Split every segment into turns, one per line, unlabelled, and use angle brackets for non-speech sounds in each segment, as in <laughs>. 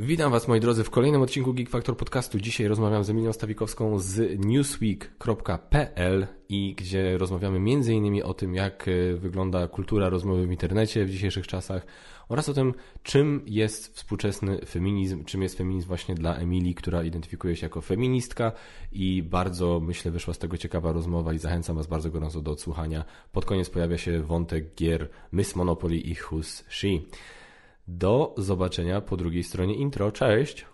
Witam Was moi drodzy w kolejnym odcinku Geek Factor podcastu. Dzisiaj rozmawiam z Emilią Stawikowską z newsweek.pl i gdzie rozmawiamy m.in. o tym, jak e, wygląda kultura rozmowy w internecie w dzisiejszych czasach oraz o tym, czym jest współczesny feminizm, czym jest feminizm właśnie dla Emilii, która identyfikuje się jako feministka i bardzo, myślę, wyszła z tego ciekawa rozmowa i zachęcam Was bardzo gorąco do odsłuchania. Pod koniec pojawia się wątek gier Miss Monopoly i Who's She. Do zobaczenia po drugiej stronie intro. Cześć!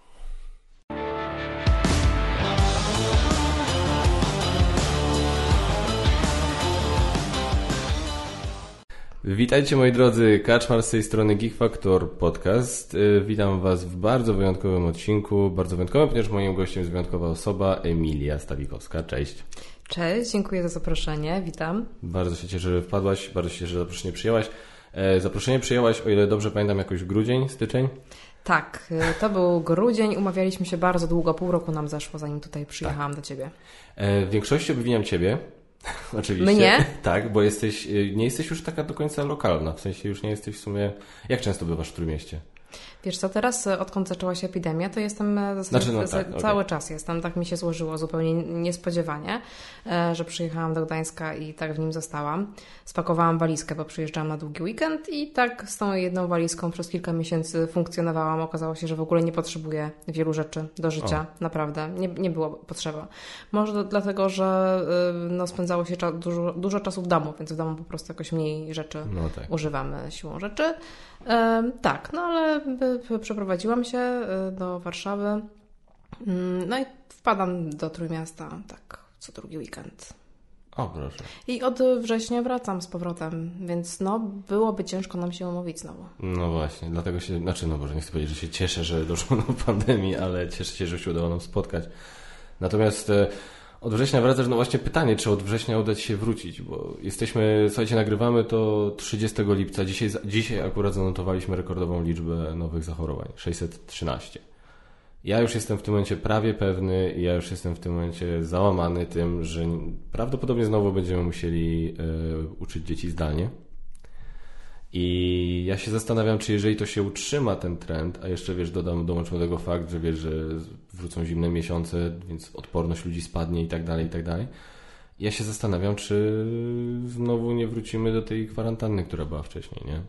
Witajcie moi drodzy, Kaczmar z tej strony Geek Factor Podcast. Y, witam Was w bardzo wyjątkowym odcinku, bardzo wyjątkowym, ponieważ moim gościem jest wyjątkowa osoba, Emilia Stawikowska. Cześć.
Cześć, dziękuję za zaproszenie, witam.
Bardzo się cieszę, że wpadłaś, bardzo się cieszę, że zaproszenie przyjęłaś. E, zaproszenie przyjęłaś, o ile dobrze pamiętam, jakoś grudzień, styczeń?
Tak, y, to był grudzień, umawialiśmy się bardzo długo, pół roku nam zeszło, zanim tutaj przyjechałam tak. do Ciebie.
E, w większości obwiniam Ciebie, <laughs> oczywiście.
Mnie?
Tak, bo jesteś, nie jesteś już taka do końca lokalna, w sensie już nie jesteś w sumie... Jak często bywasz w Trójmieście?
Wiesz co, teraz e, odkąd zaczęła się epidemia, to jestem e, znaczy, no tak, cały okay. czas jestem, tak mi się złożyło zupełnie niespodziewanie, e, że przyjechałam do Gdańska i tak w nim zostałam. Spakowałam walizkę, bo przyjeżdżałam na długi weekend i tak z tą jedną walizką przez kilka miesięcy funkcjonowałam. Okazało się, że w ogóle nie potrzebuję wielu rzeczy do życia, o. naprawdę. Nie, nie było potrzeba. Może dlatego, że no, spędzało się dużo, dużo czasu w domu, więc w domu po prostu jakoś mniej rzeczy no tak. używamy siłą rzeczy. Tak, no ale przeprowadziłam się e, do Warszawy. Mm, no i wpadam do Trójmiasta tak co drugi weekend.
O, proszę.
I od września wracam z powrotem, więc no, byłoby ciężko nam się umówić znowu.
No właśnie, dlatego się, znaczy no może nie chcę powiedzieć, że się cieszę, że doszło do <laughs> pandemii, ale cieszę się, że się udało nam spotkać. Natomiast e, od września wracasz, no właśnie pytanie, czy od września uda Ci się wrócić, bo jesteśmy, słuchajcie, nagrywamy to 30 lipca, dzisiaj, dzisiaj akurat zanotowaliśmy rekordową liczbę nowych zachorowań, 613. Ja już jestem w tym momencie prawie pewny, ja już jestem w tym momencie załamany tym, że prawdopodobnie znowu będziemy musieli y, uczyć dzieci zdalnie. I ja się zastanawiam, czy jeżeli to się utrzyma ten trend, a jeszcze wiesz, dodam, dołączmy do tego fakt, że wiesz, że wrócą zimne miesiące, więc odporność ludzi spadnie i tak dalej, i tak dalej. Ja się zastanawiam, czy znowu nie wrócimy do tej kwarantanny, która była wcześniej, nie?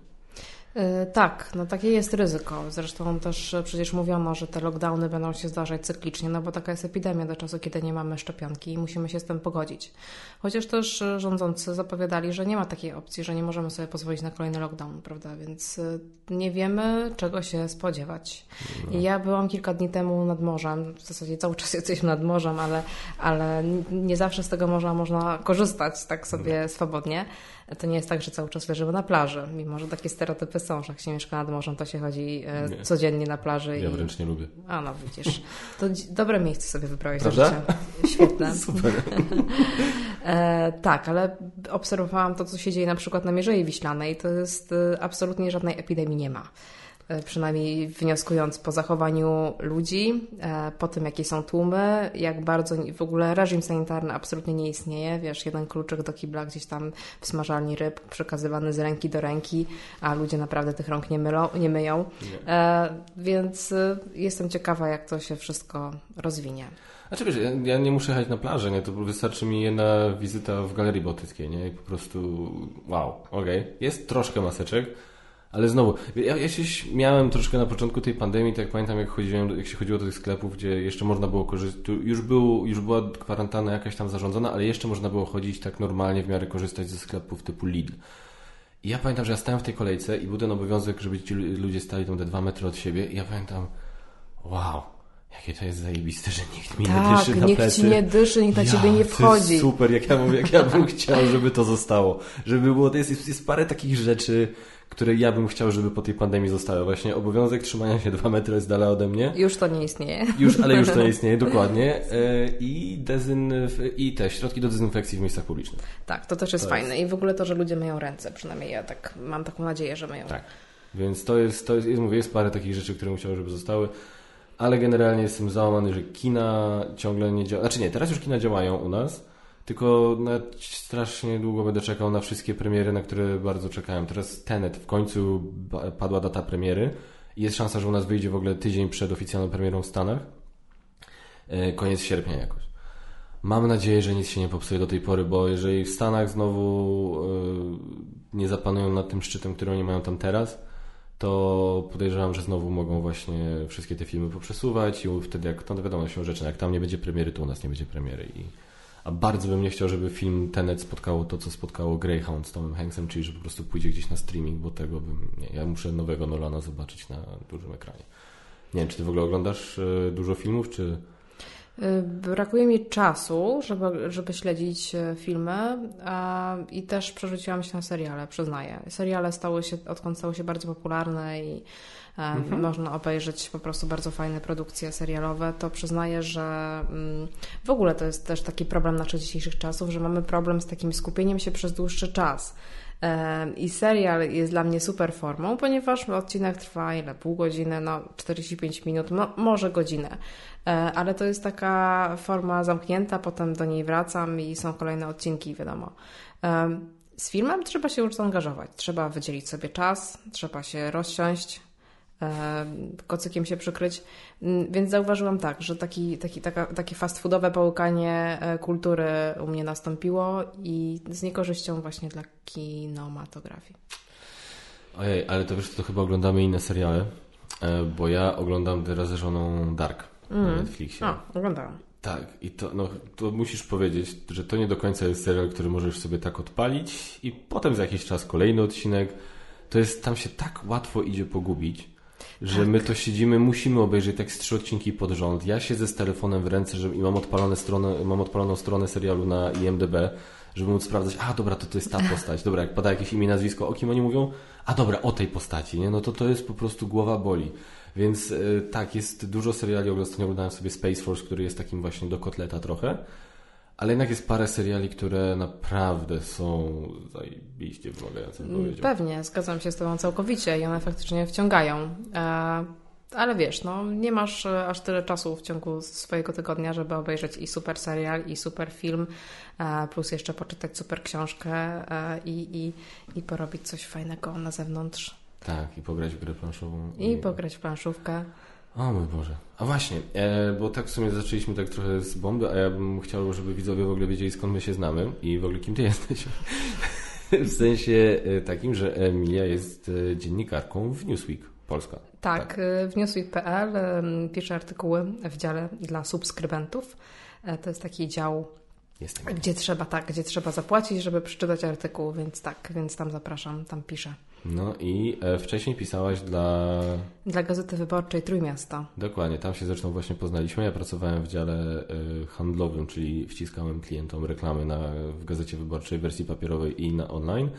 E, tak, no takie jest ryzyko. Zresztą też przecież mówiono, że te lockdowny będą się zdarzać cyklicznie, no bo taka jest epidemia do czasu, kiedy nie mamy szczepionki i musimy się z tym pogodzić. Chociaż też rządzący zapowiadali, że nie ma takiej opcji, że nie możemy sobie pozwolić na kolejny lockdown, prawda? Więc e, nie wiemy, czego się spodziewać. No. Ja byłam kilka dni temu nad morzem, w zasadzie cały <laughs> czas jesteśmy nad morzem, ale, ale nie zawsze z tego morza można korzystać tak sobie no. swobodnie to nie jest tak, że cały czas leżymy na plaży, mimo że takie stereotypy są, że jak się mieszka nad morzem, to się chodzi e, nie. codziennie na plaży.
Ja i... wręcz nie lubię.
A no widzisz, to dobre miejsce sobie wybrałeś do życia. Świetne. <laughs>
Super. <laughs>
e, tak, ale obserwowałam to, co się dzieje na przykład na Mierzei Wiślanej. To jest e, absolutnie żadnej epidemii nie ma. E, przynajmniej wnioskując po zachowaniu ludzi, e, po tym jakie są tłumy, jak bardzo w ogóle reżim sanitarny absolutnie nie istnieje. Wiesz, jeden kluczyk do kibla gdzieś tam w smażalni ryb, przekazywany z ręki do ręki, a ludzie naprawdę tych rąk nie, mylą, nie myją. Nie. E, więc jestem ciekawa, jak to się wszystko rozwinie.
Znaczy wiesz, ja nie muszę jechać na plażę, nie? To wystarczy mi jedna wizyta w Galerii Bałtyckiej, nie? I po prostu wow, okej. Okay. Jest troszkę maseczek, ale znowu, ja, ja się śmiałem troszkę na początku tej pandemii, tak pamiętam, jak, chodziłem, jak się chodziło do tych sklepów, gdzie jeszcze można było korzystać, już, był, już była kwarantanna jakaś tam zarządzona, ale jeszcze można było chodzić tak normalnie, w miarę korzystać ze sklepów typu Lidl. I ja pamiętam, że ja stałem w tej kolejce i był ten obowiązek, żeby ci ludzie stali tam te dwa metry od siebie i ja pamiętam, wow, Jakie to jest zajebiste, że nikt mi
tak,
nie dyszy na
nikt plecy. ci nie dyszy, nikt na ja, ciebie nie wchodzi.
super, jak ja, mówię, jak ja bym chciał, żeby to zostało. Żeby było, to jest, jest, jest parę takich rzeczy, które ja bym chciał, żeby po tej pandemii zostały. Właśnie obowiązek trzymania się dwa metry z dala ode mnie.
Już to nie istnieje.
Już, ale już to nie <laughs> istnieje, dokładnie. E, I, dezynf- I te środki do dezynfekcji w miejscach publicznych.
Tak, to też jest to fajne. Jest... I w ogóle to, że ludzie myją ręce, przynajmniej ja tak mam taką nadzieję, że myją.
Tak. Więc to jest, to jest, mówię, jest parę takich rzeczy, które bym chciał, żeby zostały. Ale generalnie jestem załamany, że kina ciągle nie działają. Znaczy nie, teraz już kina działają u nas tylko strasznie długo będę czekał na wszystkie premiery, na które bardzo czekałem. Teraz Tenet w końcu padła data premiery Jest szansa, że u nas wyjdzie w ogóle tydzień przed oficjalną premierą w Stanach. E, koniec sierpnia jakoś. Mam nadzieję, że nic się nie popsuje do tej pory, bo jeżeli w Stanach znowu e, nie zapanują nad tym szczytem, który oni mają tam teraz, to podejrzewam, że znowu mogą właśnie wszystkie te filmy poprzesuwać i wtedy jak, to wiadomo się rzeczy, jak tam nie będzie premiery, to u nas nie będzie premiery. I, a bardzo bym nie chciał, żeby film Tenet spotkało to, co spotkało Greyhound z Tomem Hanksem, czyli że po prostu pójdzie gdzieś na streaming, bo tego bym, nie, ja muszę nowego Nolana zobaczyć na dużym ekranie. Nie wiem, czy ty w ogóle oglądasz e, dużo filmów, czy...
Y, brakuje mi czasu, żeby, żeby śledzić e, filmy i też przerzuciłam się na seriale, przyznaję. Seriale stały się, odkąd stały się bardzo popularne i mhm. można obejrzeć po prostu bardzo fajne produkcje serialowe, to przyznaję, że mm, w ogóle to jest też taki problem naszych dzisiejszych czasów, że mamy problem z takim skupieniem się przez dłuższy czas. I serial jest dla mnie super formą, ponieważ odcinek trwa ile? Pół godziny, no 45 minut, mo może godzinę. E, ale to jest taka forma zamknięta, potem do niej wracam i są kolejne odcinki, wiadomo. Z filmem trzeba się już zaangażować, trzeba wydzielić sobie czas, trzeba się rozsiąść, kocykiem się przykryć. Mm, więc zauważyłam tak, że taki, taki, taka, takie fast foodowe połykanie e, kultury u mnie nastąpiło i z niekorzyścią właśnie dla kinematografii.
Ojej, ale to wiesz, to chyba oglądamy inne seriale, e, bo ja oglądam teraz ze żoną Dark mm. na Netflixie.
A, oglądałam.
Tak, i to, no, to musisz powiedzieć, że to nie do końca jest serial, który możesz sobie tak odpalić i potem za jakiś czas kolejny odcinek. To jest, tam się tak łatwo idzie pogubić że tak. my to siedzimy, musimy obejrzeć tak z trzy odcinki pod rząd. Ja siedzę z telefonem w ręce że, i mam, odpalone stronę, mam odpaloną stronę serialu na IMDB, żeby móc sprawdzać, a dobra, to to jest ta postać. Dobra, jak pada jakieś imię, nazwisko, o kim oni mówią? A dobra, o tej postaci, nie? No to to jest po prostu głowa boli. Więc yy, tak, jest dużo seriali, ostatnio oglądałem sobie Space Force, który jest takim właśnie do kotleta trochę. Ale jednak jest parę seriali, które naprawdę są zajebiście wymagające, powiedział.
Pewnie, zgadzam się z Tobą całkowicie i one faktycznie wciągają. E, ale wiesz, no, nie masz e, aż tyle czasu w ciągu swojego tygodnia, żeby obejrzeć i super serial, i super film, e, plus jeszcze poczytać super książkę i, i, i porobić coś fajnego na zewnątrz.
Tak, i pograć w grę planszową.
I, i pograć w planszówkę.
O mój Boże. A właśnie, e, bo tak w sumie zaczęliśmy tak trochę z bomby, a ja bym chciał, żeby widzowie w ogóle wiedzieli skąd my się znamy i w ogóle kim ty <laughs> jesteś. w sensie e, takim, że Emilia jest e, dziennikarką w Newsweek Polska.
Tak, tak. E, w newsweek.pl piszę artykuły w dziale dla subskrybentów. To jest taki dział Jestem gdzie trzeba tak, gdzie trzeba zapłacić, żeby przeczytać artykuł, więc tak, więc tam zapraszam, tam piszę.
No i e, wcześniej pisałaś dla...
Dla Gazety Wyborczej Trójmiasta.
Dokładnie, tam się zresztą właśnie poznaliśmy. Ja pracowałem w dziale e, handlowym, czyli wciskałem klientom reklamy na, w Gazecie Wyborczej w wersji papierowej i na online.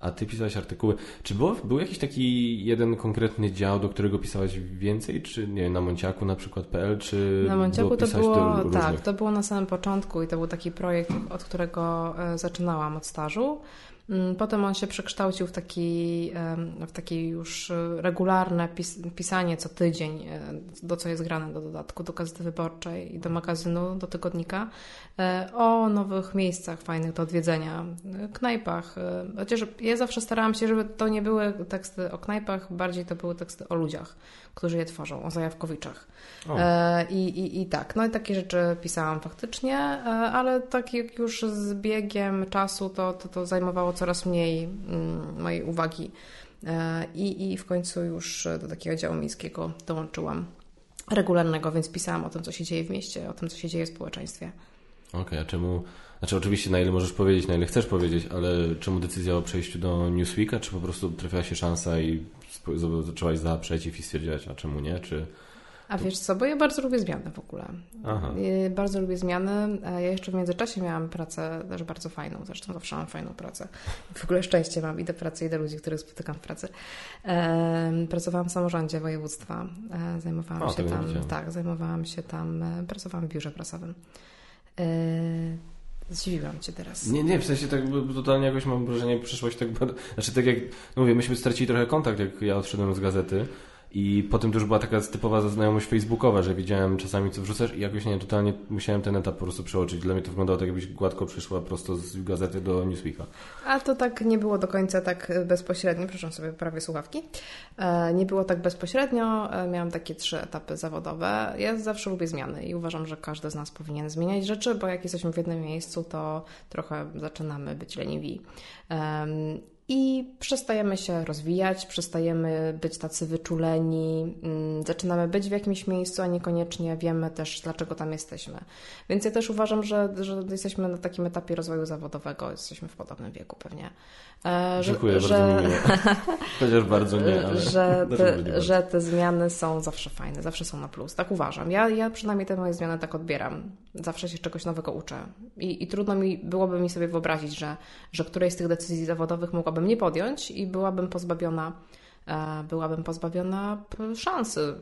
A ty pisałeś artykuły. Czy było, był jakiś taki jeden konkretny dział, do którego pisałeś więcej? Czy nie wiem, na Monciaku na przykład PL, czy
Na Monciaku to było, tak, to było na samym początku i to był taki projekt, od którego e, zaczynałam od stażu. Mm, potem on się przekształcił w taki, w taki już regularne pis pisanie co tydzień, e, do co jest grane do dodatku, do Gazety Wyborczej i do magazynu, do tygodnika, e, o nowych miejscach fajnych do odwiedzenia, e, knajpach. Chociaż ja zawsze starałam się, żeby to nie były teksty o knajpach, bardziej to były teksty o ludziach, którzy je tworzą, o Zajawkowiczach. I, i, I tak, no i takie rzeczy pisałam faktycznie, ale tak jak już z biegiem czasu to, to, to zajmowało coraz mniej mm, mojej uwagi. E, i, i w końcu już do takiego działu miejskiego dołączyłam regularnego, więc pisałam o tym, co się dzieje w mieście, o tym, co się dzieje w społeczeństwie.
Okej, okay, a czemu, znaczy oczywiście na ile możesz powiedzieć, na ile chcesz powiedzieć, ale czemu decyzja o przejściu do Newsweeka, czy po prostu trafiła się szansa i zaczęłaś za, przeciw i stwierdziłaś, a czemu nie, czy...
A wiesz co, bo ja bardzo lubię zmiany w ogóle. Aha. Bardzo lubię zmiany. Ja jeszcze w międzyczasie miałam pracę też bardzo fajną, zresztą zawsze mam fajną pracę. W ogóle szczęście mam i do pracy, i do ludzi, których spotykam w pracy. Pracowałam w samorządzie województwa. E, zajmowałam o, się tam, tak, zajmowałam się tam, e, pracowałam w biurze prasowym. E, zdziwiłam Cię teraz.
Nie, nie, w sensie tak totalnie jakoś mam wrażenie, przyszłość tak... Znaczy tak jak, mówię, myśmy stracili trochę kontakt, jak ja odszedłem z gazety, I potem to już była taka typowa znajomość facebookowa, że widziałem czasami co wrzucasz i jakoś nie, totalnie musiałem ten etap po prostu przeoczyć. Dla mnie to wyglądało tak, jakbyś gładko przyszła prosto z gazety do Newsweeka.
A to tak nie było do końca tak bezpośrednio, przepraszam sobie prawie słuchawki. E, nie było tak bezpośrednio, e, miałam takie trzy etapy zawodowe. Ja zawsze lubię zmiany i uważam, że każdy z nas powinien zmieniać rzeczy, bo jak jesteśmy w jednym miejscu, to trochę zaczynamy być leniwi i przestajemy się rozwijać, przestajemy być tacy wyczuleni, mm, zaczynamy być w jakimś miejscu, a niekoniecznie wiemy też, dlaczego tam jesteśmy. Więc ja też uważam, że, że jesteśmy na takim etapie rozwoju zawodowego, jesteśmy w podobnym wieku pewnie.
E, Dziękuję, że, bardzo <laughs> Chociaż bardzo nie, ale
że te, że te zmiany są zawsze fajne, zawsze są na plus. Tak uważam. Ja, ja przynajmniej te moje zmiany tak odbieram. Zawsze się czegoś nowego uczę. I, i trudno mi byłoby mi sobie wyobrazić, że, że którejś z tych decyzji zawodowych mogłabym nie podjąć i byłabym pozbawiona, e, byłabym pozbawiona szansy.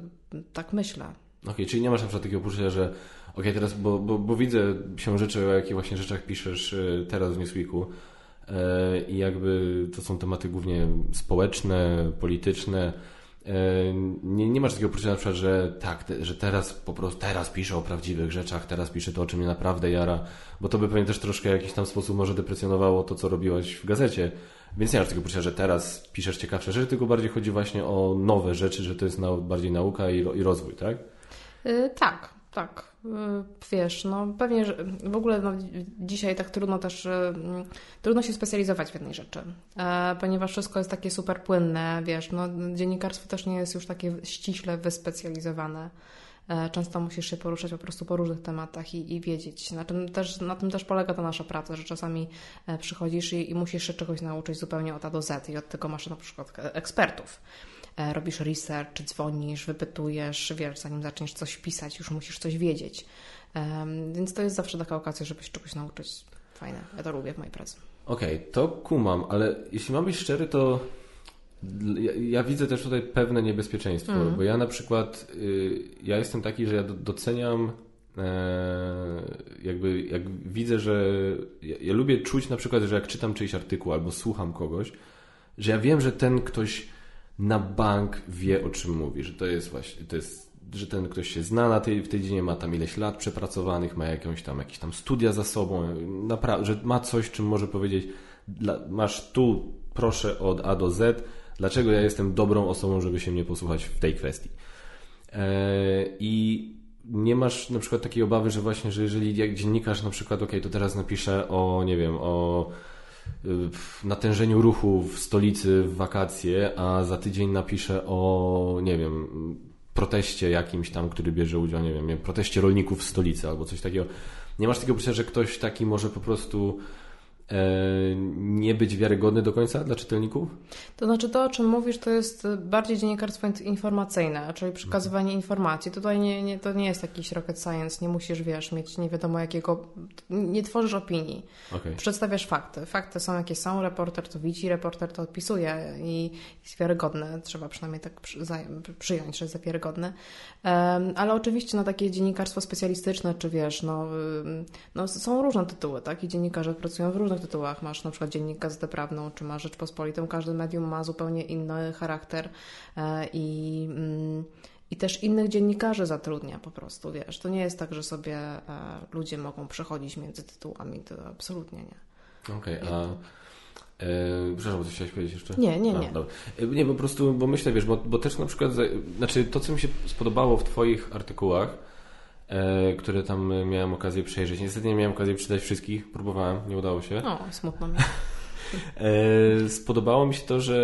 Tak myślę.
Okej, okay, czyli nie masz na przykład takiego poczucia, że okej, okay, teraz, bo, bo, bo widzę się rzeczy, o jakich właśnie rzeczach piszesz e, teraz w Newsweeku, E, i jakby to są tematy głównie społeczne, polityczne. Nie, nie masz takiego poczucia na przykład, że tak, te, że teraz po prostu teraz piszę o prawdziwych rzeczach, teraz piszę to, o czym mnie naprawdę jara, bo to by pewnie też troszkę w jakiś tam sposób może deprecjonowało to, co robiłaś w gazecie. Więc nie masz takiego poczucia, że teraz piszesz ciekawsze rzeczy, tylko bardziej chodzi właśnie o nowe rzeczy, że to jest bardziej nauka i, i rozwój, tak?
Yy, tak, tak. Y, wiesz, no pewnie, że w ogóle no, dzisiaj tak trudno też, y, trudno się specjalizować w jednej rzeczy, e, ponieważ wszystko jest takie super płynne, wiesz, no dziennikarstwo też nie jest już takie ściśle wyspecjalizowane. E, często musisz się poruszać po prostu po różnych tematach i, i wiedzieć. Na tym, też, na tym też polega ta nasza praca, że czasami e, przychodzisz i, i musisz się czegoś nauczyć zupełnie od A do Z i od tego masz na przykład ekspertów. E, robisz research, dzwonisz, wypytujesz, wiesz, zanim zaczniesz coś pisać, już musisz coś wiedzieć. Więc to jest zawsze taka okazja, żeby się czegoś nauczyć. Fajne, ja to lubię w mojej pracy.
Okej, okay, to kumam, ale jeśli mam być szczery, to ja, ja widzę też tutaj pewne niebezpieczeństwo, mm. bo ja na przykład, y, ja jestem taki, że ja doceniam e, jakby, jak widzę, że ja, ja, lubię czuć na przykład, że jak czytam czyjś artykuł albo słucham kogoś, że ja wiem, że ten ktoś na bank wie o czym mówi, że to jest właśnie, to jest, że ten ktoś się zna na tej, w tej dziedzinie, ma tam ileś lat przepracowanych, ma jakąś tam, jakieś tam studia za sobą, że ma coś, czym może powiedzieć, dla, masz tu, proszę od A do Z, dlaczego ja jestem dobrą osobą, żeby się mnie posłuchać w tej kwestii. Eee, I nie masz na przykład takiej obawy, że właśnie, że jeżeli jak dziennikarz na przykład, ok, to teraz napiszę o, nie wiem, o natężeniu ruchu w stolicy w wakacje, a za tydzień napiszę o, nie wiem, proteście jakimś tam, który bierze udział, nie wiem, proteście rolników w stolicy albo coś takiego. Nie masz takiego poczucia, że ktoś taki może po prostu E, nie być wiarygodny do końca dla czytelników?
To znaczy to, o czym mówisz, to jest bardziej dziennikarstwo informacyjne, czyli przekazywanie informacji. Tutaj nie, nie, to nie jest jakiś rocket science, nie musisz, wiesz, mieć nie wiadomo jakiego, nie tworzysz opinii. Okay. Przedstawiasz fakty. Fakty są jakie są, reporter to widzi, reporter to opisuje i jest wiarygodne. Trzeba przynajmniej tak przyjąć, że jest wiarygodny. Ale oczywiście no, takie dziennikarstwo specjalistyczne, czy wiesz, no, no są różne tytuły, tak? I dziennikarze pracują w różnych różnych tytułach. Masz na przykład Dziennik Gazetę Prawną, czy masz Rzeczpospolitą. Każdy medium ma zupełnie inny charakter e, i, mm, i też innych dziennikarzy zatrudnia po prostu, wiesz. To nie jest tak, że sobie e, ludzie mogą przechodzić między tytułami. To absolutnie nie.
Okej, okay, a... Yy, przepraszam, coś chciałeś powiedzieć jeszcze?
Nie, nie, nie.
A, nie, po prostu, bo myślę, wiesz, bo, bo też na przykład, znaczy to, co mi się spodobało w Twoich artykułach, które tam miałem okazję przejrzeć. Niestety nie miałem okazji przeczytać wszystkich, próbowałem, nie udało się.
O, smutno mi. <laughs>
E, spodobało mi się to, że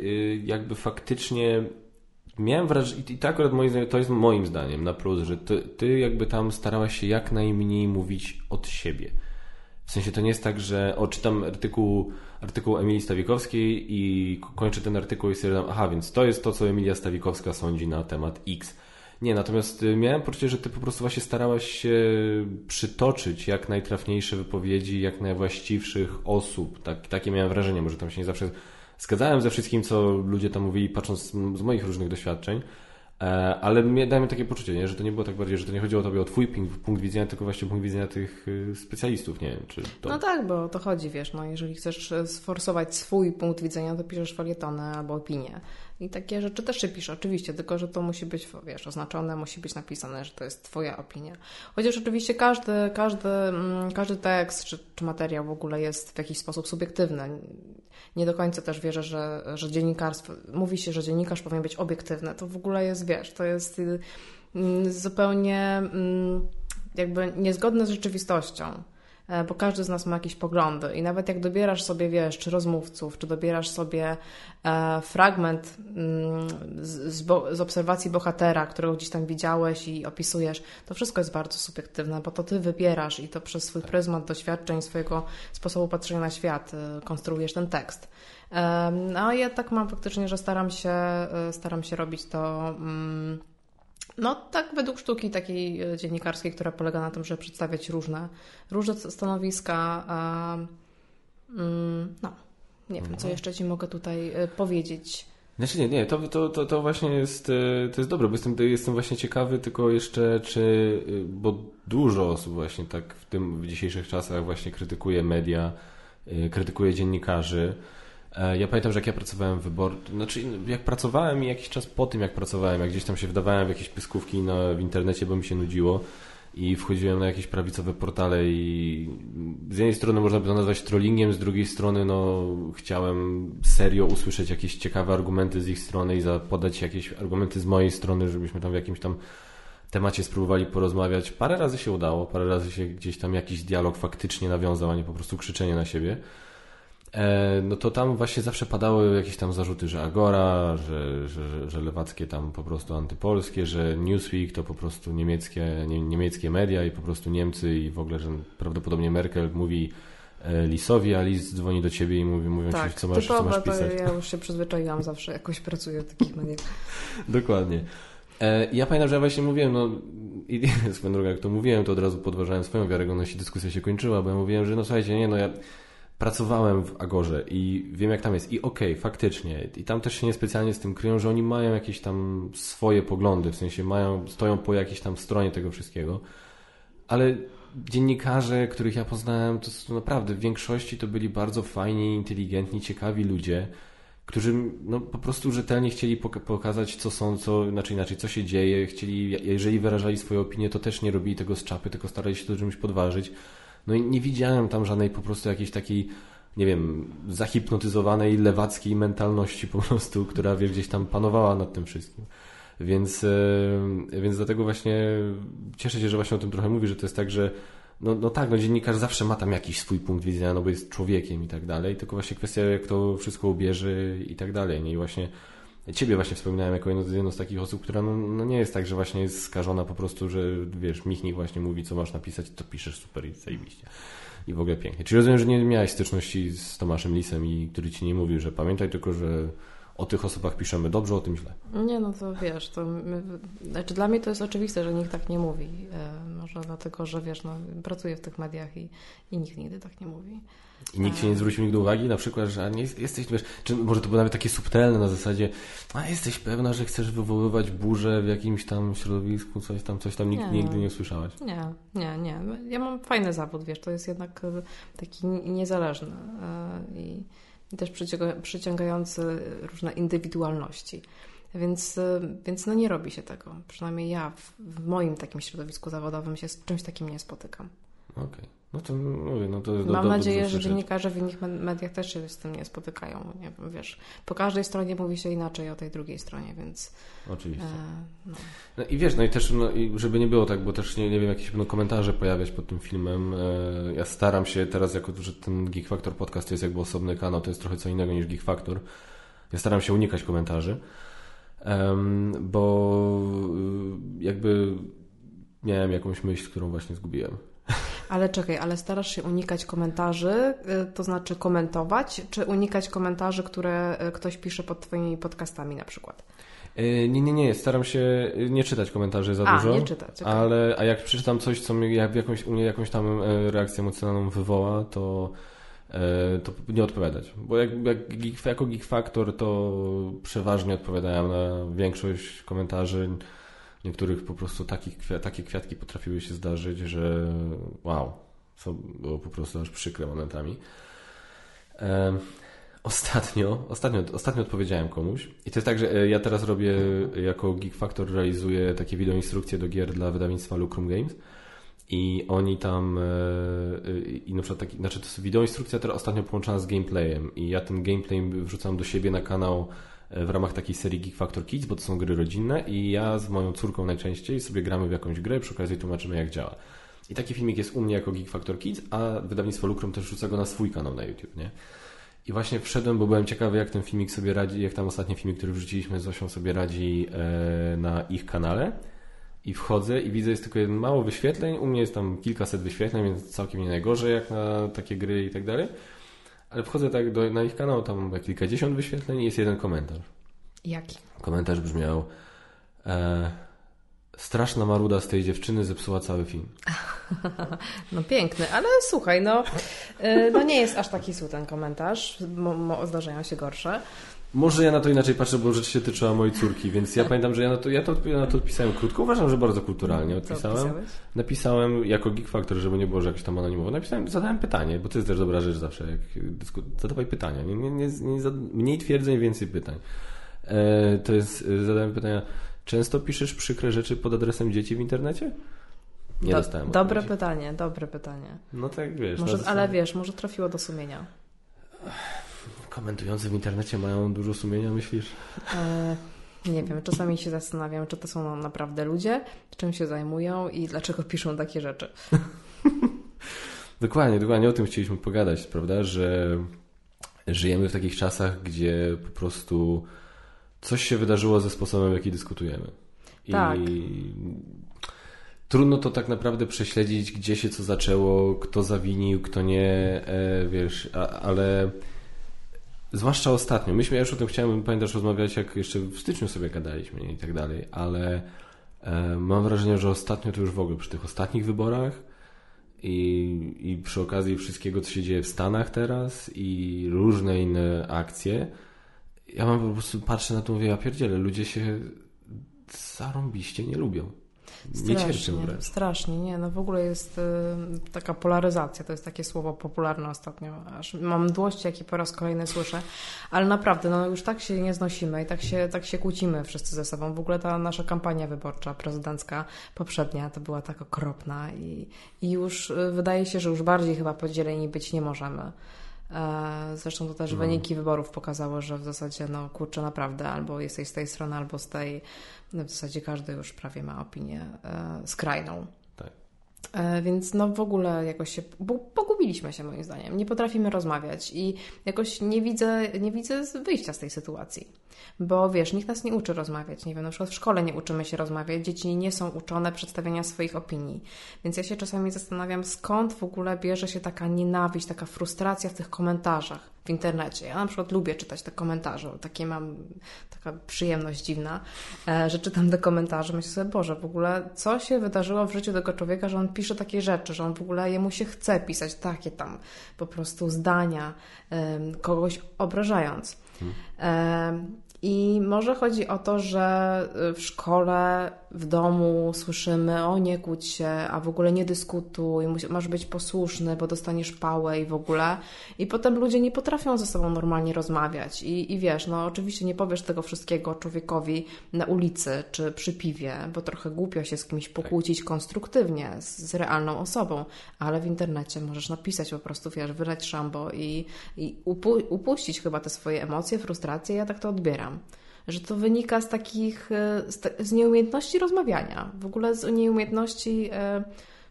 y, jakby faktycznie miałem wrażenie, i tak akurat moim to jest moim zdaniem na plus, że ty, ty jakby tam starałaś się jak najmniej mówić od siebie. W sensie to nie jest tak, że o, czytam artykuł, artykuł Emilii Stawikowskiej i kończę ten artykuł i stwierdzam, aha, więc to jest to, co Emilia Stawikowska sądzi na temat X. Nie, natomiast y, miałem poczucie, że ty po prostu właśnie starałaś się przytoczyć jak najtrafniejsze wypowiedzi, jak najwłaściwszych osób. Tak, takie miałem wrażenie, może tam się nie zawsze zgadzałem ze wszystkim, co ludzie tam mówili, patrząc z moich różnych doświadczeń. E, ale dałem mi takie poczucie, nie? że to nie było tak bardziej, że to nie chodziło o tobie o twój punkt widzenia, tylko właśnie punkt widzenia tych y, specjalistów, nie wiem, czy to...
No tak, bo to chodzi, wiesz, no jeżeli chcesz sforsować swój punkt widzenia, to piszesz falietony albo opinię. I takie rzeczy też się pisze, oczywiście, tylko że to musi być, wiesz, oznaczone, musi być napisane, że to jest Twoja opinia. Chociaż oczywiście każdy, każdy, mm, każdy tekst czy, czy materiał w ogóle jest w jakiś sposób subiektywny. Nie do końca też wierzę, że, że dziennikarstwo, mówi się, że dziennikarz powinien być obiektywny. To w ogóle jest, wiesz, to jest mm, zupełnie mm, jakby niezgodne z rzeczywistością. E, bo każdy z nas ma jakieś poglądy i nawet jak dobierasz sobie, wiesz, czy rozmówców, czy dobierasz sobie e, fragment mm, z, z, obserwacji bohatera, którego gdzieś tam widziałeś i opisujesz, to wszystko jest bardzo subiektywne, bo to ty wybierasz i to przez swój pryzmat doświadczeń, swojego sposobu patrzenia na świat e, konstruujesz ten tekst. No ja tak mam faktycznie, że staram się, staram się robić to... Mm, no tak według sztuki takiej e, dziennikarskiej, która polega na tym, żeby przedstawiać różne, różne stanowiska. Mm, no, nie wiem, co mhm. jeszcze Ci mogę tutaj e, powiedzieć.
Znaczy nie, nie, to, to, to, to właśnie jest, e, to jest dobre, bo jestem, jestem właśnie ciekawy tylko jeszcze, czy, bo dużo osób właśnie tak w tym, w dzisiejszych czasach właśnie krytykuje media, krytykuje dziennikarzy, ja pamiętam, że jak ja pracowałem w wybor, znaczy jak pracowałem i jakiś czas po tym jak pracowałem, jak gdzieś tam się wdawałem w jakieś pyskówki na, w internecie, bo mi się nudziło i wchodziłem na jakieś prawicowe portale i z jednej strony można by to nazwać trollingiem, z drugiej strony no chciałem serio usłyszeć jakieś ciekawe argumenty z ich strony i podać jakieś argumenty z mojej strony, żebyśmy tam w jakimś tam temacie spróbowali porozmawiać. Parę razy się udało, parę razy się gdzieś tam jakiś dialog faktycznie nawiązał, a nie po prostu krzyczenie na siebie. E, no to tam właśnie zawsze padały jakieś tam zarzuty, że Agora, że, że, że lewackie tam po prostu antypolskie, że Newsweek to po prostu niemieckie, nie, niemieckie media i po prostu Niemcy i w ogóle, że prawdopodobnie Merkel mówi e, Lisowi, a Lis dzwoni do ciebie i mówi, mówią tak, ci, co masz, typowo, co masz pisać.
ja już się przyzwyczaiłam, zawsze jakoś pracuję w takich mediach. <laughs>
Dokładnie. E, ja pamiętam, że ja właśnie mówiłem, no i <laughs> swoją drogą, jak to mówiłem, to od razu podważałem swoją wiarygodność i dyskusja się kończyła, bo ja mówiłem, że no słuchajcie, nie, no ja pracowałem w Agorze i wiem jak tam jest. I okej, okay, faktycznie. I tam też się niespecjalnie z tym kryją, że oni mają jakieś tam swoje poglądy, w sensie mają, stoją po jakiejś tam stronie tego wszystkiego, ale dziennikarze, których ja poznałem, to naprawdę w większości to byli bardzo fajni, inteligentni, ciekawi ludzie, którzy no, po prostu rzetelnie chcieli pokazać, co są, co, znaczy inaczej, co się dzieje, chcieli, jeżeli wyrażali swoje opinie, to też nie robili tego z czapy, tylko starali się to czymś podważyć. No i nie widziałem tam żadnej po prostu jakiejś takiej, nie wiem, zahipnotyzowanej lewackiej mentalności po prostu, która wie, gdzieś tam panowała nad tym wszystkim. Więc, e, więc dlatego właśnie cieszę się, że właśnie o tym trochę mówi, że to jest tak, że no, no tak, no dziennikarz zawsze ma tam jakiś swój punkt widzenia, no bo jest człowiekiem i tak dalej, tylko właśnie kwestia jak to wszystko ubierze i tak dalej. Nie? I właśnie Ciebie właśnie wspominałem jako jedno z takich osób, która no, no, nie jest tak, że właśnie jest skażona po prostu, że wiesz, Michnik właśnie mówi, co masz napisać, to piszesz super i zajebiście. I w ogóle pięknie. Czyli rozumiem, że nie miałeś styczności z Tomaszem Lisem i który ci nie mówił, że pamiętaj tylko, że o tych osobach piszemy dobrze, o tym źle.
Nie, no to wiesz, to my, znaczy dla mnie to jest oczywiste, że nikt tak nie mówi. E, może dlatego, że wiesz, no, pracuję w tych mediach i, i nikt nigdy tak nie mówi.
I nikt ci nie zwrócił nigdy uwagi, na przykład, że nie jesteś, wiesz, czy może to było nawet takie subtelne na zasadzie, a jesteś pewna, że chcesz wywoływać burzę w jakimś tam środowisku, coś tam, coś tam, nikt, nie, nigdy nie usłyszałaś?
Nie, nie, nie. Ja mam fajny zawód, wiesz, to jest jednak e, taki niezależny e, i, i też przyciągający różne indywidualności. Więc, e, więc no nie robi się tego. Przynajmniej ja w, w moim takim środowisku zawodowym się z czymś takim nie spotykam.
Okej. Okay. No to mówię, no to
Mam nadzieję, że dziennikarze w innych mediach też się z tym nie spotykają. Nie wiem, wiesz, po każdej stronie mówi się inaczej o tej drugiej stronie, więc.
Oczywiście. E, no. no. i wiesz, no i też, no, i żeby nie było tak, bo też nie, nie wiem, jakieś będą komentarze pojawiać pod tym filmem. E, ja staram się teraz, jako że ten Geek Factor podcast jest jakby osobny kanał, to jest trochę co innego niż Geek Factor. Ja staram się unikać komentarzy, bo y, jakby miałem jakąś myśl, którą właśnie zgubiłem.
Ale czekaj, ale starasz się unikać komentarzy, y, to znaczy komentować, czy unikać komentarzy, które y, ktoś pisze pod Twoimi podcastami na przykład?
Y, nie, nie, nie, staram się nie czytać komentarzy za
a,
dużo.
nie czytać, okay.
ale a jak przeczytam coś, co mnie jak jakąś, u mnie jakąś tam e, reakcję emocjonalną wywoła, to, e, to nie odpowiadać. Bo jak, jak, jako Geek Factor to przeważnie odpowiadałem na większość komentarzy niektórych po prostu takich, takie kwiatki potrafiły się zdarzyć, że wow, co było po prostu aż przykre momentami. Ostatnio, ostatnio, ostatnio odpowiedziałem komuś i to jest tak, że e, ja teraz robię jako Geek Factor realizuję takie wideo instrukcje do gier dla wydawnictwa Lucrum Games i oni tam e, i na przykład taki, znaczy to jest wideo instrukcja teraz ostatnio połączona z gameplayem i ja ten gameplay wrzucam do siebie na kanał w ramach takiej serii Geek Factor Kids, bo to są gry rodzinne i ja z moją córką najczęściej sobie gramy w jakąś grę, przy okazji tłumaczymy jak działa. I taki filmik jest u mnie jako Geek Factor Kids, a wydawnictwo Lucrum też rzuca go na swój kanał na YouTube, nie? I właśnie wszedłem, bo byłem ciekawy, jak ten filmik sobie radzi, jak tam ostatni filmik, który wrzuciliśmy z Zosią sobie radzi e, na ich kanale. I wchodzę i widzę, jest tylko jeden mało wyświetleń. U mnie jest tam kilkaset wyświetleń, więc całkiem nie najgorzej jak na takie gry i tak dalej. Ale wchodzę tak do, na ich kanał, tam mam kilkadziesiąt wyświetleń i jest jeden komentarz.
Jaki?
Komentarz brzmiał e, Straszna maruda z tej dziewczyny zepsuła cały film. <laughs>
No piękny, ale słuchaj, no, y, no nie jest aż taki zły ten komentarz. Mo, mo, zdarzają się gorsze.
Może ja na to inaczej patrzę, bo rzecz się tyczyła mojej córki, więc ja pamiętam, że ja na to, ja to, ja na to odpisałem krótko. Uważam, że bardzo kulturalnie odpisałem. Napisałem jako Geek Factor, żeby nie było, że jakoś tam anonimowo. Napisałem, zadałem pytanie, bo to jest też dobra rzecz zawsze. Jak dysku... Zadawaj pytania. Nie, nie, nie, nie, mniej twierdzeń, więcej pytań. E, to jest, zadałem pytania, Często piszesz przykre rzeczy pod adresem dzieci w internecie?
Nie Do, dostałem. Dobre odpowiedzi. pytanie, dobre pytanie.
No tak wiesz.
Może, ale wiesz, może trafiło do sumienia.
Komentujący w internecie mają dużo sumienia, myślisz? E,
nie wiem, czasami się zastanawiam, czy to są naprawdę ludzie, czym się zajmują i dlaczego piszą takie rzeczy. <laughs>
dokładnie, dokładnie o tym chcieliśmy pogadać, prawda? Że żyjemy w takich czasach, gdzie po prostu coś się wydarzyło ze sposobem, w jaki dyskutujemy.
Tak.
I trudno to tak naprawdę prześledzić, gdzie się co zaczęło, kto zawinił, kto nie, e, wiesz, ale zwłaszcza ostatnio. Myśmy, ja już o tym chciałem, pamiętasz, rozmawiać, jak jeszcze w styczniu sobie gadaliśmy i tak dalej, ale e, mam wrażenie, że ostatnio to już w ogóle przy tych ostatnich wyborach i, i przy okazji wszystkiego, co się dzieje w Stanach teraz i różne inne akcje, ja mam po prostu, patrzę na to mówię, ja pierdzielę, ludzie się zarąbiście nie lubią.
Nie strasznie, wręcz. Strasznie, nie. No w ogóle jest y, taka polaryzacja, to jest takie słowo popularne ostatnio. Aż mam mdłości, jakie po raz kolejny słyszę. Ale naprawdę, no już tak się nie znosimy i tak się, tak się kłócimy wszyscy ze sobą. W ogóle ta nasza kampania wyborcza, prezydencka, poprzednia, to była tak okropna i, i już y, wydaje się, że już bardziej chyba podzieleni być nie możemy. E, zresztą to też no. wyniki wyborów pokazało, że w zasadzie, no kurczę, naprawdę albo jesteś z tej strony, albo z tej. No, w zasadzie każdy już prawie ma opinię e, skrajną. E, więc no w ogóle jakoś się pogubiliśmy się moim zdaniem. Nie potrafimy rozmawiać i jakoś nie widzę, nie widzę wyjścia z tej sytuacji. Bo wiesz, nikt nas nie uczy rozmawiać. Nie wiem, na przykład w szkole nie uczymy się rozmawiać, dzieci nie są uczone przedstawiania swoich opinii. Więc ja się czasami zastanawiam, skąd w ogóle bierze się taka nienawiść, taka frustracja w tych komentarzach w internecie. Ja na przykład lubię czytać te komentarze, takie mam, taka przyjemność dziwna, e, że czytam te komentarze, myślę sobie, Boże, w ogóle co się wydarzyło w życiu tego człowieka, że on pisze takie rzeczy, że on w ogóle jemu się chce pisać takie tam po prostu zdania, kogoś obrażając. Hmm. I może chodzi o to, że w szkole, w domu słyszymy, o nie kłóć się, a w ogóle nie dyskutuj, masz być posłuszny, bo dostaniesz pałę i w ogóle. I potem ludzie nie potrafią ze sobą normalnie rozmawiać. I, i wiesz, no oczywiście nie powiesz tego wszystkiego człowiekowi na ulicy czy przy piwie, bo trochę głupio się z kimś pokłócić konstruktywnie, z, z realną osobą, ale w internecie możesz napisać po prostu, wiesz, wyleć szambo i, i upu upuścić chyba te swoje emocje, frustracje. Ja tak to odbieram że to wynika z takich, e, z, nieumiejętności rozmawiania, w ogóle z nieumiejętności e,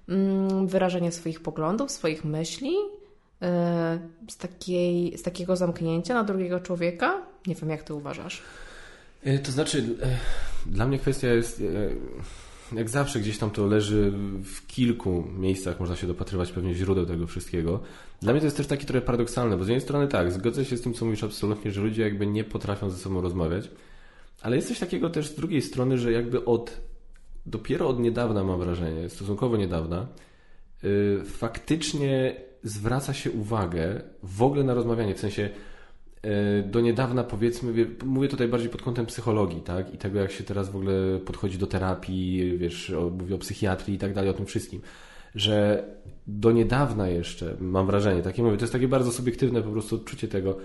mm, wyrażania swoich poglądów, swoich myśli, e, z, takiej, z takiego zamknięcia na drugiego człowieka. Nie wiem, jak ty uważasz.
To znaczy, dla mnie kwestia jest, jak zawsze gdzieś tam to leży w kilku miejscach, można się dopatrywać pewnie źródeł tego wszystkiego. Dla mnie to jest też takie trochę paradoksalne, bo z jednej strony tak, zgodzę się z tym, co mówisz absolutnie, że ludzie jakby nie potrafią ze sobą rozmawiać, ale jest coś takiego też z drugiej strony, że jakby od, dopiero od niedawna mam wrażenie, stosunkowo niedawna, yy, faktycznie zwraca się uwagę w ogóle na rozmawianie, w sensie do niedawna powiedzmy, mówię tutaj bardziej pod kątem psychologii, tak, i tego jak się teraz w ogóle podchodzi do terapii, wiesz, o, mówię o psychiatrii i tak dalej, o tym wszystkim, że do niedawna jeszcze, mam wrażenie, takie mówię, to jest takie bardzo subiektywne po prostu odczucie tego,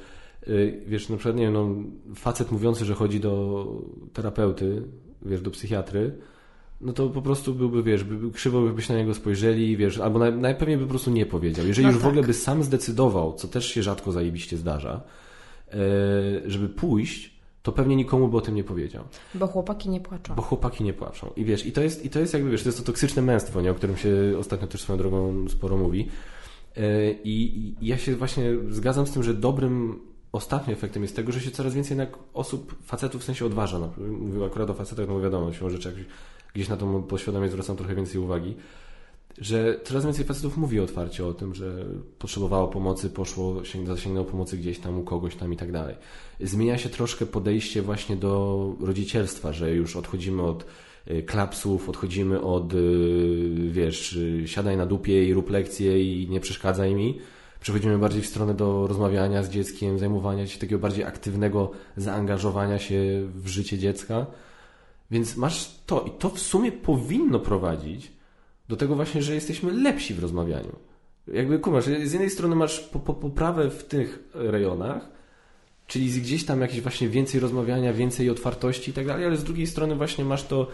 y, wiesz, na przykład, nie wiem, no, facet mówiący, że chodzi do terapeuty, wiesz, do psychiatry, no to po prostu byłby, wiesz, krzywo byś na niego spojrzeli, wiesz, albo naj, najpewniej by po prostu nie powiedział. Jeżeli no już tak. w ogóle by sam zdecydował, co też się rzadko zajebiście zdarza, e, żeby pójść, to pewnie nikomu by o tym nie powiedział.
Bo chłopaki nie płaczą.
Bo chłopaki nie płaczą. I wiesz, i to jest, i to jest jakby, wiesz, to jest to toksyczne męstwo, nie, o którym się ostatnio też swoją drogą sporo mówi. E, I, I ja się właśnie zgadzam z tym, że dobrym ostatnim efektem jest tego, że się coraz więcej jednak osób, facetów w sensie odważa. No, mówię akurat o facetach, no wiadomo, siłą rzeczy jakoś gdzieś na to poświadomie zwracam trochę więcej uwagi, że coraz więcej facetów mówi otwarcie o tym, że potrzebowało pomocy, poszło, zasięgnęło pomocy gdzieś tam u kogoś tam i tak dalej. Zmienia się troszkę podejście właśnie do rodzicielstwa, że już odchodzimy od y, klapsów, odchodzimy od, y, wiesz, y, siadaj na dupie i rób lekcje i nie przeszkadzaj mi. Przechodzimy bardziej w stronę do rozmawiania z dzieckiem, zajmowania się takiego bardziej aktywnego zaangażowania się w życie dziecka. Więc masz to i to w sumie powinno prowadzić do tego właśnie, że jesteśmy lepsi w rozmawianiu. Jakby kumasz, z jednej strony masz po, po, poprawę w tych rejonach, czyli gdzieś tam jakieś właśnie więcej rozmawiania, więcej otwartości i tak dalej, ale z drugiej strony właśnie masz to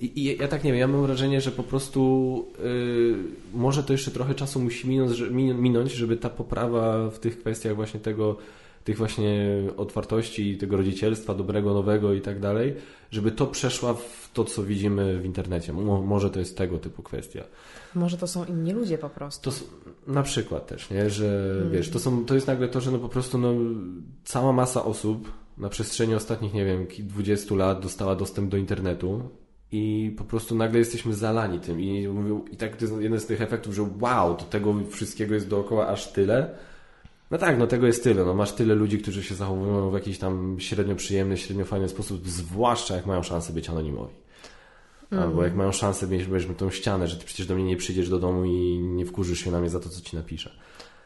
i, i ja tak nie wiem, ja mam wrażenie, że po prostu yy, może to jeszcze trochę czasu musi minąć, minąć, żeby ta poprawa w tych kwestiach właśnie tego tych właśnie otwartości, tego rodzicielstwa dobrego, nowego i tak dalej, żeby to przeszła w to, co widzimy w internecie. Może to jest tego typu kwestia.
Może to są inni ludzie po prostu.
To, na przykład też, nie? że hmm. wiesz, to, są, to jest nagle to, że no po prostu no, cała masa osób na przestrzeni ostatnich, nie wiem, 20 lat dostała dostęp do internetu i po prostu nagle jesteśmy zalani tym i, i tak to jest jeden z tych efektów, że wow, to tego wszystkiego jest dookoła aż tyle, no tak, no tego jest tyle. No, masz tyle ludzi, którzy się zachowują w jakiś tam średnio przyjemny, średnio fajny sposób, zwłaszcza jak mają szansę być anonimowi. Albo jak mają szansę mieć tą ścianę, że ty przecież do mnie nie przyjdziesz do domu i nie wkurzysz się na mnie za to, co ci napiszę.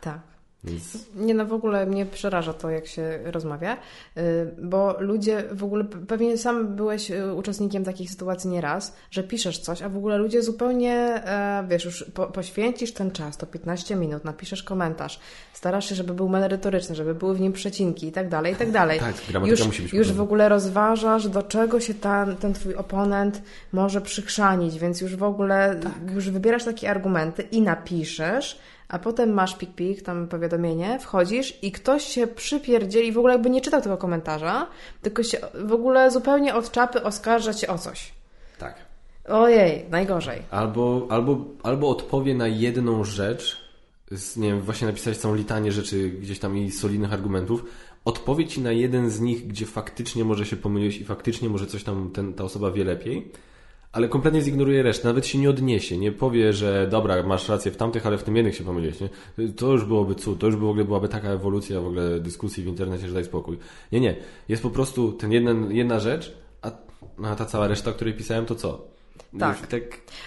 Tak. Więc... Nie, no w ogóle mnie przeraża to, jak się rozmawia, y, bo ludzie w ogóle, pewnie sam byłeś y, uczestnikiem takich sytuacji nieraz, że piszesz coś, a w ogóle ludzie zupełnie, e, wiesz, już po, poświęcisz ten czas, to 15 minut, napiszesz komentarz, starasz się, żeby był merytoryczny, żeby były w nim przecinki i tak dalej, i tak dalej.
Tak,
już,
musi być
Już w ogóle rozważasz, do czego się ten, ten twój oponent może przykrzanić, więc już w ogóle, tak. już wybierasz takie argumenty i napiszesz, a potem masz pik-pik, tam powiadomienie, wchodzisz i ktoś się przypierdzieli, w ogóle jakby nie czytał tego komentarza, tylko się w ogóle zupełnie od czapy oskarża cię o coś.
Tak.
Ojej, najgorzej.
Albo, albo, albo odpowie na jedną rzecz, z, nie wiem, właśnie napisać całą litanię rzeczy gdzieś tam i solidnych argumentów, odpowie ci na jeden z nich, gdzie faktycznie może się pomylić i faktycznie może coś tam ten, ta osoba wie lepiej, ale kompletnie zignoruje resztę, nawet się nie odniesie, nie powie, że dobra, masz rację w tamtych, ale w tym jednych się pomyliłeś, nie? To już byłoby cud, to już by w ogóle byłaby taka ewolucja w ogóle dyskusji w internecie, że daj spokój. Nie, nie. Jest po prostu ten jeden, jedna rzecz, a, a ta cała reszta, o której pisałem, to co?
Tak. tak.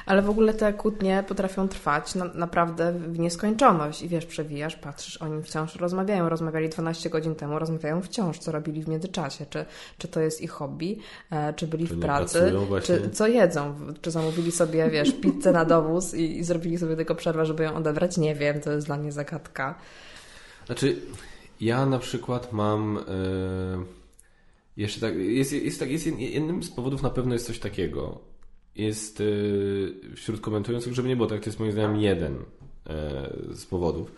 Ale w ogóle te kłótnie potrafią trwać na, naprawdę w nieskończoność. I wiesz, przewijasz, patrzysz, oni wciąż rozmawiają. Rozmawiali 12 godzin temu, rozmawiają wciąż, co robili w międzyczasie. Czy, czy to jest ich hobby, e, czy byli czy w pracy, czy co jedzą, czy zamówili sobie, wiesz, pizzę na dowóz i, i zrobili sobie tylko przerwę, żeby ją odebrać. Nie wiem, to jest dla mnie zagadka.
Znaczy, ja na przykład mam. Yy, jeszcze tak, jest, jest, tak, jest jednym z powodów na pewno jest coś takiego jest y, wśród komentujących, żeby nie było tak, to jest moim zdaniem jeden e, z powodów.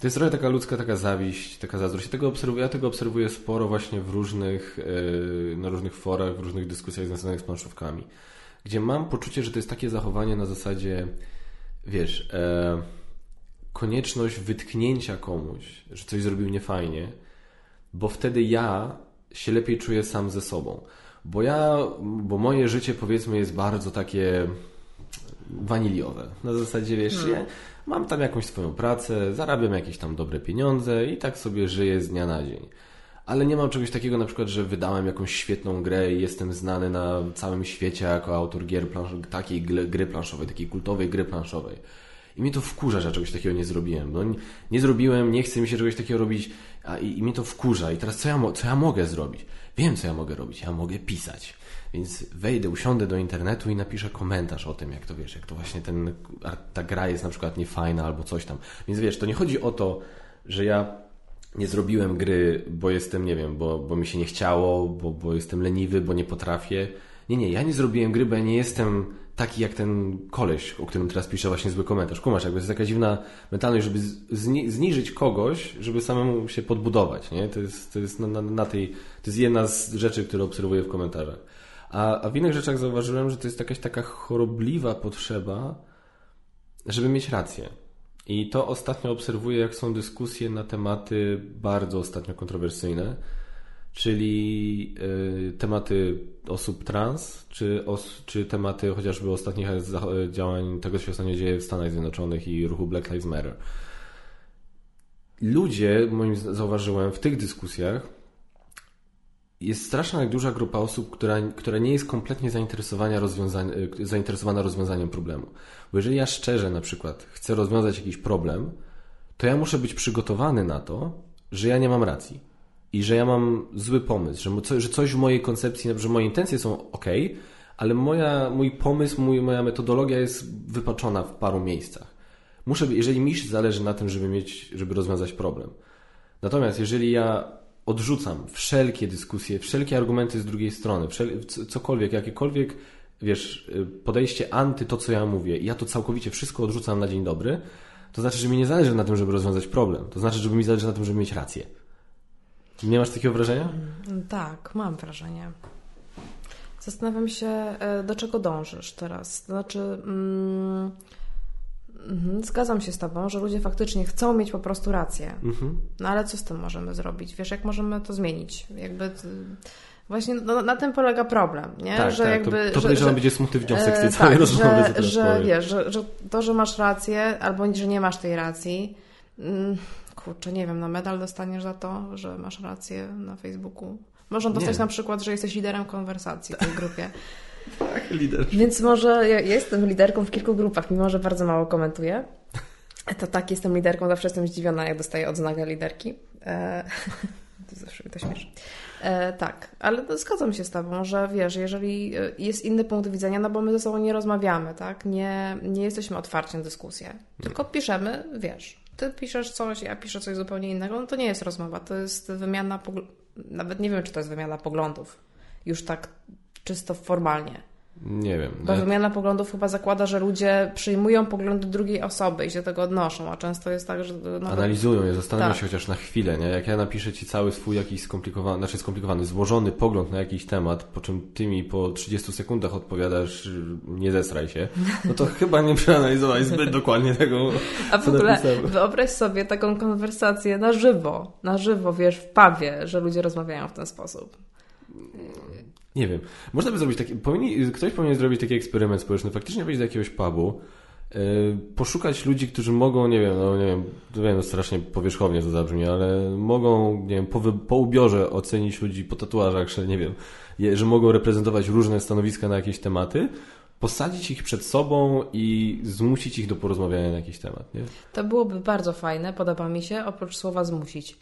To jest trochę taka ludzka taka zawiść, taka zazdrość. Ja tego obserwuję, ja tego obserwuję sporo właśnie w różnych, e, na różnych forach, w różnych dyskusjach związanych z planszówkami, gdzie mam poczucie, że to jest takie zachowanie na zasadzie, wiesz, e, konieczność wytknięcia komuś, że coś zrobił niefajnie, bo wtedy ja się lepiej czuję sam ze sobą. Bo ja, bo moje życie powiedzmy jest bardzo takie waniliowe. Na zasadzie wiesz, hmm. ja mam tam jakąś swoją pracę, zarabiam jakieś tam dobre pieniądze i tak sobie żyję z dnia na dzień. Ale nie mam czegoś takiego na przykład, że wydałem jakąś świetną grę i jestem znany na całym świecie jako autor gier takiej gry planszowej, takiej kultowej gry planszowej. I mnie to wkurza, że czegoś takiego nie zrobiłem. No, nie, nie zrobiłem, nie chce mi się czegoś takiego robić, a i, i mnie to wkurza. I teraz co ja, co ja mogę zrobić? Wiem, co ja mogę robić. Ja mogę pisać. Więc wejdę, usiądę do internetu i napiszę komentarz o tym, jak to wiesz, jak to właśnie ten, ta gra jest na przykład niefajna albo coś tam. Więc wiesz, to nie chodzi o to, że ja nie zrobiłem gry, bo jestem, nie wiem, bo, bo mi się nie chciało, bo, bo jestem leniwy, bo nie potrafię. Nie, nie, ja nie zrobiłem gry, bo ja nie jestem taki jak ten koleś, o którym teraz piszę właśnie zły komentarz. Kumasz, jakby to jest taka dziwna mentalność, żeby zni zniżyć kogoś, żeby samemu się podbudować, nie? To jest, to jest na, na, tej, to jest jedna z rzeczy, które obserwuję w komentarzach. A, a w innych rzeczach zauważyłem, że to jest jakaś taka chorobliwa potrzeba, żeby mieć rację. I to ostatnio obserwuję, jak są dyskusje na tematy bardzo ostatnio kontrowersyjne, czyli y, tematy osób trans, czy, os, czy tematy chociażby ostatnich działań tego, co się ostatnio dzieje w Stanach Zjednoczonych i ruchu Black Lives Matter. Ludzie, moim zauważyłem, w tych dyskusjach jest straszna duża grupa osób, która, która nie jest kompletnie zainteresowana, y, zainteresowana rozwiązaniem problemu. Bo jeżeli ja szczerze na przykład chcę rozwiązać jakiś problem, to ja muszę być przygotowany na to, że ja nie mam racji i że ja mam zły pomysł, że, że coś w mojej koncepcji, że moje intencje są ok, ale moja, mój pomysł, mój, moja metodologia jest wypaczona w paru miejscach. Muszę, jeżeli mi zależy na tym, żeby mieć, żeby rozwiązać problem. Natomiast jeżeli ja odrzucam wszelkie dyskusje, wszelkie argumenty z drugiej strony, wszel, cokolwiek, jakiekolwiek, wiesz, podejście anty to, co ja mówię, i ja to całkowicie wszystko odrzucam na dzień dobry, to znaczy, że mi nie zależy na tym, żeby rozwiązać problem. To znaczy, że mi zależy na tym, żeby mieć rację. Nie masz takiego wrażenia?
Mm, tak, mam wrażenie. Zastanawiam się, e, do czego dążysz teraz. Znaczy, mm, mhm, zgadzam się z Tobą, że ludzie faktycznie chcą mieć po prostu rację. Mhm. No ale co z tym możemy zrobić? Wiesz, jak możemy to zmienić? Jakby. Właśnie no, na tym polega problem, nie?
Tak, że tak, jakby, to, to podejrzewam będzie smutny wniosek z tej całej tak, rozmowy.
Że, że, wiesz, że, że to, że masz rację, albo że nie masz tej racji, mm, kurczę, nie wiem, no medal dostaniesz za to, że masz rację na Facebooku. Można dostać nie. na przykład, że jesteś liderem konwersacji w tej grupie.
tak, lider.
Więc może ja jestem liderką w kilku grupach, mimo że bardzo mało komentuję. To tak, jestem liderką, zawsze jestem zdziwiona, jak dostaję odznakę liderki. E, <laughs> to zawsze mi to śmieszy. E, tak, ale zgadzam się z Tobą, że wiesz, jeżeli e, jest inny punkt widzenia, no bo my ze sobą nie rozmawiamy, tak? Nie, nie jesteśmy otwarci na dyskusję, tylko piszemy, wiesz, ty piszesz coś, ja piszę coś zupełnie innego, no to nie jest rozmowa, to jest wymiana, nawet nie wiem, czy to jest wymiana poglądów, już tak czysto formalnie.
Nie wiem.
Bo wymiana poglądów chyba zakłada, że ludzie przyjmują poglądy drugiej osoby i się do tego odnoszą, a często jest tak, że...
Nawet... Analizują je, zastanawiają tak. się chociaż na chwilę, nie? Jak ja napiszę Ci cały swój jakiś skomplikowany, znaczy skomplikowany, złożony pogląd na jakiś temat, po czym Ty mi po 30 sekundach odpowiadasz, nie zesraj się, no to <laughs> chyba nie przeanalizowałeś zbyt dokładnie tego,
A w ogóle napisałem. wyobraź sobie taką konwersację na żywo, na żywo, wiesz, w pawie, że ludzie rozmawiają w ten sposób.
Nie wiem. Można by zrobić taki. Powinni, ktoś powinien zrobić taki eksperyment społeczny. Faktycznie wejść do jakiegoś pubu, yy, poszukać ludzi, którzy mogą, nie wiem, no nie wiem, wiem, no strasznie powierzchownie to zabrzmi, ale mogą, nie wiem, po, po ubiorze ocenić ludzi po tatuażach, że nie wiem, je, że mogą reprezentować różne stanowiska na jakieś tematy, posadzić ich przed sobą i zmusić ich do porozmawiania na jakiś temat, nie?
To byłoby bardzo fajne, podoba mi się, oprócz słowa zmusić.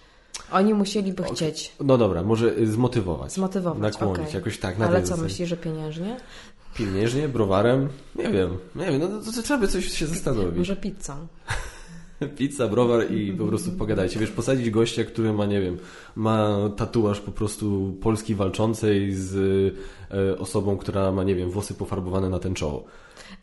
Oni musieliby chcieć.
No dobra, może zmotywować.
Zmotywować,
Nakłonić, okay. jakoś tak.
Na Ale co, myślisz, że pieniężnie?
Pieniężnie, browarem? Nie wiem. Nie wiem, no to, to trzeba by coś się zastanowić.
Może pizzą. <laughs>
Pizza, browar i po prostu pogadajcie. Wiesz, posadzić gościa, który ma, nie wiem, ma tatuaż po prostu Polski walczącej z e, osobą, która ma, nie wiem, włosy pofarbowane na ten czoło.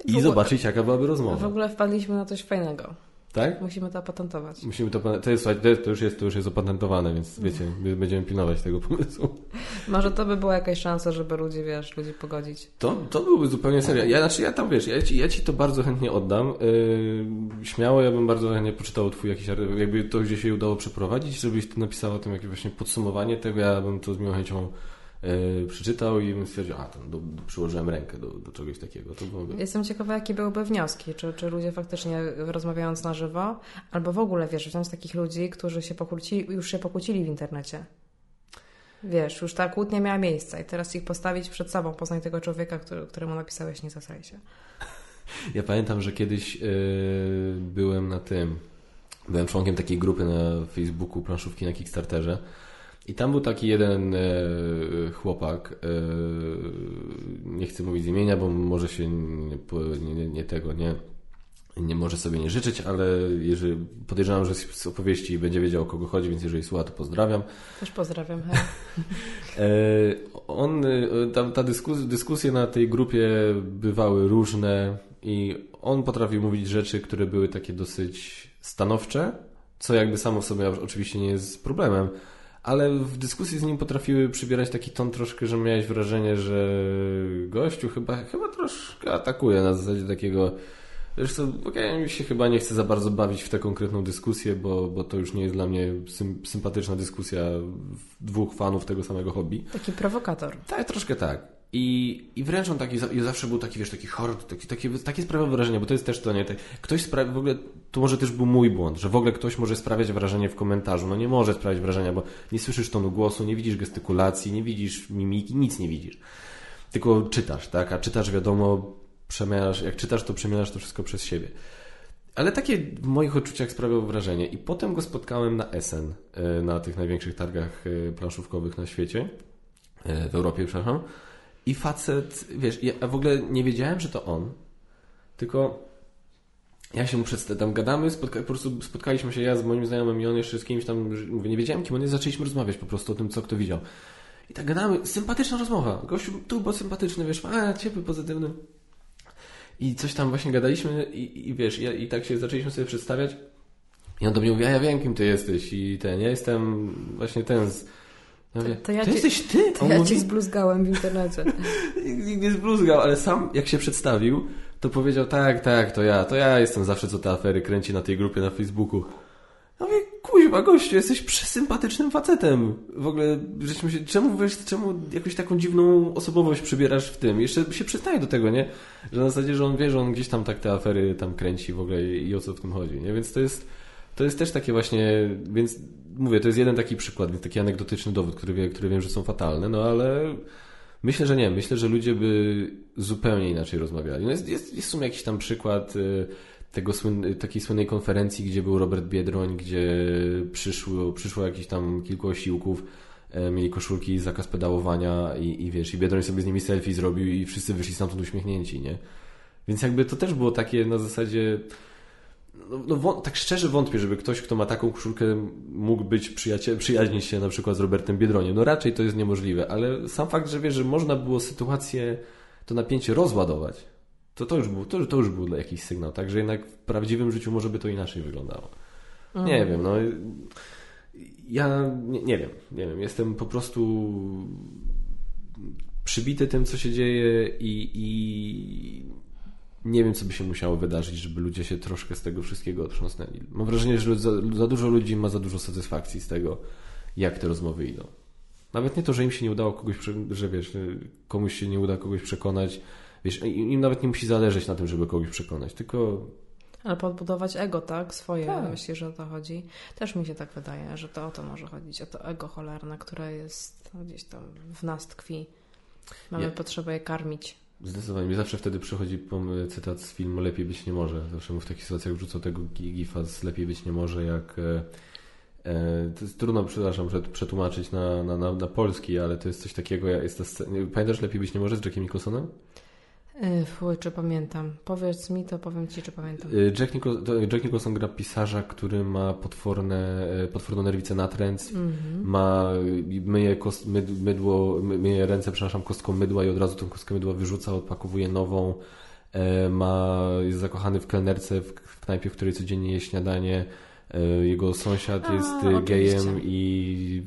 I ogóle, zobaczyć, jaka byłaby rozmowa.
W ogóle wpadliśmy na coś fajnego.
Tak?
Musimy to opatentować.
Musimy to, to, jest, to, już jest, to już jest opatentowane, więc wiecie, będziemy pilnować tego pomysłu. <laughs>
Może to by była jakaś szansa, żeby ludzi, wiesz, ludzi pogodzić.
To, to byłby zupełnie serio. Ja, znaczy, ja tam, wiesz, ja ci, ja ci to bardzo chętnie oddam. Yy, śmiało, ja bym bardzo chętnie poczytał twój jakiś, jakby to gdzieś się udało przeprowadzić, żebyś ty napisał o tym jakieś właśnie podsumowanie tego, ja bym to z miłą chęcią Yy, przeczytał i stwierdził, a tam do, do, przyłożyłem rękę do, do czegoś takiego. To byłoby...
Jestem ciekawa, jakie byłyby wnioski. Czy, czy ludzie faktycznie rozmawiając na żywo, albo w ogóle, wiesz, wziąć takich ludzi, którzy się pokłócili, już się pokłócili w internecie. Wiesz, już ta kłótnia miała miejsce i teraz ich postawić przed sobą, poznać tego człowieka, który, któremu napisałeś, nie zasraj się. <laughs>
Ja pamiętam, że kiedyś yy, byłem na tym, byłem członkiem takiej grupy na Facebooku planszówki na Kickstarterze i tam był taki jeden e, chłopak, e, nie chcę mówić imienia, bo może się nie, nie, nie tego, nie, nie może sobie nie życzyć, ale jeżeli podejrzewam, że z opowieści będzie wiedział o kogo chodzi, więc jeżeli słucha, to pozdrawiam.
Też pozdrawiam.
e, on, tam, ta dyskus, dyskusje na tej grupie bywały różne i on potrafił mówić rzeczy, które były takie dosyć stanowcze, co jakby samo w sobie oczywiście nie jest problemem, ale w dyskusji z nim potrafiły przybierać taki ton troszkę, że miałeś wrażenie, że gościu chyba, chyba troszkę atakuje na zasadzie takiego Zresztą okay, mi się chyba nie chce za bardzo bawić w tę konkretną dyskusję, bo, bo to już nie jest dla mnie sym, sympatyczna dyskusja dwóch fanów tego samego hobby.
Taki prowokator.
Tak, troszkę tak. I, i wręcz on taki, i zawsze był taki, wiesz, taki horror, taki, taki, takie sprawia wrażenie, bo to jest też to, nie? Tak, ktoś sprawia, w ogóle, to może też był mój błąd, że w ogóle ktoś może sprawiać wrażenie w komentarzu. No nie może sprawiać wrażenia, bo nie słyszysz tonu głosu, nie widzisz gestykulacji, nie widzisz mimiki, nic nie widzisz. Tylko czytasz, tak? A czytasz, wiadomo, przemielasz, jak czytasz, to przemielasz to wszystko przez siebie. Ale takie w moich odczuciach sprawiało wrażenie. I potem go spotkałem na Essen, e, na tych największych targach e, planszówkowych na świecie, e, w Europie, przepraszam. I facet, wiesz, ja w ogóle nie wiedziałem, że to on, tylko ja się mu przedstawiam, gadamy, spotka, po prostu spotkaliśmy się ja z moim znajomym i on jeszcze z kimś tam, mówię, nie wiedziałem kim on jest, zaczęliśmy rozmawiać po prostu o tym, co kto widział. I tak gadamy, sympatyczna rozmowa. Gościu tu był sympatyczny, wiesz, a ciepły, pozytywny. I coś tam właśnie gadaliśmy i, i wiesz, i, i tak się zaczęliśmy sobie przedstawiać. I on do mnie mówi, a ja wiem, kim ty jesteś. I ten, ja jestem właśnie ten z...
Ja mówię, to, to ja
to cię, jesteś ty?
To on ja mówi, cię zbluzgałem w internecie. <laughs>
Nikt nie zbluzgał, ale sam jak się przedstawił, to powiedział, tak, tak, to ja, to ja jestem zawsze, co te afery kręci na tej grupie na Facebooku. Ja mówię, kuźwa, gościu, jesteś przesympatycznym facetem. W ogóle, żeśmy się, czemu, wiesz, czemu jakąś taką dziwną osobowość przybierasz w tym? Jeszcze się przyznaje do tego, nie? Że na zasadzie, że on wie, że on gdzieś tam tak te afery tam kręci w ogóle i, i o co w tym chodzi, nie? Więc to jest, to jest też takie właśnie, więc mówię, to jest jeden taki przykład, taki anegdotyczny dowód, który, który wiem, że są fatalne, no ale myślę, że nie. Myślę, że ludzie by zupełnie inaczej rozmawiali. No jest, jest, jest w sumie jakiś tam przykład y, tego słyn, takiej słynnej konferencji, gdzie był Robert Biedroń, gdzie przyszło, przyszło jakieś tam kilku osiłków, e, mieli koszulki, zakaz pedałowania i, i wiesz, i Biedroń sobie z nimi selfie zrobił i wszyscy wyszli stamtąd uśmiechnięci, nie? Więc jakby to też było takie na zasadzie no, no, tak szczerze wątpię, żeby ktoś, kto ma taką koszulkę, mógł być przyjaciel, przyjaźnić się na przykład z Robertem Biedroniem. No raczej to jest niemożliwe, ale sam fakt, że wiesz, że można było sytuację, to napięcie rozładować, to, to, już był, to, to już był jakiś sygnał, tak? Że jednak w prawdziwym życiu może by to inaczej wyglądało. Mhm. Nie wiem, no. Ja nie, nie wiem, nie wiem. Jestem po prostu przybity tym, co się dzieje i, i nie wiem, co by się musiało wydarzyć, żeby ludzie się troszkę z tego wszystkiego otrząsnęli. Mam wrażenie, że za, za, dużo ludzi ma za dużo satysfakcji z tego, jak te rozmowy idą. Nawet nie to, że im się nie udało kogoś, że wiesz, komuś się nie uda kogoś przekonać, Wiesz, im nawet nie musi zależeć na tym, żeby kogoś przekonać, tylko...
Ale podbudować ego, tak? Swoje, tak. myślę, że o to chodzi. Też mi się tak wydaje, że to o to może chodzić, o to ego cholerne, które jest gdzieś tam w nas tkwi. Mamy ja... potrzebę je karmić.
Zdecydowanie. Mi zawsze wtedy przychodzi cytat z filmu Lepiej być nie może. Zawsze mu w takich sytuacjach wrzucał tego gifa z Lepiej być nie może, jak... E, e, to jest trudno, przepraszam, przetłumaczyć na, na, na, na polski, ale to jest coś takiego, jest ta scena, pamiętasz Lepiej być nie może z Jackiem Nicholsonem?
Fuj, czy pamiętam. Powiedz mi, to powiem Ci, czy pamiętam.
Y, Jack, Nicholson, Jack Nicholson gra pisarza, który ma potworne, potworną nerwicę natręc, mm -hmm. ma, myje, kost, mydło, myje ręce, przepraszam, kostką mydła i od razu tą kostkę mydła wyrzuca, odpakowuje nową, e, ma, jest zakochany w kelnerce w knajpie, w której codziennie je śniadanie, E, jego sąsiad jest A, gejem i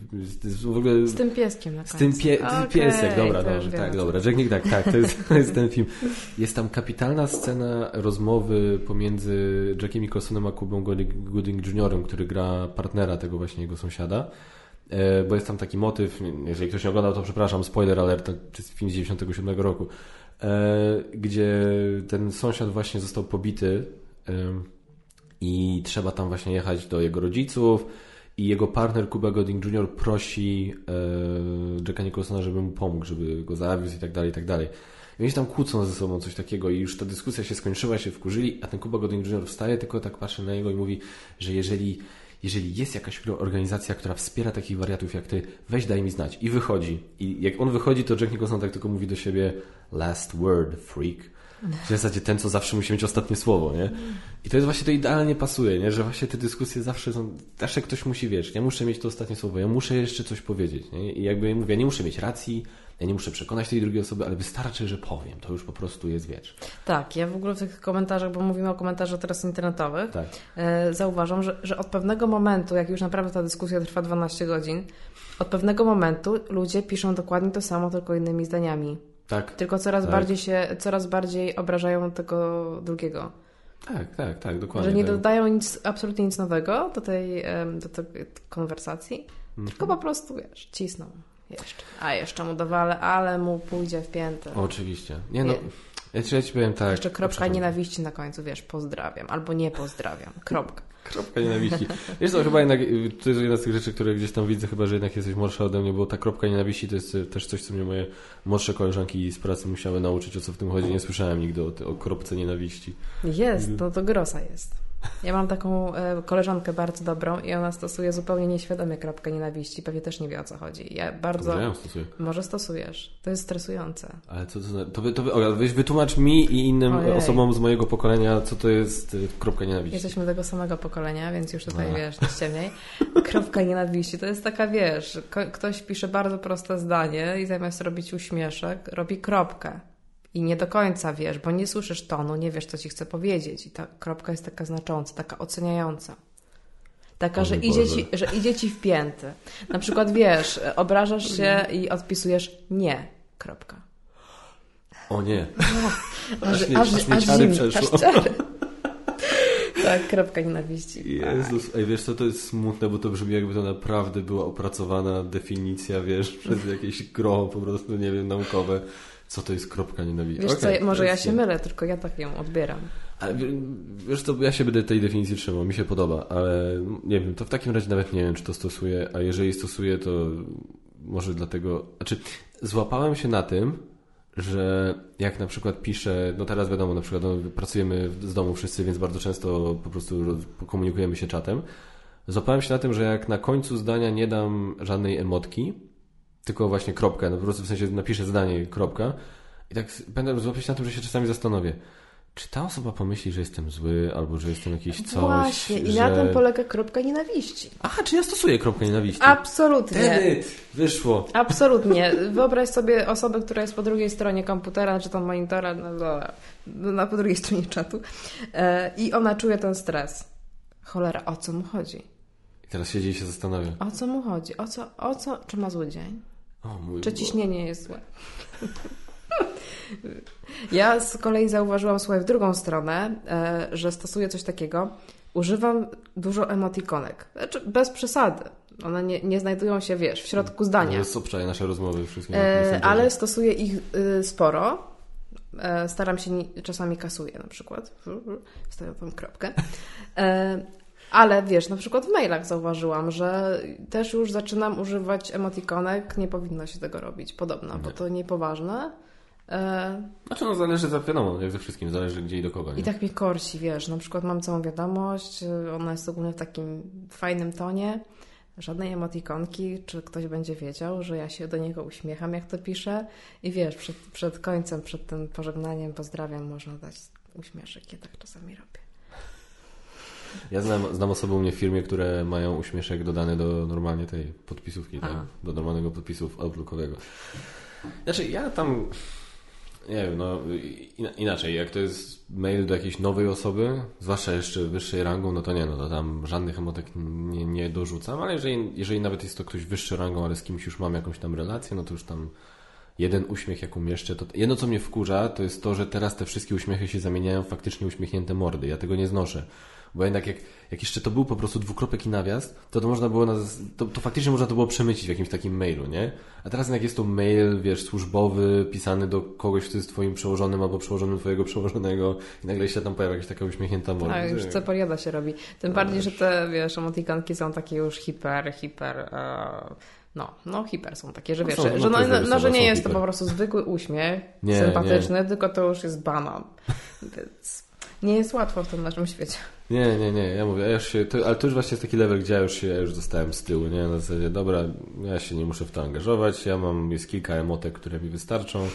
w ogóle... Z tym pieskiem na
końcu. Z tym pie... okay, piesek, dobra, dobrze, tak, dobra. Jack tak, tak, to jest, to jest ten film. <laughs> Jest tam kapitalna scena rozmowy pomiędzy Jackiem Nicholsonem a Kubą Gooding Jr., który gra partnera tego właśnie jego sąsiada e, bo jest tam taki motyw, jeżeli ktoś nie oglądał, to przepraszam, spoiler alert, to jest film z 97 roku, e, gdzie ten sąsiad właśnie został pobity i trzeba tam właśnie jechać do jego rodziców i jego partner Cuba Gooding Jr. prosi e, Jacka Nicholsona, żeby mu pomógł, żeby go zawiózł i tak dalej, i tak dalej. I oni się tam kłócą ze sobą coś takiego i już ta dyskusja się skończyła, się wkurzyli, a ten Cuba Gooding Jr. wstaje, tylko tak patrzy na niego i mówi, że jeżeli, jeżeli jest jakaś organizacja, która wspiera takich wariatów jak ty, weź daj mi znać. I wychodzi. I jak on wychodzi, to Jack Nicholson tak tylko mówi do siebie last word, freak. W zasadzie ten, co zawsze musi mieć ostatnie słowo, nie? I to jest właśnie, to idealnie pasuje, nie? Że właśnie te dyskusje zawsze są, zawsze ktoś musi, wiesz, ja muszę mieć to ostatnie słowo, ja muszę jeszcze coś powiedzieć, nie? I jakby mówię, ja nie muszę mieć racji, ja nie muszę przekonać tej drugiej osoby, ale wystarczy, że powiem. To już po prostu jest, wiesz.
Tak, ja w ogóle w tych komentarzach, bo mówimy o komentarzach teraz internetowych, tak. e, zauważam, że, że od pewnego momentu, jak już naprawdę ta dyskusja trwa 12 godzin, od pewnego momentu ludzie piszą dokładnie to samo, tylko innymi zdaniami.
Tak.
Tylko coraz tak. bardziej się, coraz bardziej obrażają tego drugiego.
Tak, tak, tak, dokładnie.
Że nie
tak.
dodają nic, absolutnie nic nowego do tej, do tej konwersacji, mhm. tylko po prostu, wiesz, cisną. Jeszcze. A jeszcze mu dowalę, ale mu pójdzie w piętę.
Oczywiście. Nie no, ja ci, ja ci powiem tak.
Jeszcze kropka nienawiści na końcu, wiesz, pozdrawiam albo nie pozdrawiam. Kropka. <laughs>
Kropka nienawiści. Wiesz co, chyba jednak, to jest jedna z tych rzeczy, które gdzieś tam widzę, chyba, że jednak jesteś młodsza ode mnie, bo ta kropka nienawiści to jest też coś, co mnie moje młodsze koleżanki z pracy musiały nauczyć, o co w tym chodzi. Nie słyszałem nigdy o, o kropce nienawiści.
Jest, no to grosa jest. Ja mam taką e, koleżankę bardzo dobrą i ona stosuje zupełnie nieświadomie kropkę nienawiści. Pewnie też nie wie o co chodzi. Ja bardzo.
Może ja stosuję.
Może stosujesz. To jest stresujące.
Ale co to znaczy? To, to, to, wytłumacz mi i innym Ojej. osobom z mojego pokolenia, co to jest e, kropka nienawiści.
Jesteśmy tego samego pokolenia, więc już tutaj A. wiesz, nie ściemniej. <laughs> Kropka nienawiści to jest taka, wiesz, ktoś pisze bardzo proste zdanie i zamiast robić uśmieszek, robi kropkę i nie do końca wiesz, bo nie słyszysz tonu, nie wiesz, co ci chce powiedzieć. I ta kropka jest taka znacząca, taka oceniająca. Taka, że idzie, ci, że idzie ci w pięty. Na przykład wiesz, obrażasz się i odpisujesz nie. Kropka.
O nie.
No, aż, aż, aż, aż, zimny, aż Tak, kropka nienawiści.
Jezus, ej, wiesz co, to jest smutne, bo to brzmi jakby to naprawdę była opracowana definicja, wiesz, <laughs> przez jakieś gro po prostu, nie wiem, naukowe. Co to jest kropka nienawiści?
Wiesz okay, co, może ja się mylę, tylko ja tak ją odbieram.
Ale, wiesz co, ja się będę tej definicji trzymał, mi się podoba, ale nie wiem, to w takim razie nawet nie wiem, czy to stosuję, a jeżeli stosuję, to może dlatego... Znaczy, złapałem się na tym, że jak na przykład piszę, no teraz wiadomo, na przykład no, pracujemy z domu wszyscy, więc bardzo często po prostu komunikujemy się czatem. Złapałem się na tym, że jak na końcu zdania nie dam żadnej emotki, tylko właśnie kropkę, no po prostu w sensie napiszę zdanie, kropka i tak będę złapać na tym, że się czasami zastanowię, czy ta osoba pomyśli, że jestem zły, albo że jestem jakiś coś.
Właśnie, i
że...
na tym polega kropka nienawiści.
Aha, czy ja stosuję kropkę nienawiści?
Absolutnie.
Wtedy wyszło.
Absolutnie. Wyobraź sobie osobę, która jest po drugiej stronie komputera, czy tam monitora, no, no, no, po drugiej stronie czatu e, i ona czuje ten stres. Cholera, o co mu chodzi?
I teraz siedzi i się zastanawia.
O co mu chodzi? O co, o co, czy ma zły dzień? Czy ciśnienie jest złe? <laughs> ja z kolei zauważyłam, słuchaj, w drugą stronę, e, że stosuję coś takiego. Używam dużo emotikonek. Znaczy, bez przesady. One nie, nie znajdują się, wiesz, w środku zdania. To
jest obszaj nasze rozmowy wszystkie.
E, ale stosuję ich y, sporo. E, staram się, czasami kasuję na przykład. Wstawiam tam kropkę. Ale wiesz, na przykład w mailach zauważyłam, że też już zaczynam używać emotikonek. Nie powinno się tego robić, podobno, nie. bo to niepoważne.
E... Znaczy, no zależy, za wiadomo, jak ze wszystkim, zależy gdzie i do kogo. Nie?
I tak mnie korci, wiesz, na przykład mam całą wiadomość, ona jest ogólnie w takim fajnym tonie, żadnej emotikonki, czy ktoś będzie wiedział, że ja się do niego uśmiecham, jak to piszę. I wiesz, przed, przed końcem, przed tym pożegnaniem, pozdrawiam, można dać uśmieszek. Ja tak czasami robię.
Ja znam, znam osoby u mnie w firmie, które mają uśmieszek dodany do normalnie tej podpisówki, tak? do normalnego podpisu Outlookowego. Znaczy, ja tam. Nie wiem, no inaczej, jak to jest mail do jakiejś nowej osoby, zwłaszcza jeszcze wyższej rangą, no to nie, no to tam żadnych emotek nie, nie dorzucam, ale jeżeli, jeżeli nawet jest to ktoś wyższy rangą, ale z kimś już mam jakąś tam relację, no to już tam jeden uśmiech jak umieszczę, to jedno co mnie wkurza, to jest to, że teraz te wszystkie uśmiechy się zamieniają w faktycznie uśmiechnięte mordy. Ja tego nie znoszę. Bo jednak jak, jak jeszcze to był po prostu dwukropek i nawias, to to można było, to, to faktycznie można to było przemycić w jakimś takim mailu, nie? A teraz jak jest to mail, wiesz, służbowy, pisany do kogoś, kto jest twoim przełożonym albo przełożonym twojego przełożonego i nagle się tam pojawia jakaś taka uśmiechnięta morda.
Tak, już co poriada się robi. Tym no, bardziej, że te, wiesz, emotikanki są takie już hiper, hiper... Uh... No, no hiper są takie, że no wiesz, są, że, no, no, no, że nie jest to po prostu zwykły uśmiech, nie, sympatyczny, nie. tylko to już jest banan. <laughs> Więc nie jest łatwo w tym naszym świecie.
Nie, nie, nie, ja mówię, ja już się, to, ale to już właśnie jest taki level, gdzie ja już się, ja już zostałem z tyłu, nie? Na zasadzie, dobra, ja się nie muszę w to angażować, ja mam, jest kilka emotek, które mi wystarczą,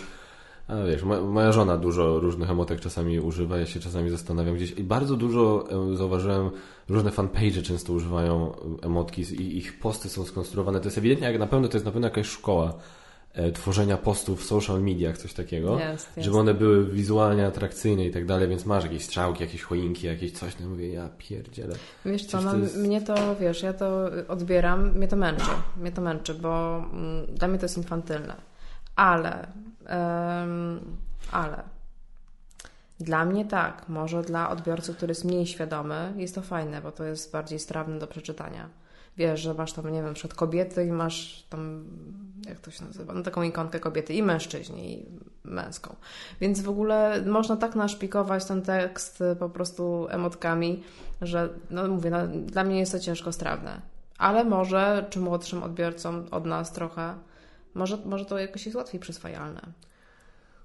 A wiesz, moja żona dużo różnych emotek czasami używa, ja się czasami zastanawiam gdzieś i bardzo dużo zauważyłem, różne fanpage często używają emotki i ich posty są skonstruowane. To jest ewidentnie, jak na pewno to jest na pewno jakaś szkoła tworzenia postów w social mediach, coś takiego, jest, jest. żeby one były wizualnie atrakcyjne i tak dalej, więc masz jakieś strzałki, jakieś choinki, jakieś coś, no mówię, ja pierdzielę.
Wiesz co, no, to jest... mnie to, wiesz, ja to odbieram, mnie to męczy, mnie to męczy, bo mm, dla mnie to jest infantylne, ale ale dla mnie tak, może dla odbiorcy, który jest mniej świadomy, jest to fajne, bo to jest bardziej strawne do przeczytania. Wiesz, że masz tam, nie wiem, przed kobiety i masz tam, jak to się nazywa, no taką ikonkę kobiety i mężczyźni, i męską. Więc w ogóle można tak naszpikować ten tekst po prostu emotkami, że, no mówię, no, dla mnie jest to ciężko strawne. Ale może, czy młodszym odbiorcom od nas trochę, może, może to jakoś jest łatwiej przyswajalne.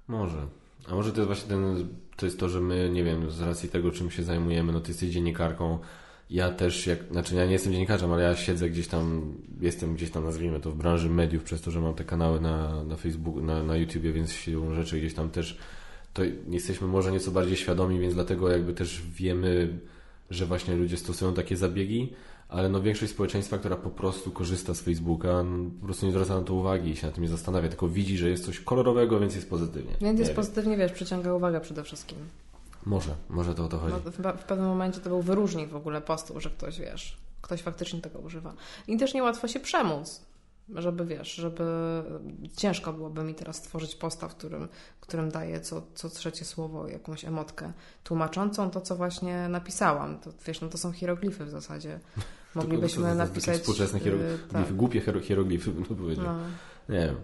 Może. A może to jest właśnie ten, to jest to, że my, nie wiem, z racji tego, czym się zajmujemy, no ty jesteś dziennikarką, ja też, jak, znaczy ja nie jestem dziennikarzem, ale ja siedzę gdzieś tam, jestem gdzieś tam, nazwijmy to, w branży mediów, przez to, że mam te kanały na, na Facebooku, na, na YouTubie, więc siłą rzeczy gdzieś tam też, to jesteśmy może nieco bardziej świadomi, więc dlatego jakby też wiemy, że właśnie ludzie stosują takie zabiegi, ale no większość społeczeństwa, która po prostu korzysta z Facebooka, no, po prostu nie zwraca na to uwagi i się na tym nie zastanawia, tylko widzi, że jest coś kolorowego, więc jest pozytywnie.
Więc jest pozytywnie, wiesz, przyciąga uwagę przede wszystkim.
Może, może to o to chodzi.
No, w, w pewnym momencie to był wyróżnik w ogóle postu, że ktoś, wiesz, ktoś faktycznie tego używa. I też niełatwo się przemóc żeby wiesz, żeby ciężko byłoby mi teraz stworzyć posta, w którym, w którym daję co, co trzecie słowo jakąś emotkę tłumaczącą to, co właśnie napisałam. To wiesz, no to są hieroglify w zasadzie. <laughs> Moglibyśmy to, to, to, napisać.
Współczesne hieroglify, tak. głupie hieroglify, <laughs> bym to powiedział. No. Nie wiem.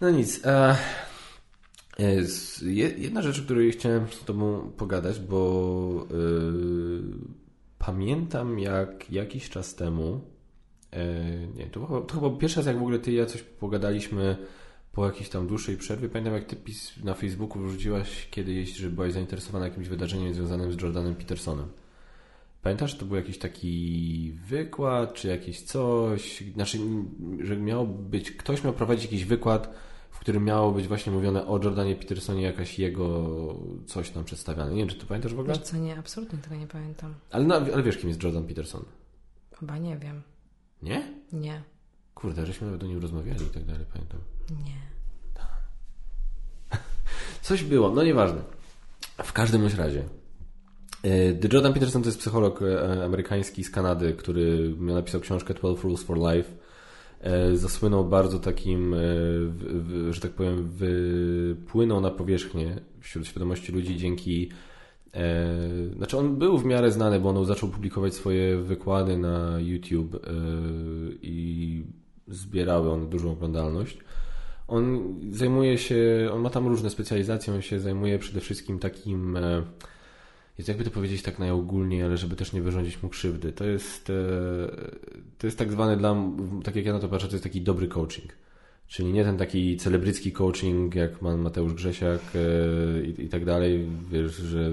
No nic. E, jedna rzecz, o której chciałem z Tobą pogadać, bo yy, pamiętam jak jakiś czas temu E, nie, to chyba, to chyba pierwszy raz, jak w ogóle ty i ja coś pogadaliśmy po jakiejś tam dłuższej przerwie. Pamiętam, jak ty pis na Facebooku wrzuciłaś kiedyś, że byłaś zainteresowana jakimś wydarzeniem związanym z Jordanem Petersonem. Pamiętasz, to był jakiś taki wykład, czy jakieś coś, znaczy, że miał być, ktoś miał prowadzić jakiś wykład, którym miało być właśnie mówione o Jordanie Petersonie, jakaś jego coś tam przedstawiane. Nie wiem, czy to pamiętasz w ogóle?
Wiesz co, nie, absolutnie tego nie pamiętam.
Ale, no, ale wiesz, kim jest Jordan Peterson?
Chyba nie wiem.
Nie?
Nie.
Kurde, żeśmy nawet o nim rozmawiali i tak dalej, pamiętam.
Nie. <laughs>
Coś było, no nieważne. W każdym razie. The Jordan Peterson to jest psycholog e, amerykański z Kanady, który napisał książkę 12 Rules for Life. E, zasłynął bardzo takim, e, że tak powiem, wypłynął na powierzchnię wśród świadomości ludzi dzięki E, znaczy on był w miarę znany, bo on zaczął publikować swoje wykłady na YouTube i zbierały one dużą oglądalność. On zajmuje się, on ma tam różne specjalizacje, on się zajmuje przede wszystkim takim, jest jakby to powiedzieć tak najogólniej, ale żeby też nie wyrządzić mu krzywdy. To jest, to jest tak zwany dla, tak jak ja na to patrzę, to jest taki dobry coaching. Czyli nie ten taki celebrycki coaching, jak ma Mateusz Grzesiak e, i, i, tak dalej, wiesz, że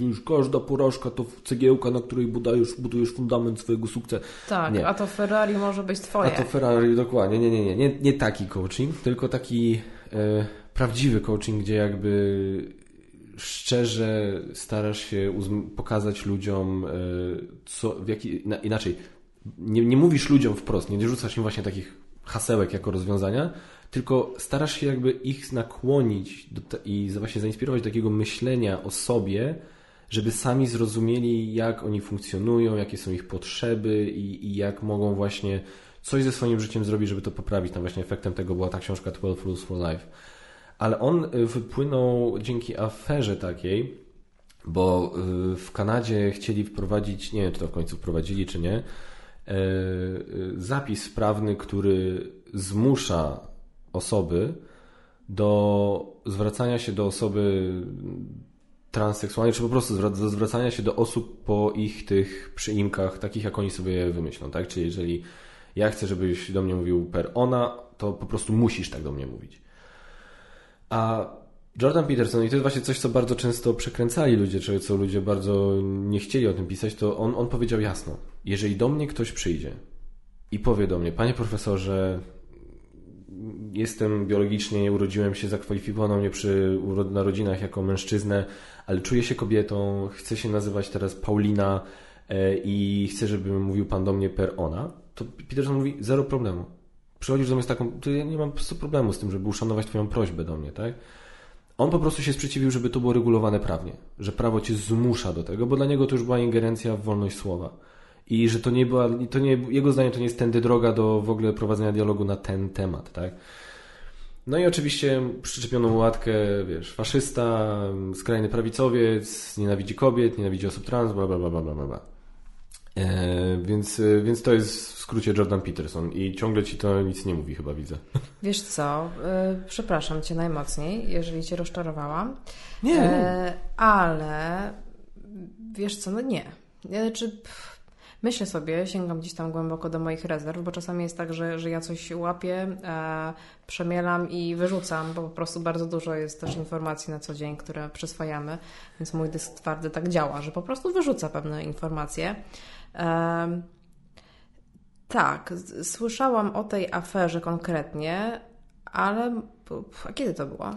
już każda porażka to cegiełka, na której budujesz, budujesz fundament swojego sukcesu.
Tak, nie. a to Ferrari może być twoje.
A to Ferrari, dokładnie, nie, nie, nie, nie, nie taki coaching, tylko taki e, prawdziwy coaching, gdzie jakby szczerze starasz się pokazać ludziom, e, co, w jaki, inaczej, nie, nie mówisz ludziom wprost, nie rzucasz im właśnie takich hasełek jako rozwiązania, tylko starasz się jakby ich nakłonić i właśnie zainspirować do takiego myślenia o sobie, żeby sami zrozumieli, jak oni funkcjonują, jakie są ich potrzeby i, i jak mogą właśnie coś ze swoim życiem zrobić, żeby to poprawić. Tam właśnie efektem tego była ta książka 12 Rules for Life. Ale on y, wypłynął dzięki aferze takiej, bo y, w Kanadzie chcieli wprowadzić, nie wiem czy to w końcu wprowadzili czy nie, E, zapis prawny, który zmusza osoby do zwracania się do osoby transseksualnej, czy po prostu do zwracania się do osób po ich tych przyimkach, takich jak oni sobie wymyślą, tak? Czyli jeżeli ja chcę, żebyś do mnie mówił per ona, to po prostu musisz tak do mnie mówić. A Jordan Peterson, i to jest właśnie coś, co bardzo często przekręcali ludzie, czy co ludzie bardzo nie chcieli o tym pisać, to on, on powiedział jasno, jeżeli do mnie ktoś przyjdzie i powie do mnie, panie profesorze, jestem biologicznie, urodziłem się, zakwalifikowano mnie przy narodzinach jako mężczyznę, ale czuję się kobietą, chcę się nazywać teraz Paulina e, i chcę, żeby mówił pan do mnie per ona, to Peterson mówi, zero problemu. Przychodzisz do mnie z taką, to ja nie mam problemu z tym, żeby uszanować twoją prośbę do mnie, tak? On po prostu się sprzeciwił, żeby to było regulowane prawnie, że prawo cię zmusza do tego, bo dla niego to już była ingerencja w wolność słowa. I że to nie była, to nie, jego zdaniem to nie jest tędy droga do w ogóle prowadzenia dialogu na ten temat, tak? No i oczywiście przyczepiono mu łatkę, wiesz, faszysta, skrajny prawicowiec, nienawidzi kobiet, nienawidzi osób trans, bla bla bla bla bla więc, więc to jest w skrócie Jordan Peterson i ciągle ci to nic nie mówi, chyba widzę. <laughs>
Wiesz co, e, przepraszam cię najmocniej, jeżeli cię rozczarowałam.
Nie. E,
ale wiesz co, no nie. Znaczy, myślę sobie, sięgam gdzieś tam głęboko do moich rezerw, bo czasami jest tak, że, że ja coś łapię, e, przemielam i wyrzucam, bo po prostu bardzo dużo jest też informacji na co dzień, które przyswajamy, więc mój dysk twardy tak działa, że po prostu wyrzuca pewne informacje. Tak, słyszałam o tej aferze konkretnie, ale a kiedy to było?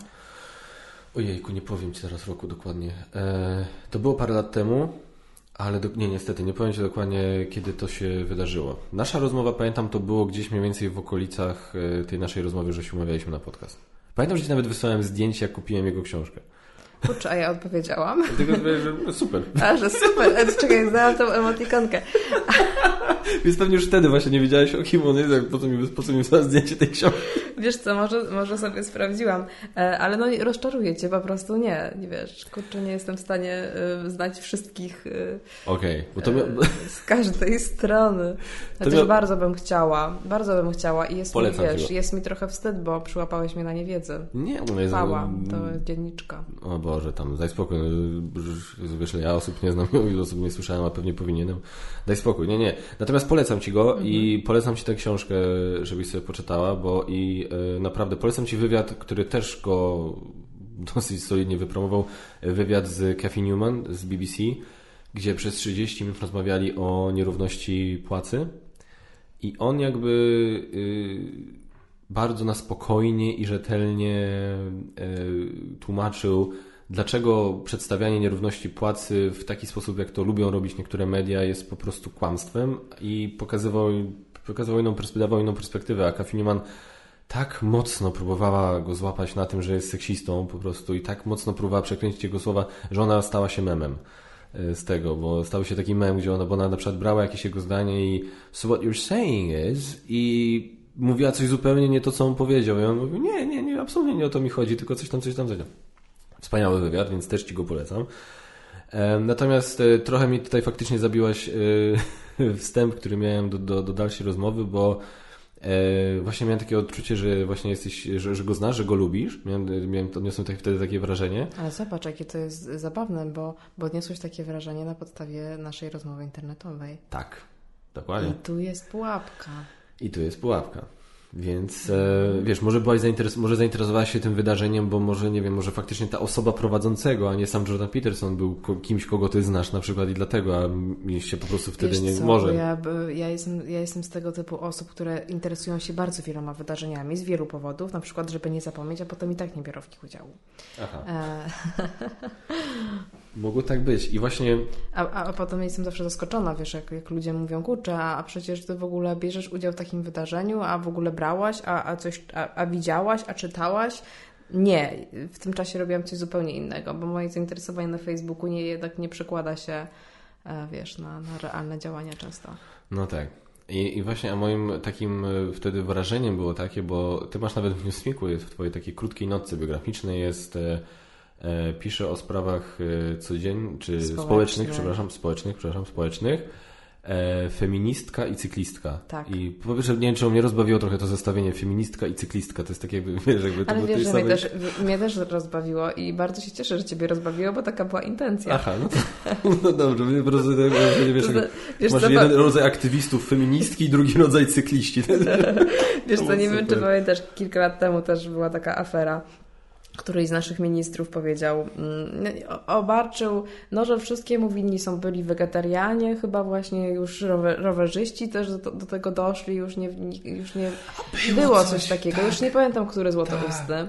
Ojejku, nie powiem Ci teraz roku dokładnie. E, to było parę lat temu. Ale do, nie, niestety, nie powiem Ci dokładnie, kiedy to się wydarzyło. Nasza rozmowa, pamiętam, to było gdzieś mniej więcej w okolicach e, tej naszej rozmowy, że się umawialiśmy na podcast. Pamiętam, że Ci nawet wysłałem zdjęcie, jak kupiłem jego książkę.
Kurczę, a ja odpowiedziałam.
Tylko że no super.
A, że super. Czekaj, znałam tą emotikonkę.
Więc pewnie już wtedy właśnie nie wiedziałeś o kim on jest, po co mi, po co mi wysłałeś zdjęcie tej książki.
Wiesz co, może, może sobie sprawdziłam, e, ale no rozczaruję Cię, po prostu nie, nie wiesz, kurczę, nie jestem w stanie e, znać wszystkich
Okej, okay, to
z każdej strony. Chociaż miał... bardzo bym chciała, bardzo bym chciała i jest mi, wiesz, jest mi trochę wstyd, bo przyłapałeś mnie na niewiedzę.
Nie, mnie jest...
Chwała, to dzienniczka.
O Boże, tam daj spokój. No, wiesz, ja osób nie znam, <laughs> wielu osób nie słyszałem, a pewnie powinienem. Daj spokój. Nie, nie. Natomiast polecam Ci go mhm. i polecam Ci tę książkę, żebyś sobie poczytała, bo i y, naprawdę polecam Ci wywiad, który też go dosyć solidnie wypromował. Wywiad z Kathy Newman z BBC, gdzie przez 30 minut rozmawiali o nierówności płacy. I on jakby y, bardzo na spokojnie i rzetelnie y, tłumaczył, dlaczego przedstawianie nierówności płacy w taki sposób, jak to lubią robić niektóre media, jest po prostu kłamstwem i pokazywał, pokazywał inną, dawał inną perspektywę, a Kathy tak mocno próbowała go złapać na tym, że jest seksistą po prostu i tak mocno próbowała przekręcić jego słowa, że ona stała się memem e, z tego, bo stał się taki mem, gdzie ona, bo ona na przykład brała jakieś jego zdanie i so what you're saying is i mówiła coś zupełnie nie to, co on powiedział i on mówił, nie, nie, nie, absolutnie nie o to mi chodzi, tylko coś tam, coś tam, coś tam. Wspaniały wywiad, więc też Ci go polecam. Natomiast e, trochę mi tutaj faktycznie zabiłaś e, <laughs> wstęp, który miałem do, do, do dalszej rozmowy, bo e, właśnie miałem takie odczucie, że właśnie jesteś, że, że go znasz, że go lubisz. Miałem, miałem odniosłem tak, wtedy takie wrażenie.
Ale zobacz, jakie to jest zabawne, bo, bo odniosłeś takie wrażenie na podstawie naszej rozmowy internetowej.
Tak, dokładnie.
I tu jest pułapka.
I tu jest pułapka. Więc e, wiesz, może byłaś zainteres może zainteresowałaś się tym wydarzeniem, bo może, nie wiem, może faktycznie ta osoba prowadzącego, a nie sam Jordan Peterson był kimś, kogo ty znasz na przykład i dlatego, a mieliście po prostu wtedy
wiesz
nie
co,
może.
Ja, ja, jestem, ja jestem z tego typu osób, które interesują się bardzo wieloma wydarzeniami z wielu powodów, na przykład, żeby nie zapomnieć, a potem i tak nie biorą w nich udziału. Aha. E... <laughs>
Mogło tak być i właśnie...
A, a potem jestem zawsze zaskoczona, wiesz, jak, jak ludzie mówią, kurczę, a, a przecież ty w ogóle bierzesz udział w takim wydarzeniu, a w ogóle brałaś, a, a coś, a, a widziałaś, a czytałaś. Nie, w tym czasie robiłam coś zupełnie innego, bo moje zainteresowanie na Facebooku nie, jednak nie przekłada się, e, wiesz, na, na realne działania często.
No tak. I, I, właśnie, a moim takim e, wtedy wrażeniem było takie, bo ty masz nawet w Newsweeku, jest w twojej takiej krótkiej notce biograficznej jest e, pisze o sprawach e, codziennych, czy społecznych, przepraszam, społecznych, przepraszam, społecznych. E, feministka i cyklistka.
Tak.
I po pierwsze, nie wiem, czy mnie rozbawiło trochę to zestawienie feministka i cyklistka. To jest takie, jakby, <laughs> wiesz, jakby
to Ale wiesz, że mnie też, mnie też rozbawiło i bardzo się cieszę, że Ciebie rozbawiło, bo taka była intencja.
Aha, no, to, <laughs> no dobrze, po prostu nie wiesz, jak, wiesz masz co, jeden rodzaj aktywistów feministki i drugi rodzaj cykliści. <laughs>
wiesz co, nie wiem, czy pamiętasz, kilka lat temu też była taka afera któryś z naszych ministrów powiedział, mm, obarczył, no, że wszystkiemu winni są byli wegetarianie, chyba właśnie już rower, rowerzyści też do, do, tego doszli, już nie, już nie było, było coś, takiego, tak, już nie pamiętam, który złotousty. Tak.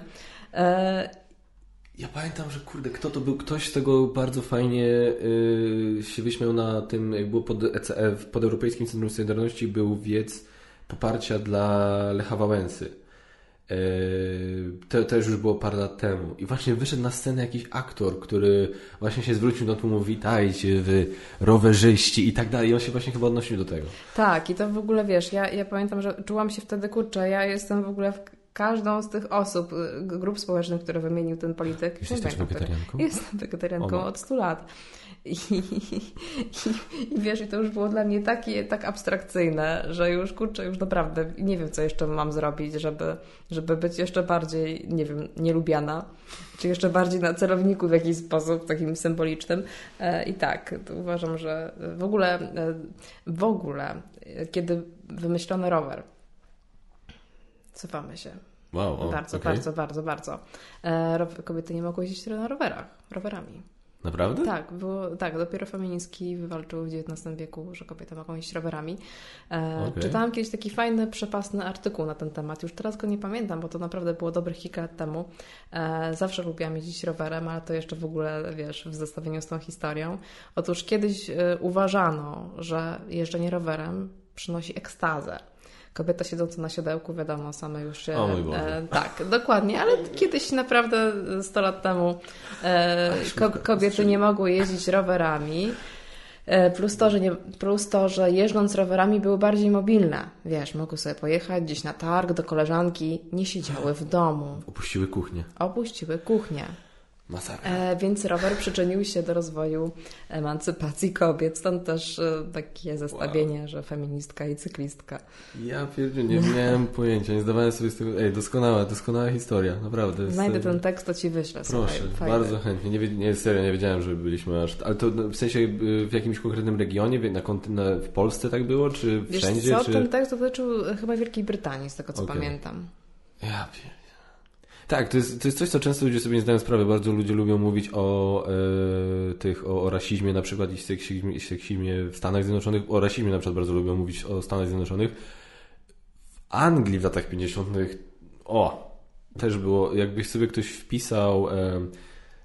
E,
ja pamiętam, że kurde, kto to był? Ktoś z tego bardzo fajnie yy, się wyśmiał na tym, jak było pod ECF, pod Europejskim Centrum Solidarności, był wiec poparcia dla Lecha Wałęsy. Yy, to też już było parę lat temu. I właśnie wyszedł na scenę jakiś aktor, który właśnie się zwrócił do tłumu, witajcie wy rowerzyści i tak dalej. I on się właśnie chyba odnosił do tego.
Tak, i to w ogóle wiesz, ja, ja pamiętam, że czułam się wtedy, kurczę, ja jestem w ogóle w każdą z tych osób, y, grup społecznych, które wymienił ten polityk.
Jesteś też wegetarianką?
Jestem wegetarianką od 100 lat. I, i, I, wiesz, i to już było dla mnie takie, tak abstrakcyjne, że już kurczę, już naprawdę nie wiem, co jeszcze mam zrobić, żeby, żeby być jeszcze bardziej, nie wiem, nielubiana, czy jeszcze bardziej na celowniku w jakiś sposób takim symbolicznym. E, I tak, uważam, że w ogóle, e, w ogóle, kiedy wymyślono rower, Cofamy się.
Wow,
wow bardzo, okay. bardzo, bardzo, bardzo. E, kobiety nie mogły jeździć na rowerach, rowerami.
Naprawdę?
Tak, było, tak, dopiero feministki wywalczyły w XIX wieku, że kobiety mogą jeździć rowerami. E, okay. Czytałam kiedyś taki fajny, przepasny artykuł na ten temat. Już teraz go nie pamiętam, bo to naprawdę było dobrych kilka lat temu. E, zawsze lubiłam jeździć rowerem, ale to jeszcze w ogóle, wiesz, w zestawieniu z tą historią. Otóż kiedyś e, uważano, że jeżdżenie rowerem przynosi ekstazę kobieta siedząca na siodełku, wiadomo, same już się...
O mój Boże.
E, tak, dokładnie, ale kiedyś naprawdę 100 lat temu e, ko kobiety nie mogły jeździć rowerami. E, plus to, że nie, plus to, że jeżdżąc rowerami były bardziej mobilne. Wiesz, mogły sobie pojechać gdzieś na targ do koleżanki, nie siedziały w domu.
Opuściły kuchnię.
Opuściły kuchnię.
E,
więc rower przyczynił się do rozwoju emancypacji kobiet. Stąd też e, takie zestawienie, wow. że feministka i cyklistka.
Ja pierdziu, nie miałem pojęcia, nie zdawałem sobie z tego... Ej, doskonała, doskonała historia, naprawdę.
Znajdę ten tekst, to Ci wyślę.
Proszę,
Słuchaj,
bardzo chętnie. Nie, nie, serio, nie wiedziałem, że byliśmy aż... Ale to w sensie y, w jakimś konkretnym regionie, na kontynencie, w Polsce tak było, czy wszędzie?
Wiesz co,
czy...
ten tekst dotyczył chyba Wielkiej Brytanii, z tego co okay. pamiętam.
Ja wiem. Tak, to jest, to jest coś, co często ludzie sobie nie zdają sprawy. Bardzo ludzie lubią mówić o e, tych, o, o, rasizmie na przykład i seksizmie, seksizmie w Stanach Zjednoczonych. O rasizmie na przykład bardzo lubią mówić o Stanach Zjednoczonych. W Anglii w latach 50. o, też było, jakbyś sobie ktoś wpisał e,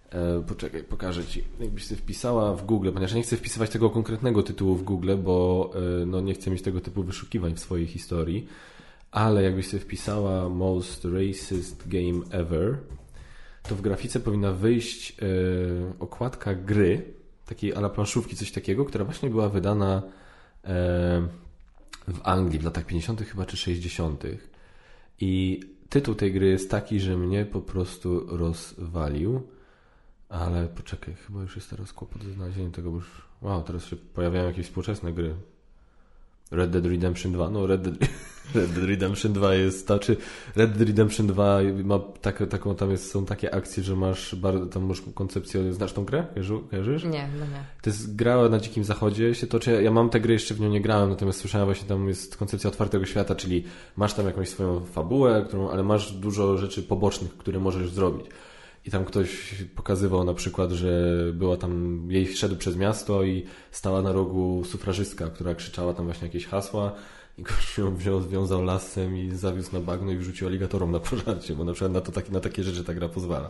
e, poczekaj, pokażę Ci. Jakbyś sobie wpisała w Google, ponieważ ja nie chcę wpisywać tego konkretnego tytułu w Google, bo e, no, nie chcę mieć tego typu wyszukiwań w swojej historii ale jakbyś sobie wpisała Most Racist Game Ever, to w grafice powinna wyjść yy, okładka gry, takiej ala planszówki, coś takiego, która właśnie była wydana yy, w Anglii w latach 50. chyba czy 60. I tytuł tej gry jest taki, że mnie po prostu rozwalił. Ale poczekaj, chyba już jest teraz kłopot ze znalezieniem tego, bo już. Wow, teraz się pojawiają jakieś współczesne gry. Red Dead Redemption 2. No, Red Dead, <laughs> Red Dead Redemption 2 jest, znaczy Red Dead Redemption 2 ma tak, taką, tam jest, są takie akcje, że masz bardzo, tam masz koncepcję, znasz tą grę? Kojarzysz?
Nie, no nie.
To jest gra na Dzikim Zachodzie, się toczy, ja mam tę grę, jeszcze w nią nie grałem, natomiast słyszałem właśnie tam jest koncepcja otwartego świata, czyli masz tam jakąś swoją fabułę, którą, ale masz dużo rzeczy pobocznych, które możesz zrobić. I tam ktoś pokazywał na przykład, że była tam, jej szedł przez miasto i stała na rogu sufrażystka, która krzyczała tam właśnie jakieś hasła i gość ją wziął, związał lasem i zawiózł na bagno i wrzucił aligatorom na pożarcie, bo na przykład na, to, taki, na takie rzeczy ta gra pozwala.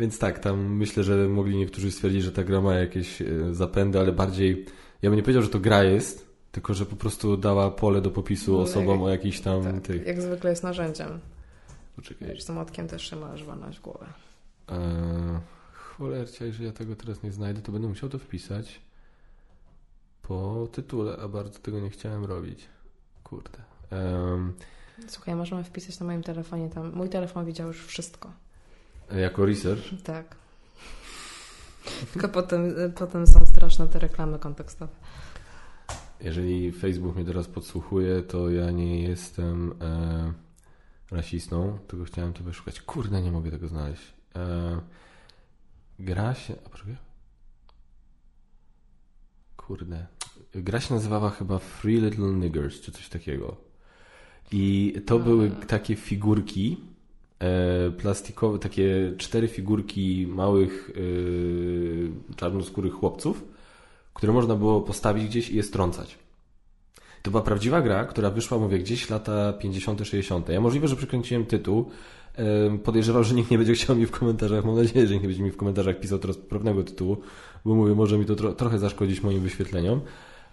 Więc tak, tam myślę, że mogli niektórzy stwierdzić, że ta gra ma jakieś e, zapędy, ale bardziej, ja bym nie powiedział, że to gra jest, tylko że po prostu dała pole do popisu no, osobom jak, o jakichś tam tak, tych...
Jak zwykle jest narzędziem. Poczekaj. Wiesz, motkiem też się możesz walnąć w głowę.
Eee, cholercia, jeżeli ja tego teraz nie znajdę, to będę musiał to wpisać po tytule, a bardzo tego nie chciałem robić. Kurde. Eee,
Słuchaj, możemy wpisać na moim telefonie tam. Mój telefon widział już wszystko.
Jako research?
Tak. Tylko potem, potem są straszne te reklamy kontekstowe.
Jeżeli Facebook mnie teraz podsłuchuje, to ja nie jestem e, rasistą, tylko chciałem to wyszukać. Kurde, nie mogę tego znaleźć. E, gra się. A poczekaj. Kurde. Gra się nazywała chyba Free Little Niggers, czy coś takiego. I to były takie figurki, e, plastikowe, takie cztery figurki małych e, czarnoskórych chłopców, które można było postawić gdzieś i je strącać. To była prawdziwa gra, która wyszła, mówię, gdzieś lata 50., 60. Ja możliwe, że przekręciłem tytuł. Podejrzewam, że nikt nie będzie chciał mi w komentarzach, mam nadzieję, że nikt nie będzie mi w komentarzach pisał teraz poprawnego tytułu, bo mówię, może mi to tro trochę zaszkodzić moim wyświetleniom.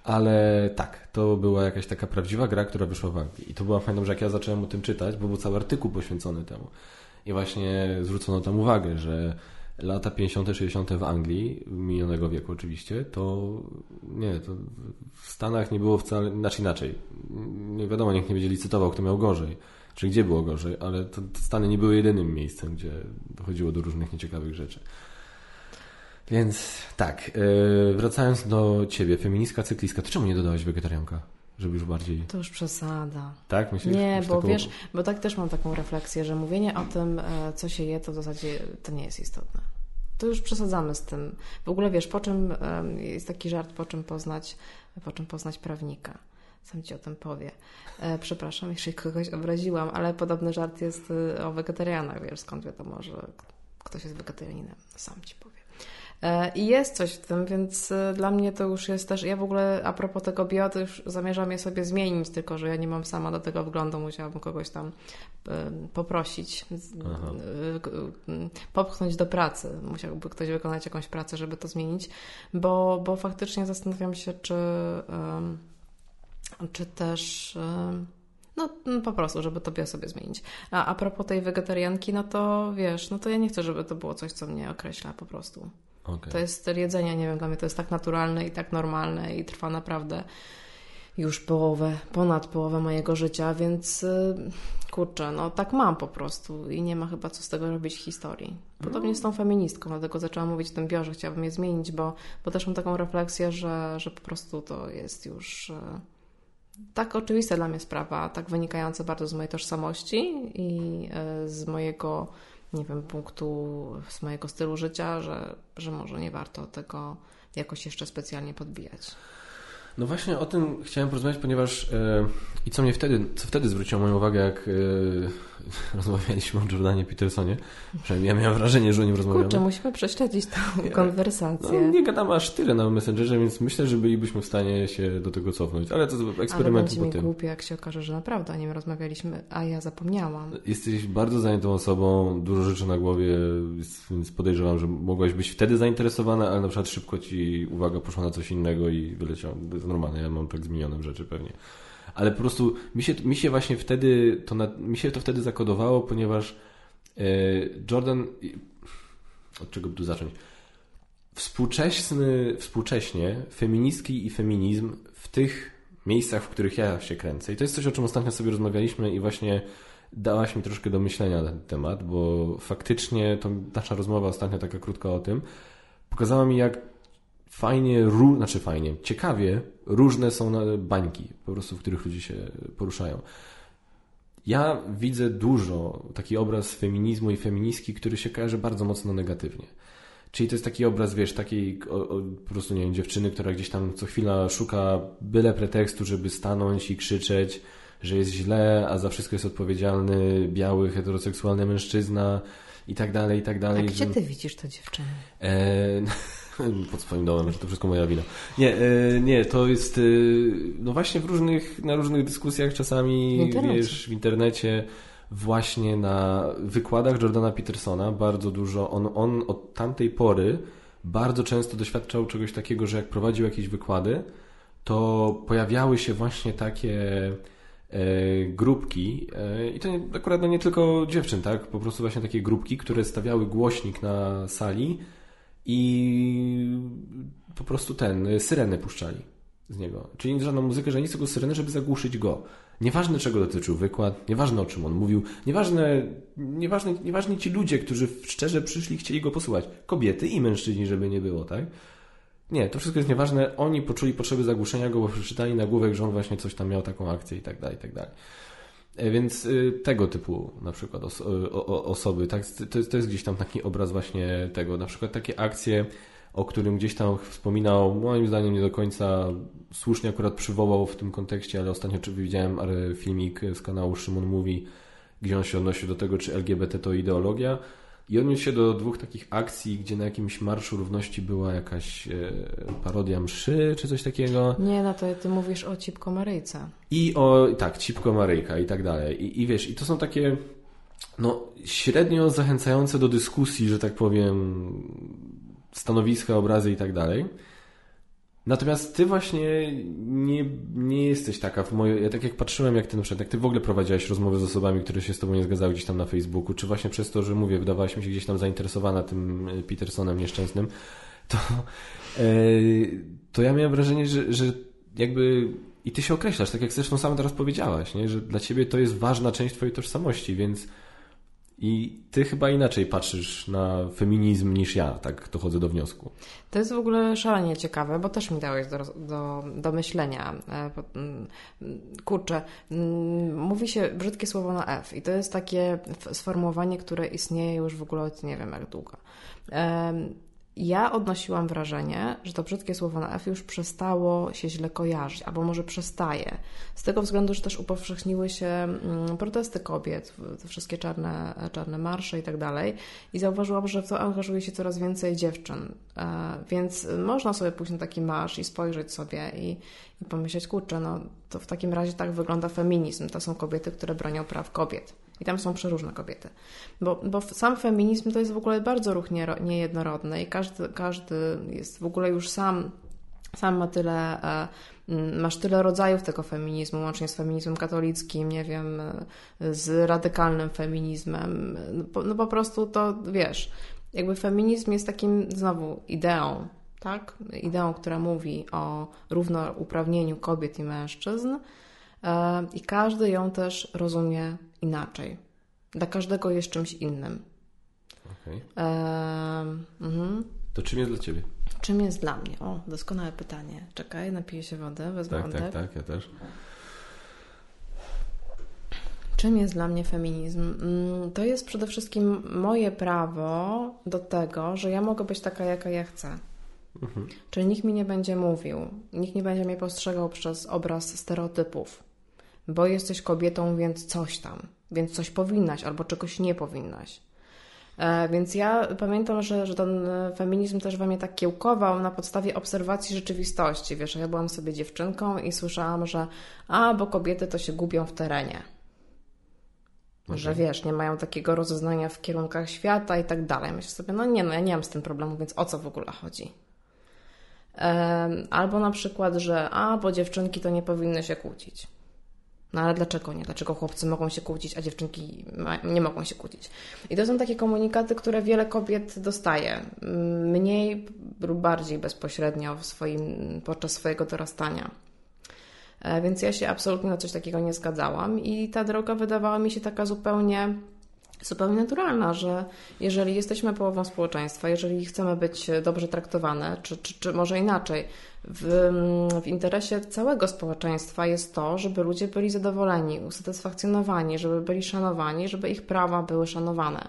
Ale tak, to była jakaś taka prawdziwa gra, która wyszła w Anglii. I to była fajna, że jak ja zacząłem o tym czytać, bo był cały artykuł poświęcony temu. I właśnie zwrócono tam uwagę, że lata 50., 60. w Anglii, minionego wieku oczywiście, to nie, to w Stanach nie było wcale, znaczy inaczej. Nie wiadomo, nikt nie będzie licytował, kto miał gorzej, czy gdzie było gorzej, ale to, to Stany nie były jedynym miejscem, gdzie dochodziło do różnych nieciekawych rzeczy. Więc tak, yy, wracając do ciebie, feministka, cyklistka, to czemu nie dodałeś wegetarianka? Żeby już bardziej.
To już przesada.
Tak, myślisz?
Nie, bo taką... wiesz, bo tak też mam taką refleksję, że mówienie o tym, e, co się je, to w zasadzie to nie jest istotne. To już przesadzamy z tym. W ogóle wiesz, po czym jest taki żart, po czym poznać, po czym poznać prawnika. Sam ci o tym powie. E, przepraszam, jeśli kogoś obraziłam, ale podobny żart jest e, o wegetarianach, wiesz, skąd wiadomo, że ktoś jest wegetarianinem. Sam ci powiem. E, I jest coś w tym, więc e, dla mnie to już jest też. Ja w ogóle a propos tego bio, to już zamierzam je sobie zmienić, tylko że ja nie mam sama do tego wglądu, musiałabym kogoś tam poprosić, Aha. popchnąć do pracy. Musiałby ktoś wykonać jakąś pracę, żeby to zmienić, bo, bo faktycznie zastanawiam się, czy, czy też. No, no, po prostu, żeby to bio sobie zmienić. A a propos tej wegetarianki, no to wiesz, no to ja nie chcę, żeby to było coś, co mnie określa po prostu. Okay. To jest styl jedzenia, nie wiem, dla mnie to jest tak naturalne i tak normalne i trwa naprawdę już połowę, ponad połowę mojego życia, więc y, kurczę, no tak mam po prostu i nie ma chyba co z tego robić historii. Podobnie no. z tą feministką, dlatego zaczęłam mówić o tym biorze, chciałabym je zmienić, bo, bo też mam taką refleksję, że, że po prostu to jest już y, tak oczywista dla mnie sprawa, tak wynikająca bardzo z mojej tożsamości i y, z mojego nie wiem, punktu z mojego stylu życia, że, że może nie warto tego jakoś jeszcze specjalnie podbijać.
No właśnie o tym chciałem porozmawiać, ponieważ e, i co mnie wtedy, co wtedy zwróciło moją uwagę, jak e, <laughs> rozmawialiśmy o Jordanie Petersonie. Przynajmniej ja miałem wrażenie, że o nim rozmawiamy.
Kurczę, musimy prześledzić tę konwersację.
No, nie gadamy aż tyle na Messengerze, więc myślę, że bylibyśmy w stanie się do tego cofnąć. Ale to eksperyment
po tym. głupie, jak się okaże, że naprawdę o nim rozmawialiśmy, a ja zapomniałam.
Jesteś bardzo zajętą osobą, dużo rzeczy na głowie, więc podejrzewam, że mogłaś być wtedy zainteresowana, ale na przykład szybko ci uwaga poszła na coś innego i wyleciał. Jest normalne, ja mam tak zmienione rzeczy pewnie ale po prostu mi się, mi się właśnie wtedy to, na, mi się to wtedy zakodowało, ponieważ e, Jordan, od czego by tu zacząć? Współczesny, współcześnie feministki i feminizm w tych miejscach, w których ja się kręcę. I to jest coś, o czym ostatnio sobie rozmawialiśmy i właśnie dałaś mi troszkę do myślenia na ten temat, bo faktycznie to nasza rozmowa ostatnio taka krótka o tym pokazała mi, jak fajnie, ró- znaczy fajnie, ciekawie różne są bańki, po prostu, w których ludzie się poruszają. Ja widzę dużo taki obraz feminizmu i feministki, który się kojarzy bardzo mocno negatywnie. Czyli to jest taki obraz, wiesz, takiej o, o, po prostu, nie wiem, dziewczyny, która gdzieś tam co chwila szuka byle pretekstu, żeby stanąć i krzyczeć, że jest źle, a za wszystko jest odpowiedzialny biały, heteroseksualny mężczyzna i tak dalej, i tak dalej.
A gdzie ty widzisz to dziewczynę? E, <laughs> <laughs>
pod swoim domem, że to wszystko moja wina. Nie, e, nie, to jest e, no właśnie w różnych, na różnych dyskusjach czasami, w wiesz, w internecie właśnie na wykładach Jordana Petersona bardzo dużo, on, on od tamtej pory bardzo często doświadczał czegoś takiego, że jak prowadził jakieś wykłady, to pojawiały się właśnie takie e, grupki i to nie, akurat no nie tylko dziewczyn, tak? Po prostu właśnie takie grupki, które stawiały głośnik na sali i po prostu ten, syrenę puszczali z niego. Czyli żadną muzykę, że nic tylko syrenę, żeby zagłuszyć go. Nieważne czego dotyczył wykład, nieważne o czym on mówił, nieważne, nieważne, nieważne ci ludzie, którzy szczerze przyszli chcieli go posłuchać. Kobiety i mężczyźni, żeby nie było, tak? Nie, to wszystko jest nieważne. Oni poczuli potrzeby zagłuszenia go, bo przeczytali nagłówek, że on właśnie coś tam miał taką akcję i tak dalej, i tak dalej. E, więc y, tego typu na przykład os osoby, tak, to, jest, to jest gdzieś tam taki obraz właśnie tego, na przykład takie akcje, o którym gdzieś tam wspominał, moim zdaniem nie do końca słusznie akurat przywołał w tym kontekście, ale ostatnio widziałem filmik z kanału Szymon Mówi gdzie on się odnosił do tego, czy LGBT to ideologia. I odniósł się do dwóch takich akcji, gdzie na jakimś Marszu Równości była jakaś e, parodia mszy, czy coś takiego.
Nie, no to ty mówisz o Cipko Maryjce.
I o, tak, Cipko Maryjka i tak dalej. I, I wiesz, i to są takie no, średnio zachęcające do dyskusji, że tak powiem, stanowiska, obrazy i tak dalej. Natomiast ty właśnie nie, nie jesteś taka w mojej. Ja tak jak patrzyłem, jak ty na jak ty w ogóle prowadziłaś rozmowy z osobami, które się z tobą nie zgadzały gdzieś tam na Facebooku, czy właśnie przez to, że mówię, wydawałaś mi się gdzieś tam zainteresowana tym e, Petersonem nieszczęsnym, to, yy, to ja miałem wrażenie, że, że jakby. I ty się określasz, tak jak zresztą sama teraz powiedziałaś, nie? że dla ciebie to jest ważna część twojej tożsamości, więc i ty chyba inaczej patrzysz na feminizm niż ja, tak dochodzę do wniosku.
To jest w ogóle szalenie ciekawe, bo też mi dałeś do, do, do myślenia. E, mm, kurczę, mm, mówi się brzydkie słowo na F i to jest takie sformułowanie, które istnieje już w ogóle od nie wiem jak długo ja odnosiłam wrażenie, że to brzydkie słowo na F już przestało się źle kojarzyć, albo może przestaje. Z tego względu, że też upowszechniły się mm, protesty kobiet, te wszystkie czarne, czarne marsze i tak dalej. I zauważyłam, że w to angażuje się coraz więcej dziewczyn. E, więc można sobie pójść na taki marsz i spojrzeć sobie i, i pomyśleć, kurczę, no to w takim razie tak wygląda feminizm. To są kobiety, które bronią praw kobiet. I tam są przeróżne kobiety. Bo, bo sam feminizm to jest w ogóle bardzo ruch niejednorodny i każdy, każdy jest w ogóle już sam, sam ma tyle, e, masz tyle rodzajów tego feminizmu, łącznie z feminizmem katolickim, nie wiem, z radykalnym feminizmem. No po, no po prostu to, wiesz, jakby feminizm jest takim, znowu, ideą, tak? Ideą, która mówi o równouprawnieniu kobiet i mężczyzn, i każdy ją też rozumie inaczej. Dla każdego jest czymś innym.
Okay. E, mhm. To czym jest dla Ciebie?
Czym jest dla mnie? O, doskonałe pytanie. Czekaj, napiję się wodę, wezmę
Tak, tak, tak, ja też.
Czym jest dla mnie feminizm? Mm, to jest przede wszystkim moje prawo do tego, że ja mogę być taka, jaka ja chcę. Mhm. Czyli nikt mi nie będzie mówił, nikt nie będzie mnie postrzegał przez obraz stereotypów bo jesteś kobietą, więc coś tam, więc coś powinnaś albo czegoś nie powinnaś. E, więc ja pamiętam, że, że ten feminizm też we mnie tak kiełkował na podstawie obserwacji rzeczywistości. Wiesz, ja byłam sobie dziewczynką i słyszałam, że a, bo kobiety to się gubią w terenie. Okay. Że wiesz, nie mają takiego rozeznania w kierunkach świata i tak dalej. Myślę sobie, no nie, no ja nie mam z tym problemu, więc o co w ogóle chodzi? Albo na przykład, że a, bo dziewczynki to nie powinny się kłócić. No ale dlaczego nie? Dlaczego chłopcy mogą się kłócić, a dziewczynki nie mogą się kłócić? I to są takie komunikaty, które wiele kobiet dostaje. Mniej lub bardziej bezpośrednio w swoim, podczas swojego dorastania. E, więc ja się absolutnie na coś takiego nie zgadzałam i ta droga wydawała mi się taka zupełnie zupełnie naturalna, że jeżeli jesteśmy połową społeczeństwa, jeżeli chcemy być dobrze traktowane, czy, czy, czy może inaczej, w, w interesie całego społeczeństwa jest to, żeby ludzie byli zadowoleni, usatysfakcjonowani, żeby byli szanowani, żeby ich prawa były szanowane.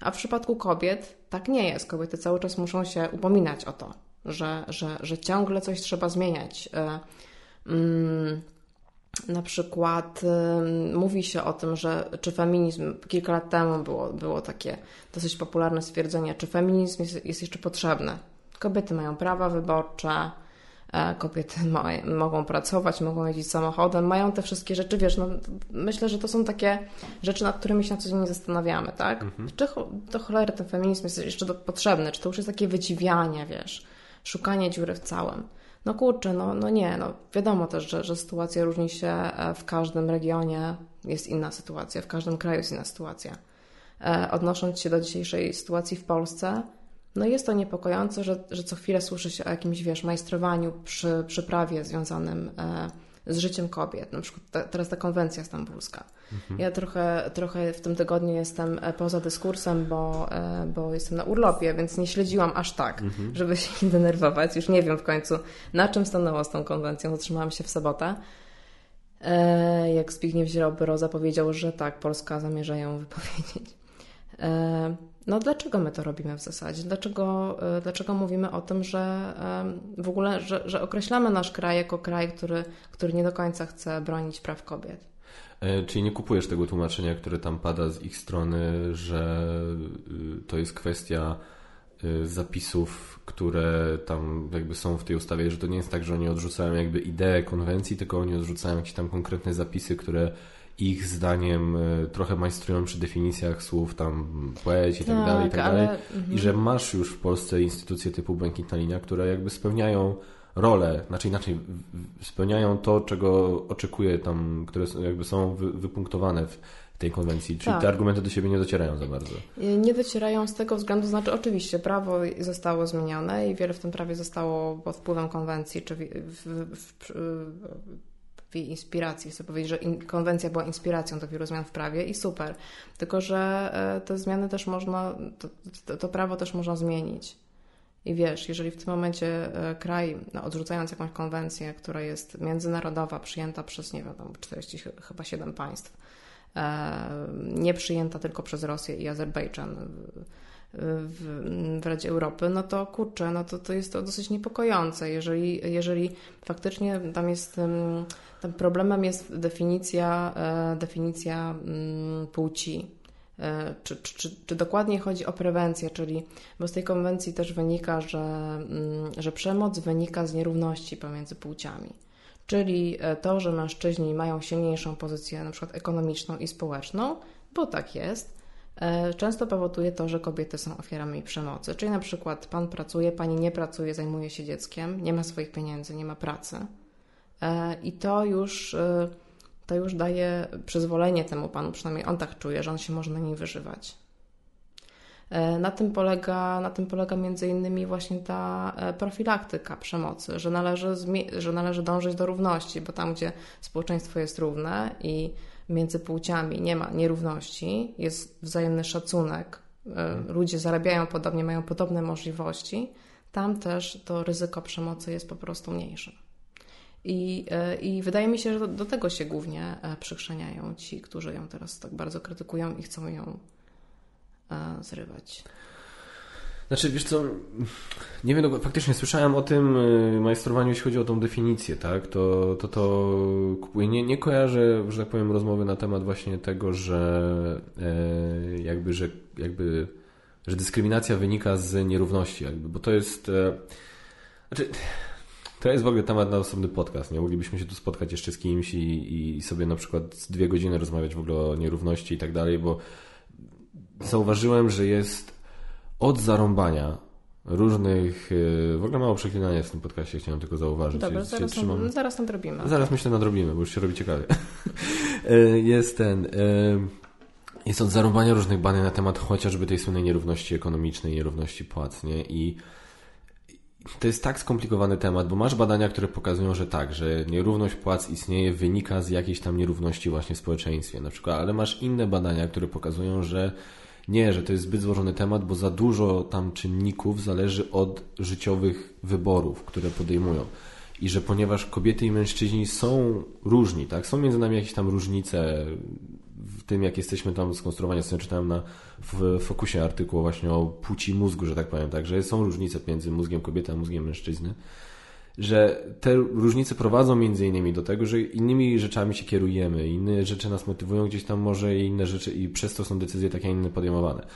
A w przypadku kobiet tak nie jest. Kobiety cały czas muszą się upominać o to, że, że, że ciągle coś trzeba zmieniać. E, mm, na przykład y, mówi się o tym, że czy feminizm, kilka lat temu było, było takie dosyć popularne stwierdzenie, czy feminizm jest, jest jeszcze potrzebny. Kobiety mają prawa wyborcze, e, kobiety <laughs> ma, mogą pracować, mogą jeździć samochodem, mają te wszystkie rzeczy, wiesz, no, myślę, że to są takie rzeczy, nad którymi się na co dzień nie zastanawiamy, tak? Mhm. Czy do cholery ten feminizm jest jeszcze do, potrzebny, czy to już jest takie wydziwianie, wiesz, szukanie dziury w całym. No kurczę, no, no nie, no wiadomo też, że, że sytuacja różni się e, w każdym regionie, jest inna sytuacja, w każdym kraju jest inna sytuacja. E, odnosząc się do dzisiejszej sytuacji w Polsce, no jest to niepokojące, że, że co chwilę słyszy się o jakimś, wiesz, majstrowaniu przy, przy prawie związanym e, z życiem kobiet. Na przykład ta, teraz ta konwencja stambulska. Mhm. Ja trochę, trochę w tym tygodniu jestem e, poza dyskursem, bo, e, bo jestem na urlopie, więc nie śledziłam aż tak, mhm. żeby się nie denerwować. Już nie wiem w końcu, na czym stanęło z tą konwencją. Zatrzymałam się w sobotę. Jak Zbigniew Ziobro zapowiedział, że tak, Polska zamierza ją wypowiedzieć. No dlaczego my to robimy w zasadzie? Dlaczego, e, dlaczego mówimy o tym, że w ogóle, że, że określamy nasz kraj jako kraj, który, który nie do końca chce bronić praw kobiet?
E, czyli nie kupujesz tego tłumaczenia, które tam pada z ich strony, że y, to jest kwestia y, zapisów, które tam jakby są w tej ustawie, że to nie jest tak, że oni odrzucają jakby ideę konwencji, tylko oni odrzucają jakieś tam konkretne zapisy, które ich zdaniem y, trochę majstrują przy definicjach słów tam płeć i tak, tak dalej, i tak ale... dalej. Mhm. I że masz już w Polsce instytucje typu Błękitna Linia, które jakby spełniają rolę, znaczy inaczej spełniają to, czego oczekuje tam, które jakby są wypunktowane w tej konwencji. Czyli tak. te argumenty do siebie nie docierają za bardzo.
Nie docierają z tego względu, znaczy oczywiście prawo zostało zmienione i wiele w tym prawie zostało pod wpływem konwencji, czy w, w, w, w inspiracji. Chcę powiedzieć, że in, konwencja była inspiracją do wielu zmian w prawie i super. Tylko, że e, te zmiany też można, to, to, to prawo też można zmienić. I wiesz, jeżeli w tym momencie e, kraj, no, odrzucając jakąś konwencję, która jest międzynarodowa, przyjęta przez, nie wiem, 40 chyba 7 państw, e, nie przyjęta tylko przez Rosję i Azerbejdżan w, w Radzie Europy, no to kurczę, no to, to jest to dosyć niepokojące, jeżeli, jeżeli faktycznie tam jest, tam problemem jest definicja, e, definicja mm, płci E, czy, czy, czy, dokładnie chodzi o prewencję, czyli bo z tej konwencji też wynika, że, mm, że przemoc wynika z nierówności pomiędzy płciami. Czyli e, to, że mężczyźni mają silniejszą pozycję na przykład ekonomiczną i społeczną, bo tak jest, często powoduje to, że kobiety są ofiarami przemocy. Czyli na przykład pan pracuje, pani nie pracuje, zajmuje się dzieckiem, nie ma swoich pieniędzy, nie ma pracy. I to już to już daje przyzwolenie temu panu, przynajmniej on tak czuje, że on się może na niej wyżywać. E, na tym polega, na tym polega między innymi właśnie ta e, profilaktyka przemocy, że należy, że należy dążyć do równości, bo tam, gdzie społeczeństwo jest równe i między płciami nie ma nierówności, jest wzajemny szacunek, e, ludzie zarabiają podobnie, mają podobne możliwości, tam też to ryzyko przemocy jest po prostu mniejsze. I, e, I wydaje mi się, że do, do tego się głównie e, przykrzeniają ci, którzy ją teraz tak bardzo krytykują i chcą ją zrywać.
Znaczy, wiesz co, nie wiem, no, faktycznie słyszałem o tym majstrowaniu, jeśli chodzi o tą definicję, tak, to to, to kupuję. Nie, nie kojarzę, że tak powiem, rozmowy na temat właśnie tego, że e, jakby, że jakby, że dyskryminacja wynika z nierówności, jakby, bo to jest, e, znaczy, to jest w ogóle temat na osobny podcast. Nie moglibyśmy się tu spotkać jeszcze z kimś i, i sobie na przykład dwie godziny rozmawiać w ogóle o nierówności i tak dalej, bo zauważyłem, że jest od zarąbania różnych. Y, w ogóle mało przeklinania w tym podcastie, chciałem tylko zauważyć.
Dobra, zaraz, trzymam... zaraz nadrobimy.
Zaraz myślę nadrobimy, bo już się robi ciekawie. <laughs> Y, jest ten. Y, jest od zarąbania różnych badań na temat chociażby tej słynnej nierówności ekonomicznej, nierówności płac, nie? I to jest tak skomplikowany temat, bo masz badania, które pokazują, że tak, że nierówność płac istnieje, wynika z jakiejś tam nierówności właśnie w społeczeństwie na przykład, ale masz inne badania, które pokazują, że nie, że to jest zbyt złożony temat, bo za dużo tam czynników zależy od życiowych wyborów, które podejmują. I że ponieważ kobiety i mężczyźni są różni, tak, są między nami jakieś tam różnice w tym, jak jesteśmy tam skonstruowani. Ostatnio czytałem na, w Fokusie artykuł właśnie o płci mózgu, że tak powiem, tak, że są różnice między mózgiem kobiety a mózgiem mężczyzny, że te różnice prowadzą między innymi do tego, że innymi rzeczami się kierujemy, inne rzeczy nas motywują gdzieś tam może i inne rzeczy i przez to są decyzje takie, inne podejmowane.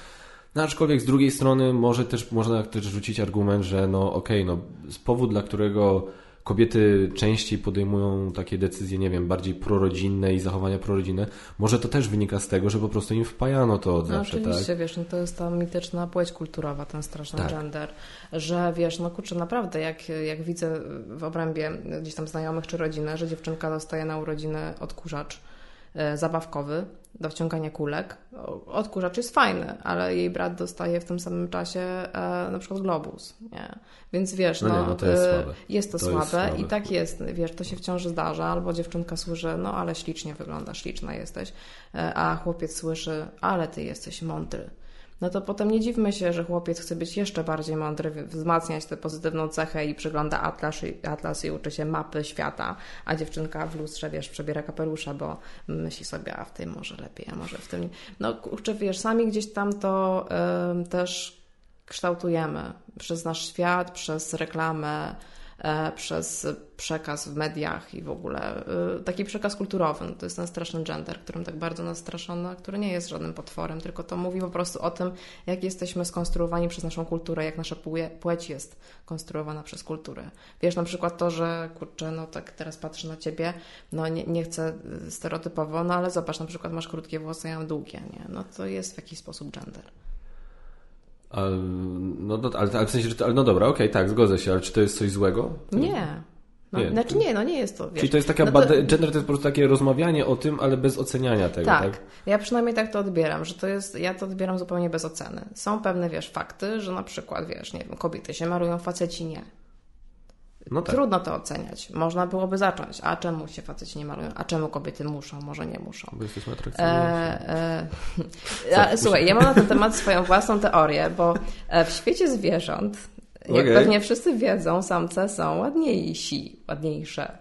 No, aczkolwiek z drugiej strony może też, można też rzucić argument, że no okej, okay, no powód, dla którego kobiety częściej podejmują takie decyzje, nie wiem, bardziej prorodzinne i zachowania prorodzinne, może to też wynika z tego, że po prostu im wpajano to od
no,
zawsze,
oczywiście, tak? wiesz, no to jest ta mityczna płeć kulturowa, ten straszny tak. gender, że wiesz, no kurczę, naprawdę, jak, jak widzę w obrębie gdzieś tam znajomych czy rodziny, że dziewczynka dostaje na urodziny odkurzacz, E, zabawkowy do wciągania kulek. Odkurzacz jest fajny, ale jej brat dostaje w tym samym czasie e, na przykład globus. Nie? Więc wiesz, no, no, nie, no to jest, e, słabe. jest to, to słabe, jest słabe i tak jest, wiesz, to się w ciąży zdarza, albo dziewczynka słyszy, no ale ślicznie wyglądasz, śliczna jesteś, e, a chłopiec słyszy, ale ty jesteś mądry no to potem nie dziwmy się, że chłopiec chce być jeszcze bardziej mądry, wzmacniać tę pozytywną cechę i przygląda atlas, atlas i uczy się mapy świata, a dziewczynka w lustrze, wiesz, przebiera kapelusza, bo myśli sobie, a w tym może lepiej, a może w tym... No kurczę, wiesz, sami gdzieś tam to y, też kształtujemy. Przez nasz świat, przez reklamę, przez przekaz w mediach i w ogóle e, taki przekaz kulturowy. To jest ten straszny gender, którym tak bardzo nas straszono, który nie jest żadnym potworem, tylko to mówi po prostu o tym, jak jesteśmy skonstruowani przez naszą kulturę, jak nasza płeć jest konstruowana przez kulturę. Wiesz, na przykład to, że kurczę, no tak teraz patrzę na ciebie, no nie, nie chcę stereotypowo, no ale zobacz, na przykład masz krótkie włosy, ja mam długie, nie? No to jest w jakiś sposób gender.
No, no, ale, ale w sensie, że, ale no dobra, okej, okay, tak, zgodzę się, ale czy to jest coś złego?
Nie. No, nie. Znaczy nie, no nie jest to. Wiesz,
Czyli to jest taka, no to... gender to jest po prostu takie rozmawianie o tym, ale bez oceniania tego, tak? tak?
Ja przynajmniej tak to odbieram, że to jest, ja to odbieram zupełnie bez oceny. Są pewne, wiesz, fakty, że na przykład, wiesz, nie wiem, kobiety się marują, faceci nie. No tak. Trudno to oceniać. Można byłoby zacząć. A czemu się faceci nie malują? A czemu kobiety muszą? Może nie muszą.
Bo jesteśmy atrakcyjni. E,
e, <laughs> słuchaj, ja mam na ten temat swoją własną teorię, bo e, w świecie zwierząt, jak okay. pewnie wszyscy wiedzą, samce są ładniejsi, ładniejsze.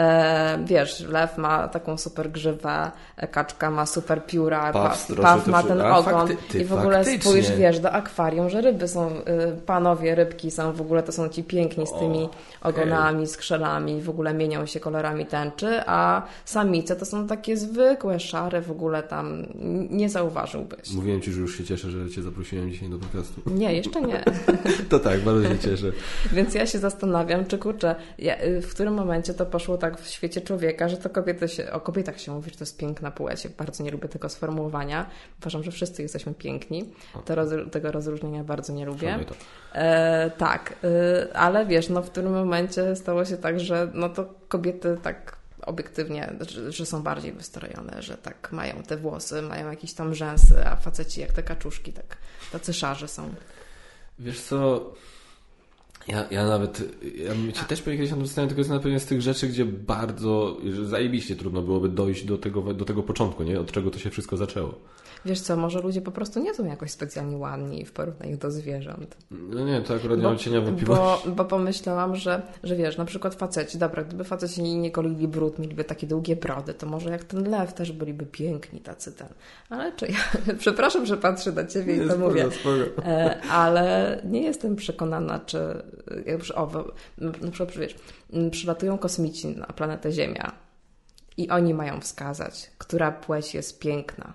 E, wiesz, lew ma taką super grzywę, kaczka ma super pióra, paw, paw ma ten ogon fakty, i w ogóle faktycznie. spójrz, wiesz, do akwarium, że ryby są, y, panowie rybki są w ogóle, to są ci piękni z tymi o, ogonami, okay. skrzelami, w ogóle mienią się kolorami tęczy, a samice to są takie zwykłe, szare, w ogóle tam nie zauważyłbyś.
Mówiłem Ci, że już się cieszę, że Cię zaprosiłem dzisiaj do podcastu.
Nie, jeszcze nie. <laughs>
to tak, bardzo się cieszę.
Więc ja się zastanawiam, czy kurczę, y, w którym momencie to poszło tak w świecie człowieka, że to kobiety się, o kobietach się mówi, że to jest piękna płeć. Bardzo nie lubię tego sformułowania. Uważam, że wszyscy jesteśmy piękni. Roz, tego rozróżnienia bardzo nie lubię. E, tak, e, ale wiesz, no w którym momencie stało się tak, że no to kobiety tak obiektywnie, że, że, są bardziej wystrojone, że tak mają te włosy, mają jakieś tam rzęsy, a faceci jak te kaczuszki, tak tacy szarze są.
Wiesz co, ja, ja nawet, ja bym Ci też kiedyś na tym tylko jest na pewno z tych rzeczy, gdzie bardzo, zajebiście trudno byłoby dojść do tego, do tego początku, nie? Od czego to się wszystko zaczęło.
Wiesz co, może ludzie po prostu nie są jakoś specjalnie ładni w porównaniu do zwierząt.
No nie, to akurat nie mam cienia wątpliwości.
Bo, bo pomyślałam, że, że wiesz, na przykład faceci, dobra, gdyby faceci nie, nie kolili brud, mieliby takie długie brody, to może jak ten lew też byliby piękni tacy ten. Ale czy ja, <laughs> przepraszam, że patrzę na Ciebie i to mówię. E, ale nie jestem przekonana, czy, o, na przykład, wiesz, przylatują kosmici na planetę Ziemia i oni mają wskazać, która płeć jest piękna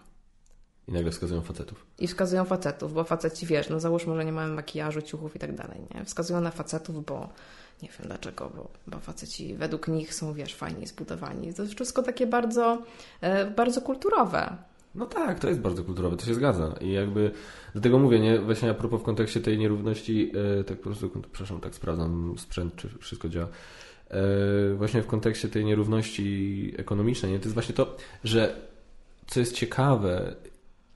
i nagle wskazują facetów.
I wskazują facetów, bo faceci, wiesz, no załóżmy, że nie mają makijażu, ciuchów i tak dalej, nie? Wskazują na facetów, bo nie wiem dlaczego, bo, bo faceci według nich są, wiesz, fajnie zbudowani. To jest wszystko takie bardzo, e, bardzo kulturowe.
No tak, to jest bardzo kulturowe, to się zgadza. I jakby dlatego mówię, nie, właśnie a propos w kontekście tej nierówności, e, tak po prostu, przepraszam, tak sprawdzam sprzęt, czy wszystko działa. E, właśnie w kontekście tej nierówności ekonomicznej, nie, to jest właśnie to, że co jest ciekawe,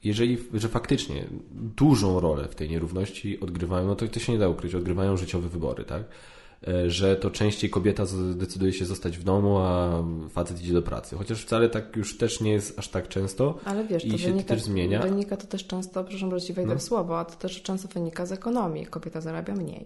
jeżeli, że faktycznie dużą rolę w tej nierówności odgrywają, no to, to się nie da ukryć, odgrywają życiowe wybory, tak? E, że to częściej kobieta decyduje się zostać w domu, a facet idzie do pracy. Chociaż wcale tak już też nie jest aż tak często.
Ale wiesz, i to się wynika, też zmienia. Wynika to też często, przepraszam, że ci wejdę no. w słowo, a to też często wynika z ekonomii. Kobieta zarabia mniej.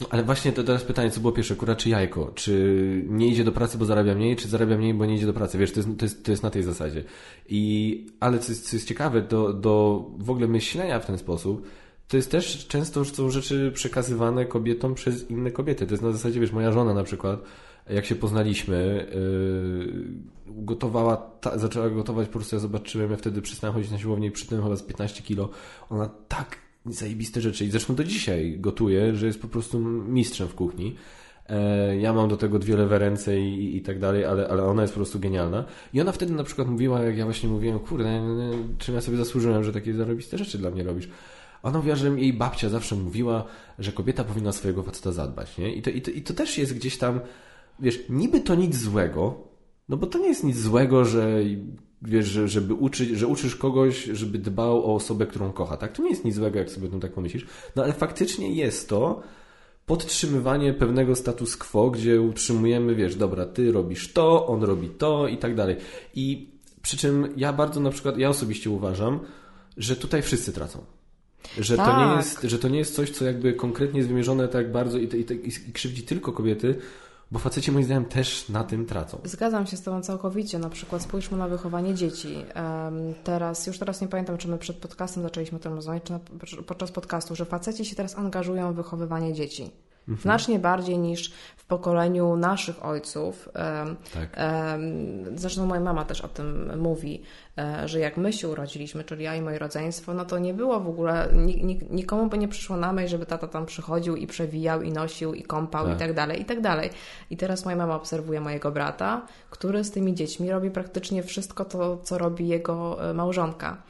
No, ale właśnie to teraz pytanie, co było pierwsze, kura czy jajko? Czy nie idzie do pracy, bo zarabia mniej, czy zarabia mniej, bo nie idzie do pracy? Wiesz, to jest, to jest, to jest na tej zasadzie. I, ale co jest, co jest ciekawe, do, do w ogóle myślenia w ten sposób, to jest też często są rzeczy przekazywane kobietom przez inne kobiety. To jest na zasadzie, wiesz, moja żona na przykład, jak się poznaliśmy, yy, gotowała, ta, zaczęła gotować, po prostu ja zobaczyłem, ja wtedy przestałem chodzić na siłownię i przy tym chyba z 15 kilo. Ona tak zajebiste rzeczy i zresztą do dzisiaj gotuje, że jest po prostu mistrzem w kuchni. E, ja mam do tego dwie lewe ręce i, i tak dalej, ale, ale ona jest po prostu genialna. I ona wtedy na przykład mówiła, jak ja właśnie mówiłem, kurde, czym ja sobie zasłużyłem, że takie zarobiste rzeczy dla mnie robisz. Ona mówiła, że jej babcia zawsze mówiła, że kobieta powinna swojego faceta zadbać, nie? I to, i to, i to też jest gdzieś tam, wiesz, niby to nic złego, no bo to nie jest nic złego, że wiesz, że, żeby uczyć, że uczysz kogoś, żeby dbał o osobę, którą kocha, tak? To nie jest nic złego, jak sobie tym tak pomyślisz. No ale faktycznie jest to podtrzymywanie pewnego status quo, gdzie utrzymujemy, wiesz, dobra, ty robisz to, on robi to i tak dalej. I przy czym ja bardzo na przykład, ja osobiście uważam, że tutaj wszyscy tracą. Że, tak. to nie tak. jest, że to nie jest coś, co jakby konkretnie jest wymierzone tak bardzo i, i, i, krzywdzi tylko kobiety, bo faceci moim zdaniem też na tym tracą.
Zgadzam się z Tobą całkowicie. Na przykład spójrzmy na wychowanie dzieci. Teraz, już teraz nie pamiętam, czy my przed podcastem zaczęliśmy o tym rozmawiać, czy podczas podcastu, że faceci się teraz angażują w wychowywanie dzieci. Mhm. Znacznie bardziej niż w pokoleniu naszych ojców. Tak. Zresztą moja mama też o tym mówi, e, że jak my się urodziliśmy, czyli ja i moje rodzeństwo, no to nie było w ogóle, nikomu by nie przyszło na myśl, żeby tata tam przychodził i przewijał i nosił i kąpał tak. i tak dalej, i tak dalej. I teraz moja mama obserwuje mojego brata, który z tymi dziećmi robi praktycznie wszystko to, co robi jego e, małżonka.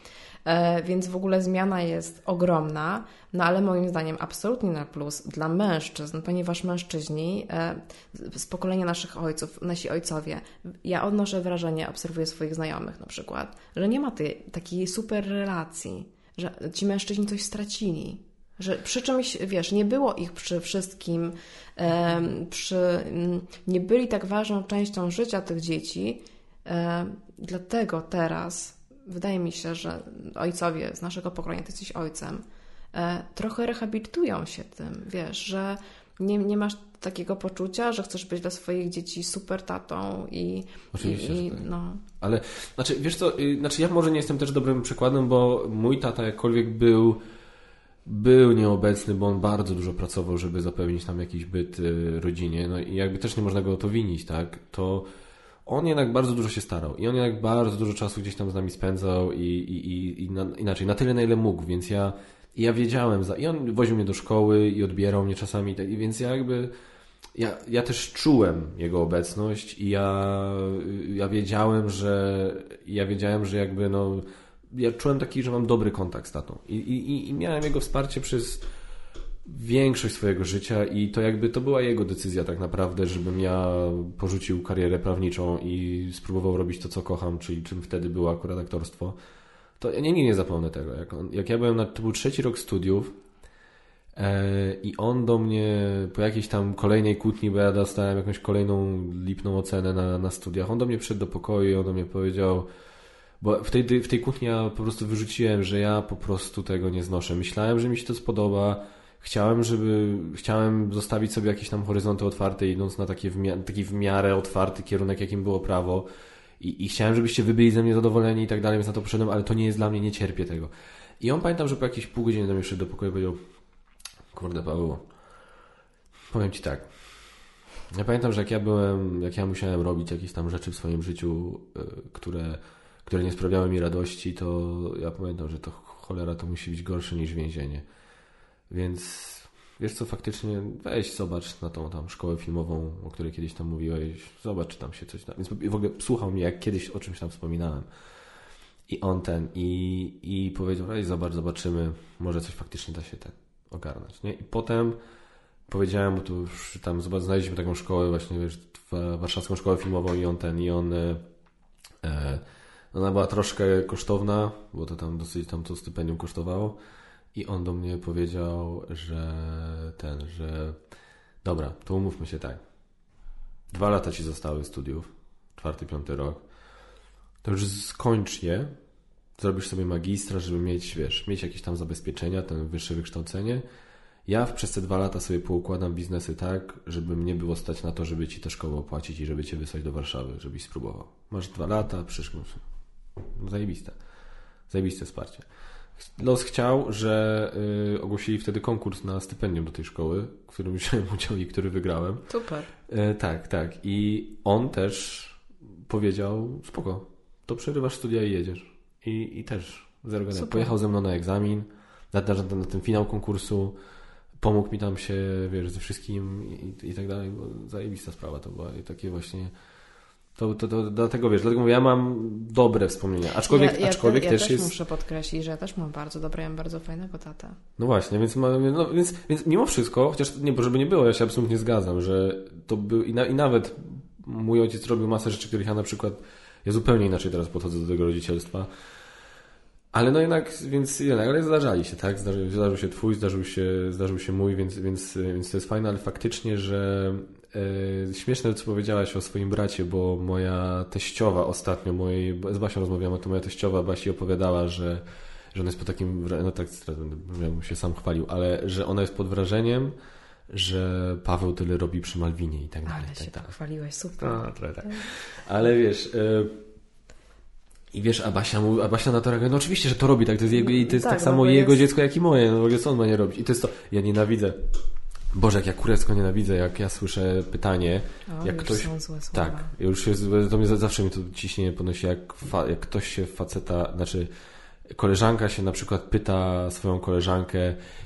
E, więc w ogóle zmiana jest ogromna, no ale moim zdaniem absolutnie na plus dla mężczyzn, ponieważ mężczyźni e, z pokolenia naszych ojców, nasi ojcowie, ja odnoszę wrażenie, obserwuję swoich znajomych na przykład, że nie ma tej takiej super relacji, że ci mężczyźni coś stracili. Że przy czymś, wiesz, nie było ich przy wszystkim, przy, nie byli tak ważną częścią życia tych dzieci, dlatego teraz wydaje mi się, że ojcowie z naszego pokolenia, ty jesteś ojcem, e, trochę rehabilitują się tym, wiesz, że nie, nie masz takiego poczucia, że chcesz być dla swoich dzieci super tatą i...
Oczywiście, i, tak. no. Ale, znaczy, wiesz co, y, znaczy ja może nie jestem też dobrym przykładem, bo mój tata jakkolwiek był był nieobecny, bo on bardzo dużo pracował, żeby zapewnić nam jakiś byt y, rodzinie, no i jakby też nie można go o to winić, tak, to on jednak bardzo dużo się starał i on jednak bardzo dużo czasu gdzieś tam z nami spędzał i, i, i, i na, inaczej, na tyle na ile mógł, więc ja, ja wiedziałem za, i on woził mnie do szkoły i odbierał mnie czasami, tak, więc ja jakby ja, ja też czułem jego obecność i ja, ja wiedziałem, że ja wiedziałem, że jakby no ja czułem taki, że mam dobry kontakt z tatą i, i, i miałem jego wsparcie przez większość swojego życia i to jakby to była jego decyzja tak naprawdę, żebym ja porzucił karierę prawniczą i spróbował robić to, co kocham, czyli czym wtedy było akurat aktorstwo. To ja nigdy nie zapomnę tego. Jak, on, jak ja byłem na, to był trzeci rok studiów e, i on do mnie po jakiejś tam kolejnej kłótni, bo ja dostałem jakąś kolejną lipną ocenę na, na studiach, on do mnie przyszedł do pokoju i on do mnie powiedział bo w tej, w tej kłótni ja po prostu wyrzuciłem, że ja po prostu tego nie znoszę. Myślałem, że mi się to spodoba, chciałem, żeby, chciałem zostawić sobie jakieś tam horyzonty otwarte, idąc na takie w, taki w miarę otwarty kierunek, jakim było prawo. I, I chciałem, żebyście wy byli ze mnie zadowoleni i tak dalej, więc na to poszedłem, ale to nie jest dla mnie, nie cierpię tego. I on pamiętam, że po jakieś pół godziny do mnie do pokoju powiedział, kurde Paweł, powiem Ci tak. Ja pamiętam, że jak ja byłem, jak ja musiałem robić jakieś tam rzeczy w swoim życiu, y, które, które nie sprawiały mi radości, to ja pamiętam, że to cholera to musi być gorsze niż więzienie. Więc wiesz co, faktycznie weź, zobacz na tą tam szkołę filmową, o której kiedyś tam mówiłeś, zobacz, czy tam się coś da. Więc w ogóle słuchał mnie, jak kiedyś o czymś tam wspominałem. I on ten, i, i powiedział, weź, zobacz, zobaczymy, może coś faktycznie da się ten ogarnąć, nie? I potem powiedziałem, bo tu już tam zobacz, znaleźliśmy taką szkołę właśnie, wiesz, warszawską szkołę filmową i on ten, i on e, e ona była troszkę kosztowna, bo to tam dosyć tam to stypendium kosztowało, i on do mnie powiedział, że ten, że dobra, to umówmy się tak. Dwa lata ci zostały studiów, czwarty, piąty rok. To już skończ je, zrobisz sobie magistra, żeby mieć, wiesz, mieć jakieś tam zabezpieczenia, ten wyższe wykształcenie. Ja przez te dwa lata sobie poukładam biznesy tak, żeby mnie było stać na to, żeby ci tę szkołę opłacić i żeby cię wysłać do Warszawy, żebyś spróbował. Masz dwa lata, przyszło. Zajebiste. Zajebiste wsparcie. Los chciał, że y, ogłosili wtedy konkurs na stypendium do tej szkoły, w którym wziąłem <laughs> udział i który wygrałem.
Super.
Y, tak, tak. I on też powiedział, spoko, to przerywasz studia i jedziesz. I, i też zero Pojechał ze mną na egzamin, na, na, na ten finał konkursu, pomógł mi tam się, wiesz, ze wszystkim i, i tak dalej. Bo zajebista sprawa to była i takie właśnie to, to, to, dlatego wiesz, dlatego ja mam dobre wspomnienia. Aczkolwiek,
ja, ja
aczkolwiek
ja
też,
też
jest.
muszę podkreślić, że ja też mam bardzo dobre, ja mam bardzo fajnego tata.
No właśnie, więc, no, więc, więc mimo wszystko, chociaż nie, bo żeby nie było, ja się absolutnie zgadzam, że to był i, na, i nawet mój ojciec robił masę rzeczy, których ja na przykład ja zupełnie inaczej teraz podchodzę do tego rodzicielstwa. Ale no jednak, więc jednak, ale zdarzali się, tak? Zdarzył, zdarzył się twój, zdarzył się, zdarzył się mój, więc, więc, więc to jest fajne, ale faktycznie, że e, śmieszne, co powiedziałaś o swoim bracie, bo moja teściowa ostatnio, mojej, z Basią rozmawiamy, to moja teściowa Basi opowiadała, że, że ona jest pod takim, no tak, bym się sam chwalił, ale że ona jest pod wrażeniem, że Paweł tyle robi przy Malwinie i tak dalej.
Ale
tak,
się tak chwaliłeś, super.
A, trochę tak. Ale wiesz... E, i wiesz, a Basia, mówi, a Basia na to reaguje, no oczywiście, że to robi, tak, to jest, jego, i to jest tak, tak samo no jego jest... dziecko, jak i moje, no w ogóle co on ma nie robić? I to jest to, ja nienawidzę Boże, jak ja kurecko nienawidzę, jak ja słyszę pytanie,
o, jak ktoś... Są złe słowa.
Tak, już jest, to mnie zawsze mi to ciśnienie podnosi, jak, fa, jak ktoś się faceta, znaczy koleżanka się na przykład pyta swoją koleżankę,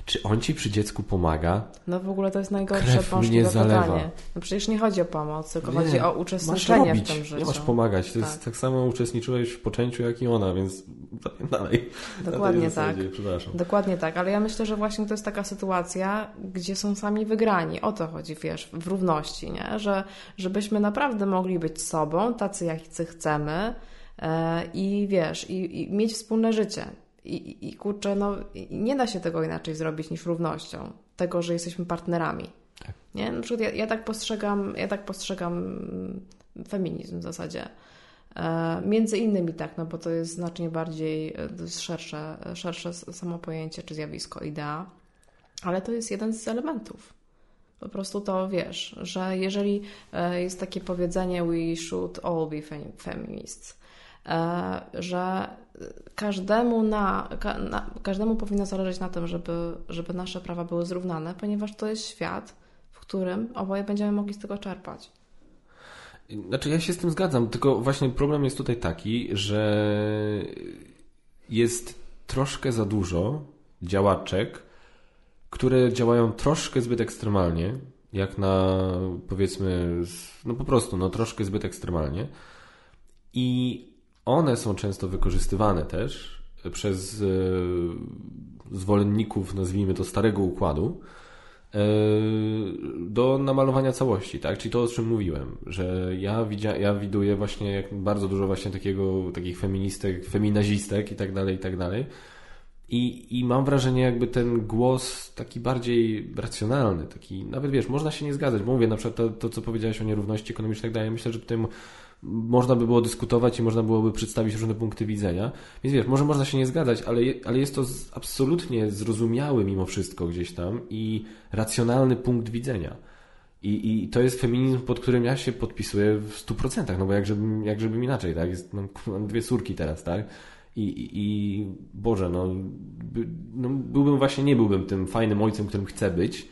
czy on ci przy dziecku pomaga?
No w ogóle to jest najgorsze możliwe pytanie. No przecież nie chodzi o pomoc, tylko nie, chodzi o uczestniczenie w tym życiu.
Nie masz pomagać. To tak. jest tak samo uczestniczyłeś w poczęciu jak i ona, więc dalej.
Dokładnie tak. Dokładnie tak, ale ja myślę, że właśnie to jest taka sytuacja, gdzie są sami wygrani. O to chodzi, wiesz, w równości, nie? Że, żebyśmy naprawdę mogli być sobą, tacy jacy chcemy, i wiesz, i, i mieć wspólne życie. I, i kurczę, no nie da się tego inaczej zrobić niż równością. Tego, że jesteśmy partnerami. Tak. Nie? Na przykład ja, ja, tak postrzegam, ja tak postrzegam feminizm w zasadzie. E, między innymi tak, no bo to jest znacznie bardziej e, szersze, szersze samo pojęcie czy zjawisko, idea, ale to jest jeden z elementów. Po prostu to wiesz, że jeżeli jest takie powiedzenie we should all be feminists, E, że każdemu, na, na, każdemu powinno zależeć na tym, żeby, żeby nasze prawa były zrównane, ponieważ to jest świat, w którym oboje będziemy mogli z tego czerpać.
Znaczy, ja się z tym zgadzam, tylko właśnie problem jest tutaj taki, że jest troszkę za dużo działaczek, które działają troszkę zbyt ekstremalnie, jak na powiedzmy, no po prostu, no troszkę zbyt ekstremalnie. I one są często wykorzystywane też przez e, zwolenników, nazwijmy to, starego układu e, do namalowania całości, tak? Czyli to, o czym mówiłem, że ja, widzia, ja widuję właśnie jak bardzo dużo właśnie takiego, takich feministek, feminazistek i tak dalej, i tak dalej. I, I mam wrażenie, jakby ten głos taki bardziej racjonalny, taki, nawet wiesz, można się nie zgadzać, bo mówię na przykład to, to co powiedziałeś o nierówności ekonomicznej, tak dalej, myślę, że tutaj można by było dyskutować i można byłoby przedstawić różne punkty widzenia. Więc wiesz, może można się nie zgadzać, ale, ale jest to absolutnie zrozumiały mimo wszystko gdzieś tam i racjonalny punkt widzenia. I, I to jest feminizm, pod którym ja się podpisuję w stu procentach, no bo jak żebym inaczej, tak? Jest, mam, mam dwie córki teraz, tak? I, i, i Boże, no, by, no, byłbym właśnie, nie byłbym tym fajnym ojcem, którym chcę być,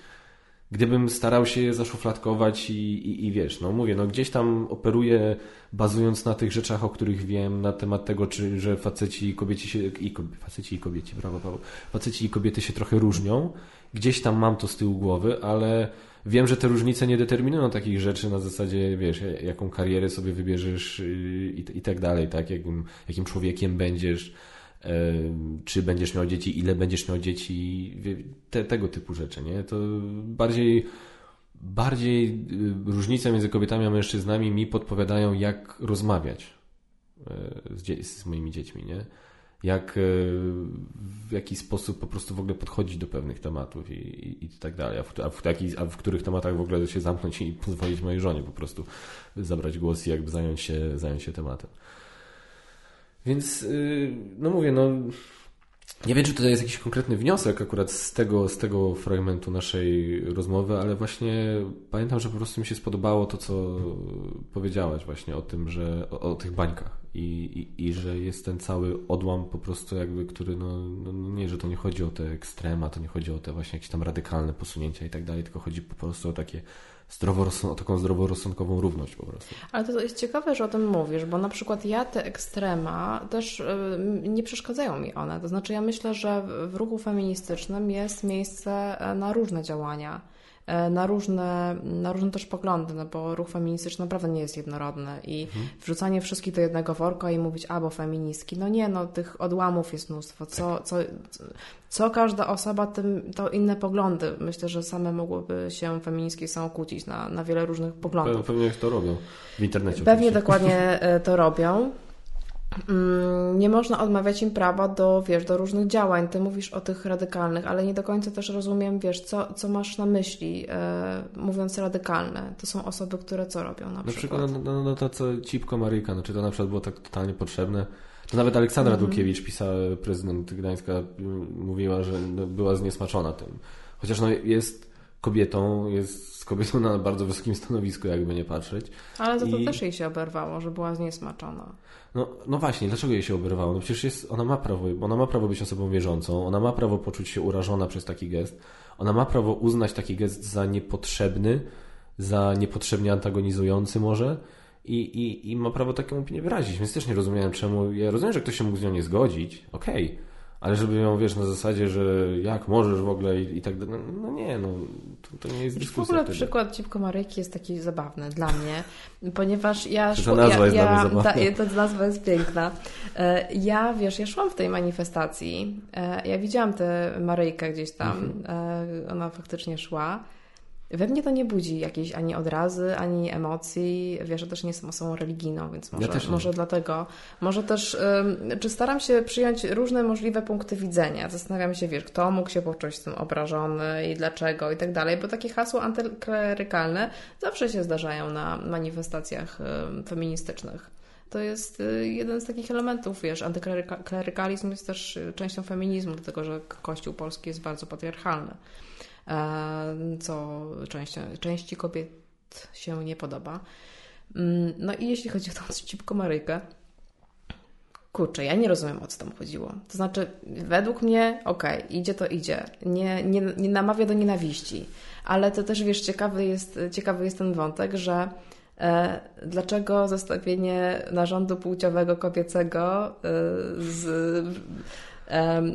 gdybym starał się je zaszufladkować i, i, i, wiesz, no mówię, no gdzieś tam operuję bazując na tych rzeczach, o których wiem, na temat tego, czy, że faceci i kobieci się, i, faceci i kobieci, brawo Paweł, faceci i kobiety się trochę różnią. Gdzieś tam mam to z tyłu głowy, ale wiem, że te różnice nie determinują takich rzeczy na zasadzie, wiesz, jaką karierę sobie wybierzesz i, i tak dalej, tak, jakim, jakim człowiekiem będziesz, czy będziesz miał dzieci, ile będziesz miał dzieci, te, tego typu rzeczy, nie? To bardziej, bardziej y, różnice między kobietami a mężczyznami mi podpowiadają, jak rozmawiać e, z, z moimi dziećmi, nie? Jak, e, w jaki sposób po prostu w ogóle podchodzić do pewnych tematów i, i, i tak dalej, a w, a, w taki, a w których tematach w ogóle się zamknąć i <laughs> pozwolić mojej żonie po prostu zabrać głos i jakby zająć się, zająć się tematem. Więc, y, no mówię, no nie wiem, czy tutaj jest jakiś konkretny wniosek akurat z tego, z tego fragmentu naszej rozmowy, ale właśnie pamiętam, że po prostu mi się spodobało to, co powiedziałaś właśnie o tym, że o, o tych bańkach i, i, i, że jest ten cały odłam po prostu jakby, który no, no, no nie, że to nie chodzi o te ekstrema, to nie chodzi o te właśnie jakieś tam radykalne posunięcia i tak dalej, tylko chodzi po prostu o takie zdroworozsąd- taką zdroworozsądkową równość po prostu.
Ale to jest ciekawe, że o tym mówisz, bo na przykład ja te ekstrema też nie przeszkadzają mi one. To znaczy ja myślę, że w ruchu feministycznym jest miejsce e, na różne działania. E, na różne, na różne też poglądy, no bo ruch feministyczny naprawdę nie jest jednorodny i mhm. wrzucanie wszystkich do jednego worka i mówić albo feministki, no nie, no tych odłamów jest mnóstwo, co, tak. co, co każda osoba, tym to inne poglądy. Myślę, że same mogłyby się feministki są kłócić na, na wiele różnych poglądów.
Pewnie to robią w internecie.
Pewnie oczywiście. dokładnie e, to robią. Mm, nie można odmawiać im prawa do, wiesz, do różnych działań. Ty mówisz o tych radykalnych, ale nie do końca też rozumiem, wiesz, co, co masz na myśli, e, mówiąc radykalne. To są osoby, które co robią na,
na przykład? przykład no, no, no to co Cipko Maryjka, no, czy to na przykład było tak totalnie potrzebne? To nawet Aleksandra mm. Dulkiewicz, pisała, prezydent Gdańska, mówiła, że no, była zniesmaczona tym. Chociaż no, jest kobietą, jest z kobietą na bardzo wysokim stanowisku, jakby nie patrzeć.
Ale to, to I... też jej się oberwało, że była zniesmaczona.
No, no właśnie, dlaczego jej się oberwało? No przecież jest, ona ma prawo, ona ma prawo być osobą wierzącą, ona ma prawo poczuć się urażona przez taki gest. ona ma prawo uznać taki gest za niepotrzebny, za niepotrzebnie antagonizujący może i, i, i ma prawo taką opinię wyrazić. Więc też nie rozumiałem czemu. Ja rozumiem, że ktoś się mógł z nią nie zgodzić, okej, okay. Ale żeby ją, wiesz, na zasadzie, że jak możesz w ogóle i, i tak dalej, no, no, nie, no to, to nie jest dyskusja.
W ogóle
wtedy.
przykład Cipko Maryjki jest taki zabawny dla mnie, ponieważ ja...
Szło, nazwa ja, jest ja, dla mnie
zabawna. Ta, ta nazwa jest piękna. E, ja, wiesz, ja szłam w tej manifestacji, e, ja widziałam tę Maryjkę gdzieś tam, mhm. E, ona faktycznie szła we mnie to nie budzi jakiejś ani odrazy, ani emocji. Wiesz, że też nie jestem osobą religijną, więc może, ja może dlatego. Może też, czy staram się przyjąć różne możliwe punkty widzenia. Zastanawiam się, wiesz, kto mógł się poczuć z tym obrażony i dlaczego i tak dalej, bo takie hasła antyklerykalne zawsze się zdarzają na manifestacjach feministycznych. To jest y, jeden z takich elementów, wiesz, antyklerykalizm jest też częścią feminizmu, dlatego że Kościół polski jest bardzo patriarchalny co części, części kobiet się nie podoba. Mm, no i jeśli chodzi o tą cipko Maryjkę, kurczę, ja nie rozumiem o co tam chodziło. To znaczy, według mnie, okej, okay, idzie to idzie. Nie, nie, nie namawia do nienawiści. Ale to też, wiesz, ciekawy jest, ciekawy jest ten wątek, że e, dlaczego zestawienie narządu płciowego kobiecego e, z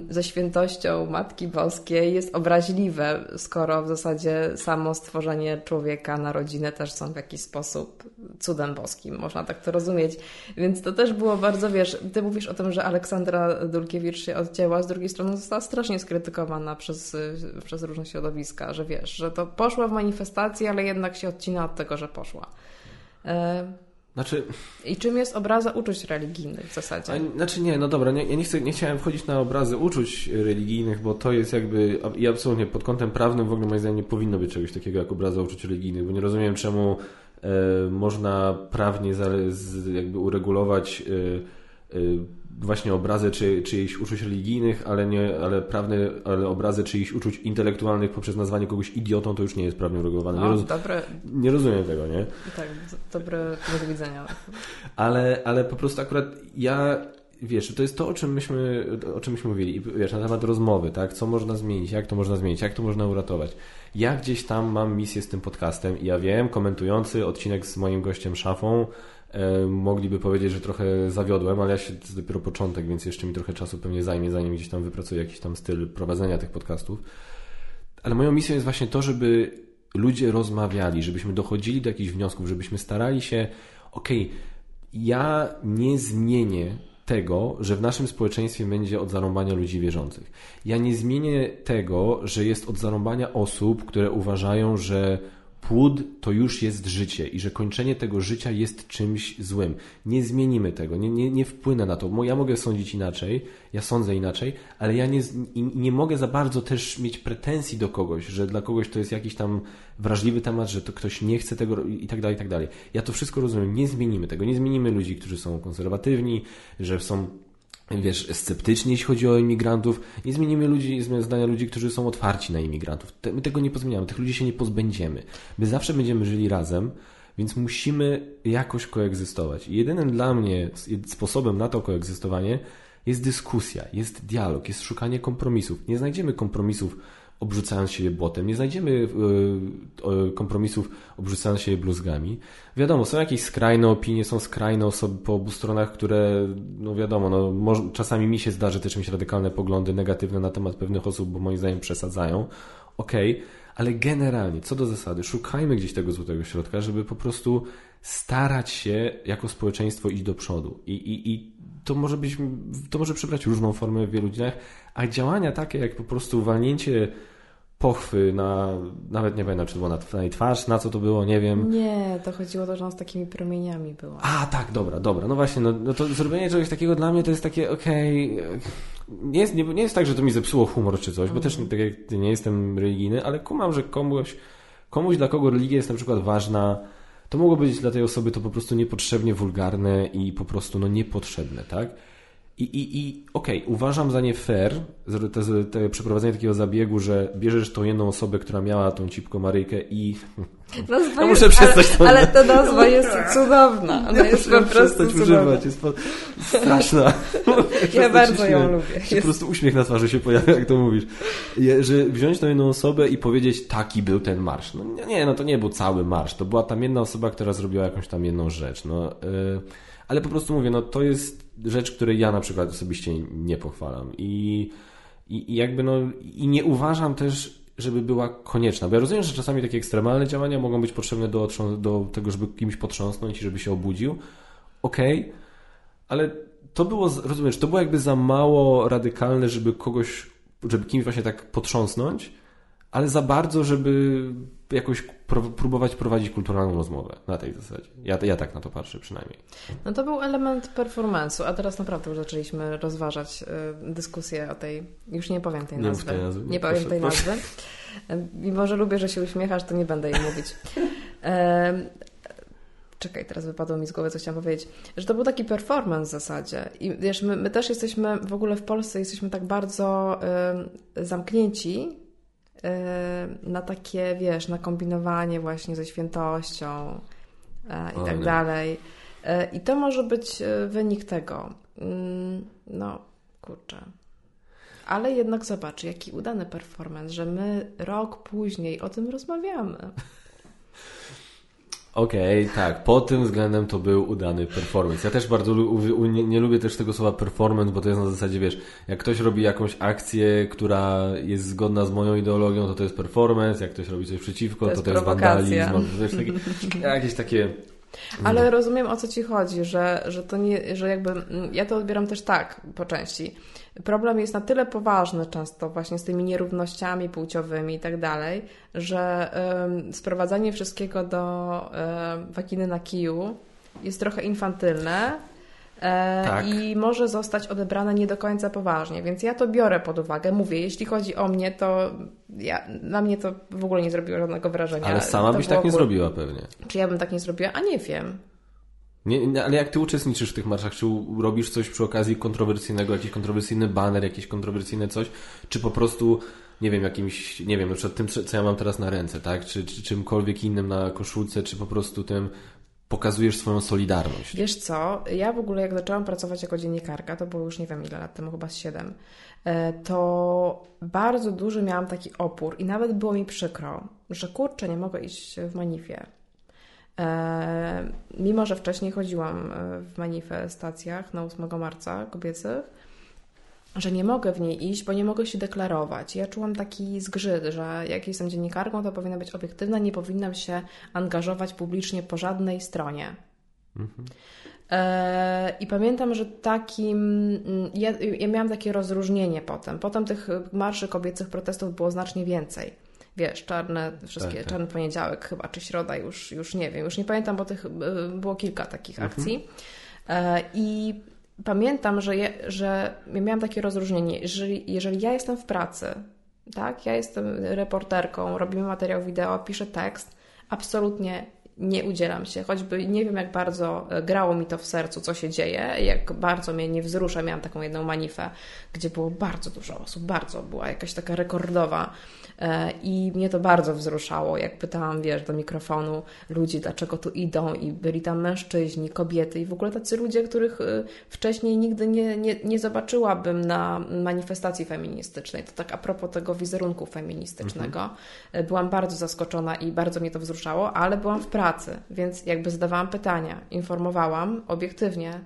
ze świętością Matki Boskiej jest obraźliwe, skoro w zasadzie samo stworzenie człowieka na rodzinę też są w jakiś sposób cudem boskim, można tak to rozumieć. Więc to też było bardzo, wiesz, ty mówisz o tym, że Aleksandra Dulkiewicz się odcięła, z drugiej strony została strasznie skrytykowana przez, przez różne środowiska, że wiesz, że to poszła w manifestację, ale jednak się odcina od tego, że poszła. Znaczy... I czym jest obraza uczuć religijnych w zasadzie?
A, znaczy nie, no dobra, nie, ja nie, chcę, nie chciałem wchodzić na obrazy uczuć religijnych, bo to jest jakby, i absolutnie pod kątem prawnym w ogóle moim zdaniem nie powinno być czegoś takiego jak obraza uczuć religijnych, bo nie rozumiem czemu e, można prawnie z, jakby uregulować e, e, właśnie obrazy czy, czyichś uczuć religijnych, ale, nie, ale prawne, ale obrazy czyichś uczuć intelektualnych poprzez nazwanie kogoś idiotą, to już nie jest prawnie uregulowane. Nie, roz... dobre... nie rozumiem tego, nie?
Tak, dobre punkt widzenia.
Ale, ale po prostu akurat ja wiesz, to jest to, o czym myśmy, o czym myśmy mówili, wiesz, na temat rozmowy, tak? Co można zmienić, jak to można zmienić, jak to można uratować. Ja gdzieś tam mam misję z tym podcastem i ja wiem, komentujący odcinek z moim gościem Szafą, mogliby powiedzieć, że trochę zawiodłem, ale ja się, to jest dopiero początek, więc jeszcze mi trochę czasu pewnie zajmie, zanim gdzieś tam wypracuję jakiś tam styl prowadzenia tych podcastów. Ale moją misją jest właśnie to, żeby ludzie rozmawiali, żebyśmy dochodzili do jakichś wniosków, żebyśmy starali się, okej, okay, ja nie zmienię tego, że w naszym społeczeństwie będzie od zarąbania ludzi wierzących. Ja nie zmienię tego, że jest od zarąbania osób, które uważają, że płód to już jest życie i że kończenie tego życia jest czymś złym. Nie zmienimy tego, nie, nie, nie wpłynę na to. Ja mogę sądzić inaczej, ja sądzę inaczej, ale ja nie, nie mogę za bardzo też mieć pretensji do kogoś, że dla kogoś to jest jakiś tam wrażliwy temat, że to ktoś nie chce tego i tak dalej, i tak dalej. Ja to wszystko rozumiem. Nie zmienimy tego. Nie zmienimy ludzi, którzy są konserwatywni, że są wiesz, sceptyczni, jeśli chodzi o imigrantów. Nie zmienimy ludzi, zdania ludzi, którzy są otwarci na imigrantów. My tego nie pozmieniamy, tych ludzi się nie pozbędziemy. My zawsze będziemy żyli razem, więc musimy jakoś koegzystować. I jedynym dla mnie sposobem na to koegzystowanie jest dyskusja, jest dialog, jest szukanie kompromisów. Nie znajdziemy kompromisów obrzucając się błotem. Nie znajdziemy e, kompromisów obrzucając się bluzgami. Wiadomo, są jakieś skrajne opinie, są skrajne osoby po obu stronach, które, no wiadomo, no, może, czasami mi się zdarzy też mieć radykalne poglądy negatywne na temat pewnych osób, bo moim zdaniem przesadzają. Okej, okay, ale generalnie, co do zasady, szukajmy gdzieś tego złotego środka, żeby po prostu starać się jako społeczeństwo iść do przodu. I, i, i to może być, to może przybrać różną formę w wielu dziedzinach, a działania takie jak po prostu walnięcie pochwy na, nawet nie pamiętam, czy to było na, na jej twarz, na co to było, nie wiem.
Nie, to chodziło też, że z takimi promieniami była.
A, tak, dobra, dobra, no właśnie, no, no to zrobienie czegoś takiego dla mnie to jest takie, okej, okay, nie, jest, nie, nie jest tak, że to mi zepsuło humor czy coś, bo też tak jak nie jestem religijny, ale kumam, że komuś, komuś dla kogo religia jest na przykład ważna, to mogło być dla tej osoby to po prostu niepotrzebnie wulgarne i po prostu no niepotrzebne, tak? I, i, i okej, okay, uważam za nie fair te, te, przeprowadzenie takiego zabiegu, że bierzesz tą jedną osobę, która miała tą cipką Maryjkę i
Nazwa ja muszę jest, przestać ale, ale ta nazwa jest cudowna. Ona ja jest po prostu cudowna. używać,
jest po... straszna. <laughs>
ja bardzo ją lubię.
Jest... Po prostu uśmiech na twarzy się pojawia, jak to mówisz. że wziąć tą jedną osobę i powiedzieć, taki był ten marsz. No nie, no to nie był cały marsz. To była tam jedna osoba, która zrobiła jakąś tam jedną rzecz. No, yy, ale po prostu mówię, no to jest rzecz, której ja na przykład osobiście nie pochwalam. I, i, i jakby no, i nie uważam też żeby była konieczna. Bo ja rozumiem, że czasami takie ekstremalne działania mogą być potrzebne do, do tego, żeby kimś potrząsnąć i żeby się obudził. Okej, okay, ale to było, rozumiesz, to było jakby za mało radykalne, żeby kogoś, żeby kimś właśnie tak potrząsnąć, ale za bardzo, żeby jakoś próbować prowadzić kulturalną rozmowę na tej zasadzie. Ja, ja tak na to patrzę przynajmniej.
No to był element performance'u, a teraz naprawdę już zaczęliśmy rozważać y, dyskusję o tej, już nie powiem tej nazwy. Nie, tej nazwy. nie powiem proszę, tej proszę. nazwy. Mimo, że lubię, że się uśmiechasz, to nie będę jej mówić. <laughs> czekaj, teraz wypadło mi z głowy, co chciałam powiedzieć, że to był taki performance w zasadzie. I wiesz, my, my też jesteśmy, w ogóle w Polsce jesteśmy tak bardzo y, zamknięci Y, na takie, wiesz, na kombinowanie właśnie ze świętością e, i tak dalej. E, I to może być e, wynik tego. Mm, no, kurczę. Ale jednak zobacz, jaki udany performance, że my rok później o tym rozmawiamy.
Okej, okay, tak. Pod tym względem to był udany performance. Ja też bardzo nie, nie, lubię też tego słowa performance, bo to jest na zasadzie, wiesz, jak ktoś robi jakąś akcję, która jest zgodna z moją ideologią, to to jest performance, jak ktoś robi coś przeciwko, to to, to jest wandalizm. To jest taki, jakieś takie...
Ale rozumiem o co ci chodzi, że, że to nie, że jakby ja to odbieram też tak po części problem jest na tyle poważny często właśnie z tymi nierównościami płciowymi i tak dalej, że sprowadzanie wszystkiego do y, waginy na kiju jest trochę infantylne. E, tak. I może zostać odebrane nie do końca poważnie, więc ja to biorę pod uwagę. Mówię, jeśli chodzi o mnie, to ja, na mnie to w ogóle nie zrobiło żadnego wrażenia.
Ale sama
to
byś tak nie zrobiła pewnie.
Czy ja bym tak nie zrobiła? A nie wiem.
Nie, ale jak ty uczestniczysz w tych marszach, czy robisz coś przy okazji kontrowersyjnego, jakiś kontrowersyjny baner, jakieś kontrowersyjne coś, czy po prostu, nie wiem, jakimś, nie wiem, na przykład tym, co ja mam teraz na ręce, tak, czy, czy czymkolwiek innym na koszulce, czy po prostu tym pokazujesz swoją solidarność.
Wiesz co, ja w ogóle jak zaczęłam pracować jako dziennikarka, to było już nie wiem ile lat temu, chyba z 7, e, to bardzo duży miałam taki opór i nawet było mi przykro, że kurczę, nie mogę iść w manifie mimo, że wcześniej chodziłam e, w manifestacjach na 8 marca kobiecych, że nie mogę w niej iść, bo nie mogę się deklarować. Ja czułam taki zgrzyt, że jak jestem dziennikarką, to powinna być obiektywna, nie powinnam się angażować publicznie po żadnej stronie. Mhm. E, I pamiętam, że takim. Mm, ja, ja miałam takie rozróżnienie potem. Potem tych marszy kobiecych protestów było znacznie więcej wiesz, czarne, wszystkie, tak, tak. czarny poniedziałek chyba, czy środa, już, już nie wiem, już nie pamiętam, bo tych e, było kilka takich mhm. akcji. E, I pamiętam, że, je, że miałam takie rozróżnienie, jeżeli, jeżeli ja jestem w pracy, tak, ja jestem reporterką, robimy materiał wideo, piszę tekst, absolutnie nie udzielam się, choćby nie wiem, jak bardzo e, grało mi to w sercu, co się dzieje, jak bardzo mnie nie wzrusza. Miałam taką jedną manifę, gdzie było bardzo dużo osób, bardzo była jakaś taka rekordowa I mnie to bardzo wzruszało, jak pytałam, wiesz, do mikrofonu ludzi, dlaczego tu idą, i byli tam mężczyźni, kobiety i w ogóle tacy ludzie, których e, wcześniej nigdy nie, nie, nie zobaczyłabym na manifestacji feministycznej. To tak a propos tego wizerunku feministycznego. Mhm. E, byłam bardzo zaskoczona i bardzo mnie to wzruszało, ale byłam w pracy, więc jakby zadawałam pytania, informowałam obiektywnie,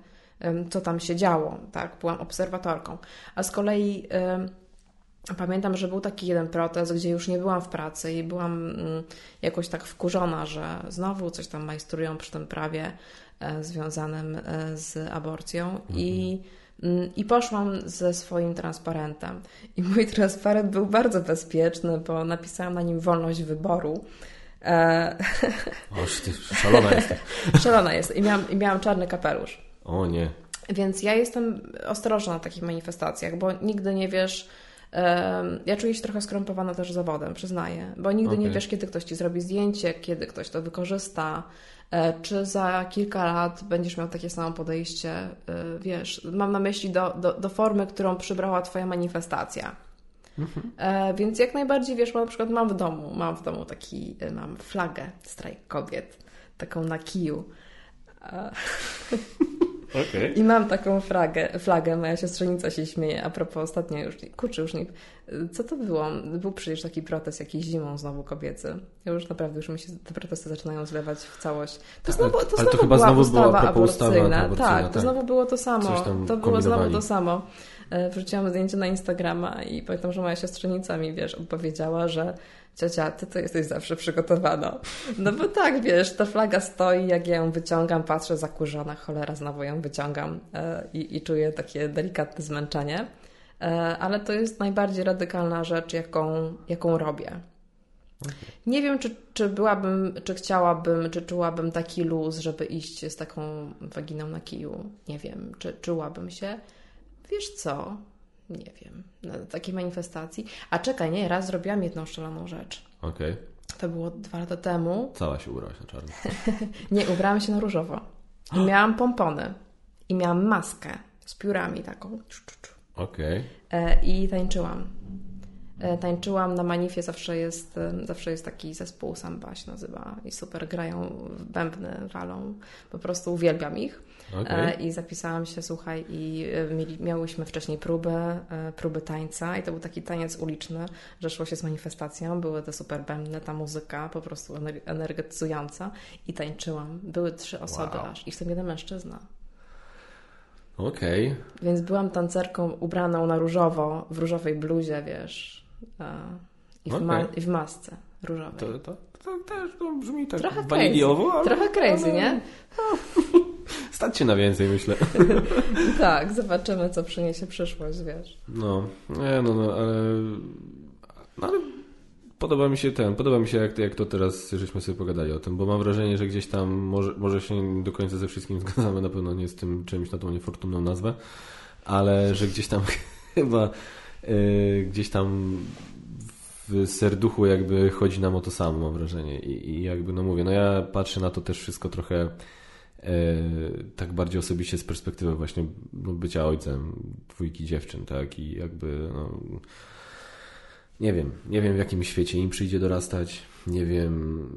co tam się działo, tak, byłam obserwatorką. A z kolei Pamiętam, że był taki jeden protest, gdzie już nie byłam w pracy i byłam mm, jakoś tak wkurzona, że znowu coś tam majstrują przy tym prawie e, związanym e, z aborcją mhm. i mm, i poszłam ze swoim transparentem. I mój transparent był bardzo bezpieczny, bo napisałam na nim wolność wyboru.
E... <laughs> Oż, ty szalona jesteś. <laughs>
szalona jest. I miałam, I miałam czarny kapelusz.
O nie.
Więc ja jestem ostrożna na takich manifestacjach, bo nigdy nie wiesz, ja czuję się trochę skrępowana też zawodem, przyznaję, bo nigdy okay. nie wiesz, kiedy ktoś ci zrobi zdjęcie, kiedy ktoś to wykorzysta, e, czy za kilka lat będziesz miał takie samo podejście, e, wiesz, mam na myśli do, do, do formy, którą przybrała Twoja manifestacja. Mhm. E, więc jak najbardziej, wiesz, na przykład mam w domu, mam w domu taki, mam flagę strajk kobiet, taką na kiju. <laughs>
Okay.
I mam taką flagę, flagę, moja siostrzenica się śmieje, a propos ostatnio już, kurczę już nie, co to było? Był przecież taki protest jakiś zimą znowu kobiecy. Ja już naprawdę, już mi się te protesty zaczynają zlewać w całość. To znowu, to znowu to chyba była znowu ustawa była aborcyjna. Tak, tak, to znowu było to samo. To było znowu to samo. E, wrzuciłam zdjęcie na Instagrama i pamiętam, że moja siostrzenica mi, wiesz, opowiedziała, że ciocia, ty to jesteś zawsze przygotowana. No bo tak, wiesz, ta flaga stoi, jak ja ją wyciągam, patrzę zakurzona, cholera, znowu ją wyciągam e, i, i czuję takie delikatne zmęczenie. E, ale to jest najbardziej radykalna rzecz, jaką, jaką robię. Nie wiem, czy, czy byłabym, czy chciałabym, czy czułabym taki luz, żeby iść z taką waginą na kiju. Nie wiem, czy czułabym się. Wiesz co? Nie wiem, na takiej manifestacji. A czekaj, nie, raz zrobiłam jedną szaloną rzecz.
Okej. Okay.
To było dwa lata temu.
Cała się ubrałaś na czarno. <laughs>
nie, ubrałam się na różowo. I <gasps> miałam pompony. I miałam maskę z piórami taką.
Okej.
Okay. E, I tańczyłam. E, tańczyłam na Manifie, zawsze jest, e, zawsze jest taki zespół, Samba się nazywa i super grają, bębny walą, po prostu uwielbiam ich. Okay. I zapisałam się, słuchaj, i mieli, miałyśmy wcześniej próbę, próby tańca i to był taki taniec uliczny, że szło się z manifestacją, były te super bębny, ta muzyka po prostu energetyzująca i tańczyłam. Były trzy osoby wow. aż i w tym jeden mężczyzna.
Okej. Okay.
Więc byłam tancerką ubraną na różowo, w różowej bluzie, wiesz, i w, okay. ma i w masce różowej.
To, to, to też to brzmi tak
Trochę waniliowo. Ale... Trochę crazy, nie? <laughs>
Stać się na więcej, myślę. <laughs>
tak, zobaczymy, co przyniesie przyszłość, wiesz.
No, nie, no, no, ale, no, ale podoba mi się ten, podoba mi się jak, jak to teraz żeśmy sobie pogadali o tym, bo mam wrażenie, że gdzieś tam może, może się do końca ze wszystkim <laughs> zgadzamy, na pewno nie z tym czymś na tą niefortunną nazwę, ale że gdzieś tam <laughs> chyba yy, gdzieś tam w serduchu jakby chodzi nam o to samo, mam wrażenie. I, I, jakby, no mówię, no ja patrzę na to też wszystko trochę tak bardziej osobiście z perspektywy właśnie bycia ojcem dwójki dziewczyn, tak? I jakby, no, nie wiem, nie wiem w jakim świecie im przyjdzie dorastać, nie wiem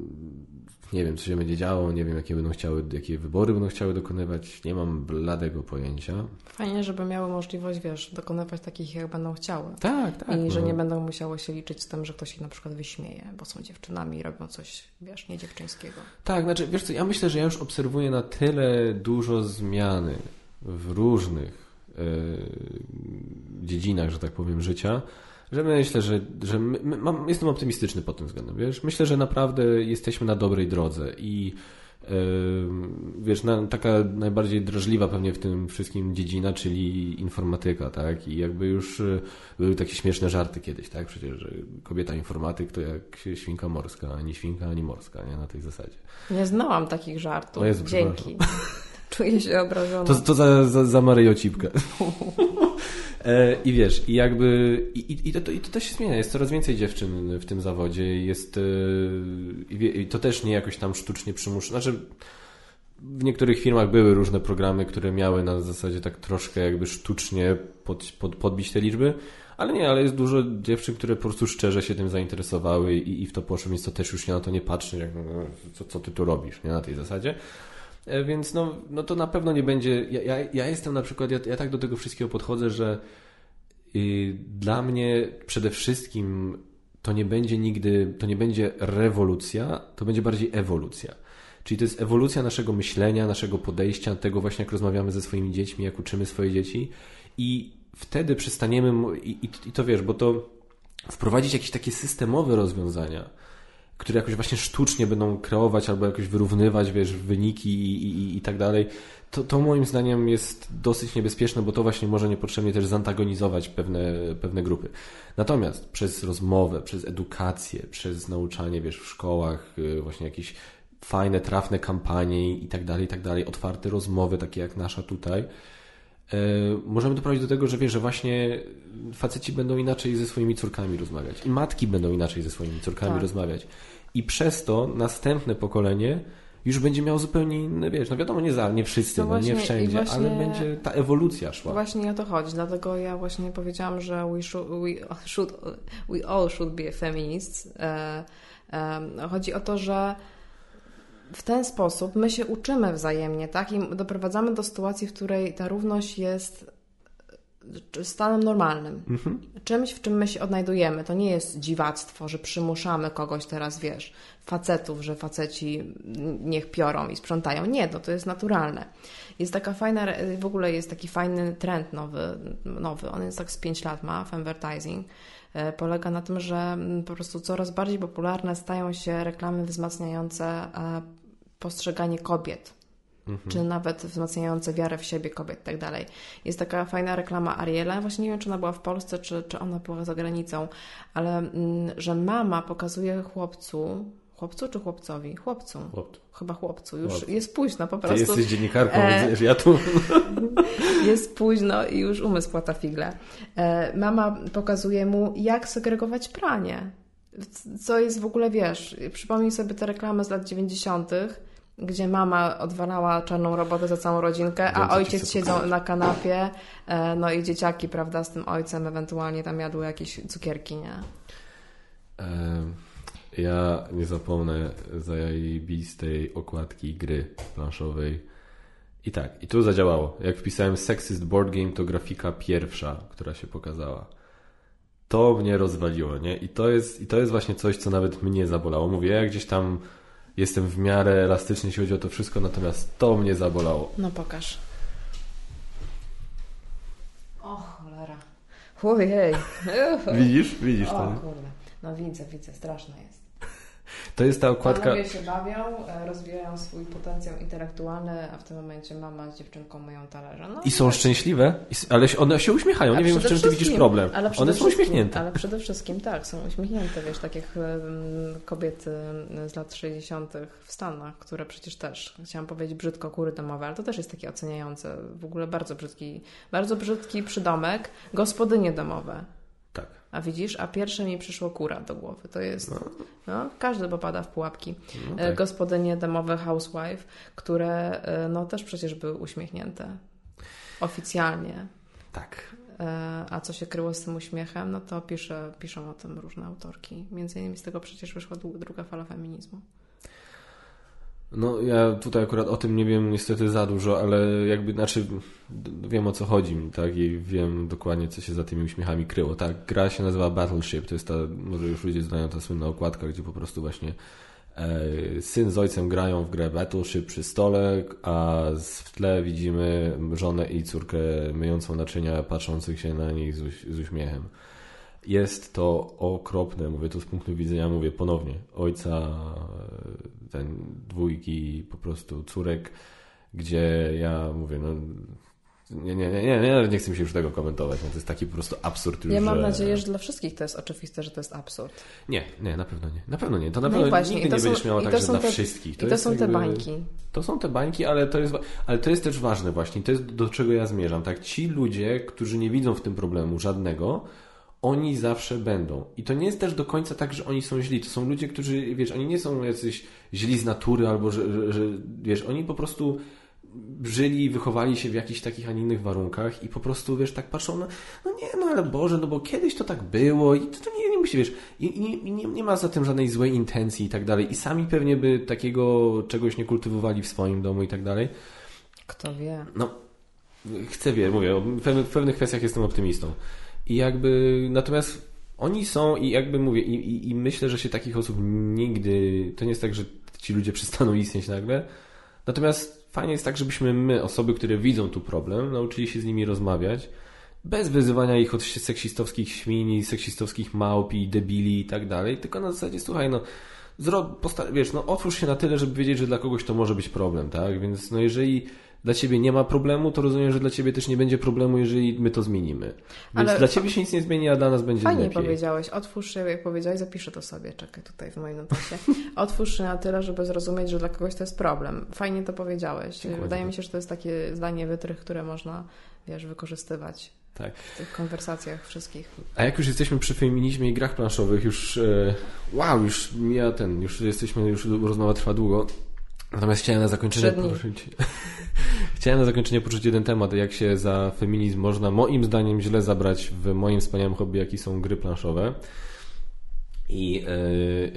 nie wiem, co się będzie działo, nie wiem, jakie będą chciały, jakie wybory będą chciały dokonywać, nie mam bladego pojęcia.
Fajnie, żeby miały możliwość, wiesz, dokonywać takich, jak będą chciały.
Tak, tak.
I no. że nie będą musiały się liczyć z tym, że ktoś ich na przykład wyśmieje, bo są dziewczynami i robią coś, wiesz, nie dziewczyńskiego.
Tak, znaczy, wiesz co, ja myślę, że ja już obserwuję na tyle dużo zmiany w różnych yy, dziedzinach, że tak powiem, życia, że myślę, że, że my, mam, jestem optymistyczny pod tym względem. Wiesz? Myślę, że naprawdę jesteśmy na dobrej drodze i yy, wiesz, na, taka najbardziej drażliwa pewnie w tym wszystkim dziedzina, czyli informatyka, tak? I jakby już yy, były takie śmieszne żarty kiedyś, tak? Przecież, że kobieta informatyk to jak świnka morska, ani świnka, ani morska, nie? Na tej zasadzie.
Nie znałam takich żartów. Jezu, Dzięki. <laughs> Czuję się obrażona.
To, to za, za, za Maryjo Cipkę. <laughs> E, I wiesz, i jakby i, i, to, i to też się zmienia. Jest coraz więcej dziewczyn w tym zawodzie. Jest e, i to też nie jakoś tam sztucznie przymuszone. Znaczy, w niektórych firmach były różne programy, które miały na zasadzie tak troszkę jakby sztucznie pod, pod, podbić te liczby. Ale nie, ale jest dużo dziewczyn, które po prostu szczerze się tym zainteresowały i, i w to poszły, więc to też już nie na to nie patrzy, jak, no, co, co ty tu robisz, nie na tej zasadzie. E, więc no, no to na pewno nie będzie. Ja, ja, ja jestem na przykład, ja, ja tak do tego wszystkiego podchodzę, że yy, dla mnie przede wszystkim to nie będzie nigdy, to nie będzie rewolucja, to będzie bardziej ewolucja. Czyli to jest ewolucja naszego myślenia, naszego podejścia, tego właśnie jak rozmawiamy ze swoimi dziećmi, jak uczymy swoje dzieci i wtedy przestaniemy, i, i, i to wiesz, bo to wprowadzić jakieś takie systemowe rozwiązania, które jakoś właśnie sztucznie będą kreować albo jakoś wyrównywać, wiesz, wyniki i, i, i tak dalej, to, to moim zdaniem jest dosyć niebezpieczne, bo to właśnie może niepotrzebnie też zantagonizować pewne, pewne grupy. Natomiast przez rozmowę, przez edukację, przez nauczanie, wiesz, w szkołach, y, właśnie jakieś fajne, trafne kampanie i tak dalej, i tak dalej, otwarte rozmowy, takie jak nasza tutaj, możemy doprowadzić do tego, że wiesz, że właśnie faceci będą inaczej ze swoimi córkami rozmawiać i matki będą inaczej ze swoimi córkami tak. rozmawiać. I przez to następne pokolenie już będzie miał zupełnie inny, wiesz, no wiadomo, nie, za, nie wszyscy, no, no nie wszędzie, właśnie, ale będzie ta ewolucja szła.
Właśnie o to chodzi, dlatego ja właśnie powiedziałam, że we, should, we, should, we all should be feminists. E, e, chodzi o to, że w ten sposób my się uczymy wzajemnie, tak? I doprowadzamy do sytuacji, w której ta równość jest stanem normalnym. Mhm. Czymś, w czym my się odnajdujemy. To nie jest dziwactwo, że przymuszamy kogoś teraz, wiesz, facetów, że faceci niech piorą i sprzątają. Nie, no to jest naturalne. Jest taka fajna, w ogóle jest taki fajny trend nowy, nowy. on jest tak z 5 lat ma, w advertising. E, polega na tym, że po prostu coraz bardziej popularne stają się reklamy wzmacniające e, postrzeganie kobiet Mhm. czy nawet wzmacniające wiarę w siebie kobiet i tak dalej. Jest taka fajna reklama Ariela, właśnie nie wiem, czy ona była w Polsce, czy, czy ona była za granicą, ale mm, że mama pokazuje chłopcu, chłopcu czy chłopcowi? Chłopcu. Chłopcu. Chyba chłopcu. Już chłopcu. jest późno po prostu.
Ty jesteś dziennikarką, e... wiesz, ja tu... <laughs>
jest późno i już umysł płata figle. E... Mama pokazuje mu, jak segregować pranie. Co jest w ogóle, wiesz, przypomnij sobie te reklamy z lat 90., gdzie mama odwalała czarną robotę za całą rodzinkę, a ojciec siedzą na kanapie, e, no i dzieciaki, prawda, z tym ojcem ewentualnie tam jadły jakieś cukierki, nie?
Ja nie zapomnę zajebistej okładki gry planszowej. I tak, i tu zadziałało. Jak wpisałem Sexist Board Game, to grafika pierwsza, która się pokazała. To mnie rozwaliło, nie? I to jest, i to jest właśnie coś, co nawet mnie zabolało. Mówię, ja gdzieś tam jestem w miarę elastyczny, jeśli chodzi o to wszystko, natomiast to mnie zabolało.
No pokaż. O cholera. Ojej.
Widzisz? Widzisz
to? O kurde. No widzę, widzę. Straszne jest.
To jest ta okładka.
Panowie się bawią, e, rozwijają swój potencjał intelektualny, a w tym momencie mama z dziewczynką myją talerze. No,
I są szczęśliwe, ale one się uśmiechają. Nie wiem, w czym ty widzisz problem. one są uśmiechnięte.
Ale przede wszystkim tak, są uśmiechnięte, wiesz, tak jak kobiety z lat 60. w Stanach, które przecież też, chciałam powiedzieć brzydko, kury domowe, ale to też jest takie oceniające. W ogóle bardzo brzydki, bardzo brzydki przydomek, gospodynie domowe. A widzisz, a pierwsze mi przyszło kura do głowy. To jest, no, no każdy popada w pułapki. No e, tak. Gospodynie domowe, housewife, które e, no też przecież były uśmiechnięte. Oficjalnie.
Tak.
E, a co się kryło z tym uśmiechem, no to pisze, piszą o tym różne autorki. Między innymi z tego przecież wyszła druga fala feminizmu.
No ja tutaj akurat o tym nie wiem niestety za dużo, ale jakby, znaczy wiem o co chodzi tak i wiem dokładnie co się za tymi uśmiechami kryło. Tak, gra się nazywa Battleship, to jest ta, może już ludzie znają ta słynna okładka, gdzie po prostu właśnie e, syn z ojcem grają w grę Battleship przy stole, a w tle widzimy żonę i córkę myjącą naczynia, patrzących się na nich z, z uśmiechem. Jest to okropne, mówię to z punktu widzenia, mówię ponownie, ojca, ten dwójki po prostu córek, gdzie ja mówię, no nie, nie, nie, nie, nie, nie chcę mi się już tego komentować. No, to jest taki po prostu absurd.
ja mam
że...
nadzieję, że dla wszystkich to jest oczywiste, że to jest absurd.
Nie, nie, na pewno nie. Na pewno nie. To na no pewno właśnie, nigdy nie są, będziesz miała tak, że dla te, wszystkich.
To, to są jakby, te bańki.
To są te bańki, ale to, jest, ale to jest też ważne właśnie. To jest do czego ja zmierzam. Tak, ci ludzie, którzy nie widzą w tym problemu żadnego, oni zawsze będą. I to nie jest też do końca tak, że oni są źli. To są ludzie, którzy, wiesz, oni nie są jacyś źli z natury, albo że, że, że wiesz, oni po prostu żyli, wychowali się w jakichś takich, a nie innych warunkach i po prostu, wiesz, tak patrzą, no, no nie, no ale Boże, no bo kiedyś to tak było i to, to nie, nie musi, wiesz, i, i nie, nie ma za tym żadnej złej intencji i tak dalej i sami pewnie by takiego czegoś nie kultywowali w swoim domu i tak dalej.
Kto wie?
No, chcę wie, mówię, w pewnych, w pewnych kwestiach jestem optymistą. I jakby, natomiast oni są i jakby mówię, i, i, i, myślę, że się takich osób nigdy, to nie jest tak, że ci ludzie przestaną istnieć nagle. Natomiast fajnie jest tak, żebyśmy my, osoby, które widzą tu problem, nauczyli się z nimi rozmawiać, bez wyzywania ich od seksistowskich świni, seksistowskich małpi, debili i tak dalej, tylko na zasadzie, słuchaj, no, zro, wiesz, no, otwórz się na tyle, żeby wiedzieć, że dla kogoś to może być problem, tak? Więc, no, jeżeli dla ciebie nie ma problemu, to rozumiem, że dla ciebie też nie będzie problemu, jeżeli my to zmienimy. Więc Ale dla ciebie się nic nie zmieni, a dla nas będzie
fajnie
lepiej.
Fajnie powiedziałeś. Otwórz się, jak powiedziałeś, zapiszę to sobie. Czekaj tutaj w moim notacie. <laughs> Otwórz się na tyle, żeby zrozumieć, że dla kogoś to jest problem. Fajnie to powiedziałeś. Dziękuję. Wydaje mi się, że to jest takie zdanie wytrych, które można, wiesz, wykorzystywać. Tak. W tych konwersacjach wszystkich.
A jak już jesteśmy przy feminizmie i grach planszowych, już e, wow, już mija ten, już jesteśmy, już rozmowa trwa długo, Natomiast chciałem na zakończenie poruszyć. <laughs> chciałem na zakończenie poruszyć jeden temat, jak się za feminizm można moim zdaniem źle zabrać w moim wspaniałym hobby, jaki są gry planszowe. I yy,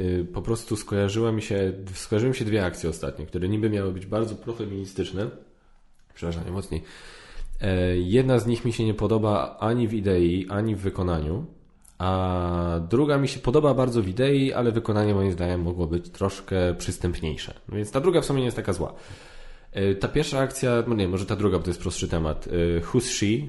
yy, po prostu skojarzyły mi się, skojarzyły mi się dwie akcje ostatnie, które niby miały być bardzo profeministyczne. Przepraszam, najmocniej. Yy, jedna z nich mi się nie podoba ani w idei, ani w wykonaniu. A druga mi się podoba bardzo w idei, ale wykonanie moim zdaniem mogło być troszkę przystępniejsze. No więc ta druga w sumie nie jest taka zła. Ta pierwsza akcja, no nie, może ta druga, bo to jest prostszy temat. Who's She?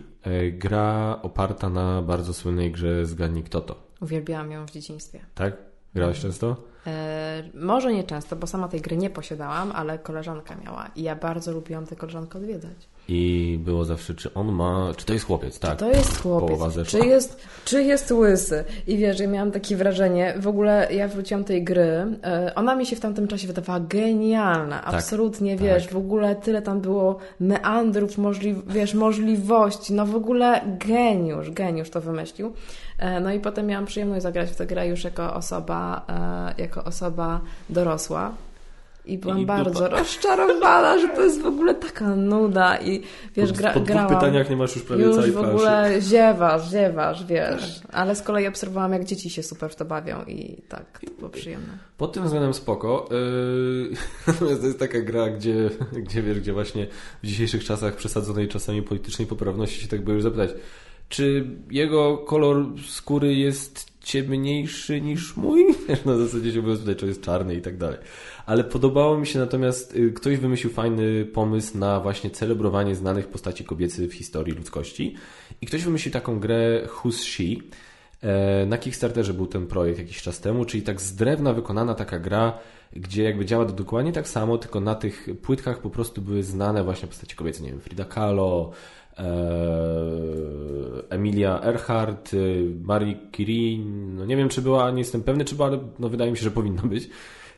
Gra oparta na bardzo słynnej grze Zgadnij Kto To.
Uwielbiałam ją w dzieciństwie.
Tak? Grałaś często?
E, może nie często, bo sama tej gry nie posiadałam, ale koleżanka miała i ja bardzo lubiłam tę koleżankę odwiedzać.
I było zawsze, czy on ma, czy to jest chłopiec, tak?
Czy to jest chłopiec, czy jest, czy jest łysy. I wiesz, ja miałam takie wrażenie, w ogóle ja wróciłam tej gry, e, ona mi się w tamtym czasie wydawała genialna, tak, absolutnie, tak. wiesz, w ogóle tyle tam było meandrów, możli, wiesz, możliwości, no w ogóle geniusz, geniusz to wymyślił. E, no i potem miałam przyjemność zagrać w tę grę już jako osoba, jako osoba dorosła. I byłam I bardzo dupa. rozczarowana, że to jest w ogóle taka nuda i wiesz, gra,
po grałam. pytaniach nie masz już prawie
już
całej
w ogóle ziewasz, ziewasz, wiesz. Tak. Ale z kolei obserwowałam, jak dzieci się super w to bawią i tak, to było przyjemne.
Pod tym względem spoko. Yy, natomiast <laughs> to jest taka gra, gdzie, gdzie wiesz, gdzie właśnie w dzisiejszych czasach przesadzonej czasami politycznej poprawności się tak by już zapytać, czy jego kolor skóry jest ciemniejszy niż mój? <laughs> Na zasadzie się było czy jest czarny i tak dalej. Ale podobało mi się natomiast, y, ktoś wymyślił fajny pomysł na właśnie celebrowanie znanych postaci kobiecych w historii ludzkości i ktoś wymyślił taką grę Who's She. E, na Kickstarterze był ten projekt jakiś czas temu, czyli tak z drewna wykonana taka gra, gdzie jakby działa dokładnie tak samo, tylko na tych płytkach po prostu były znane właśnie postacie kobiece, nie wiem, Frida Kahlo, Emilia Earhart, y, Marie Curie, no nie wiem czy była, nie jestem pewny czy była, ale no wydaje mi się, że powinna być.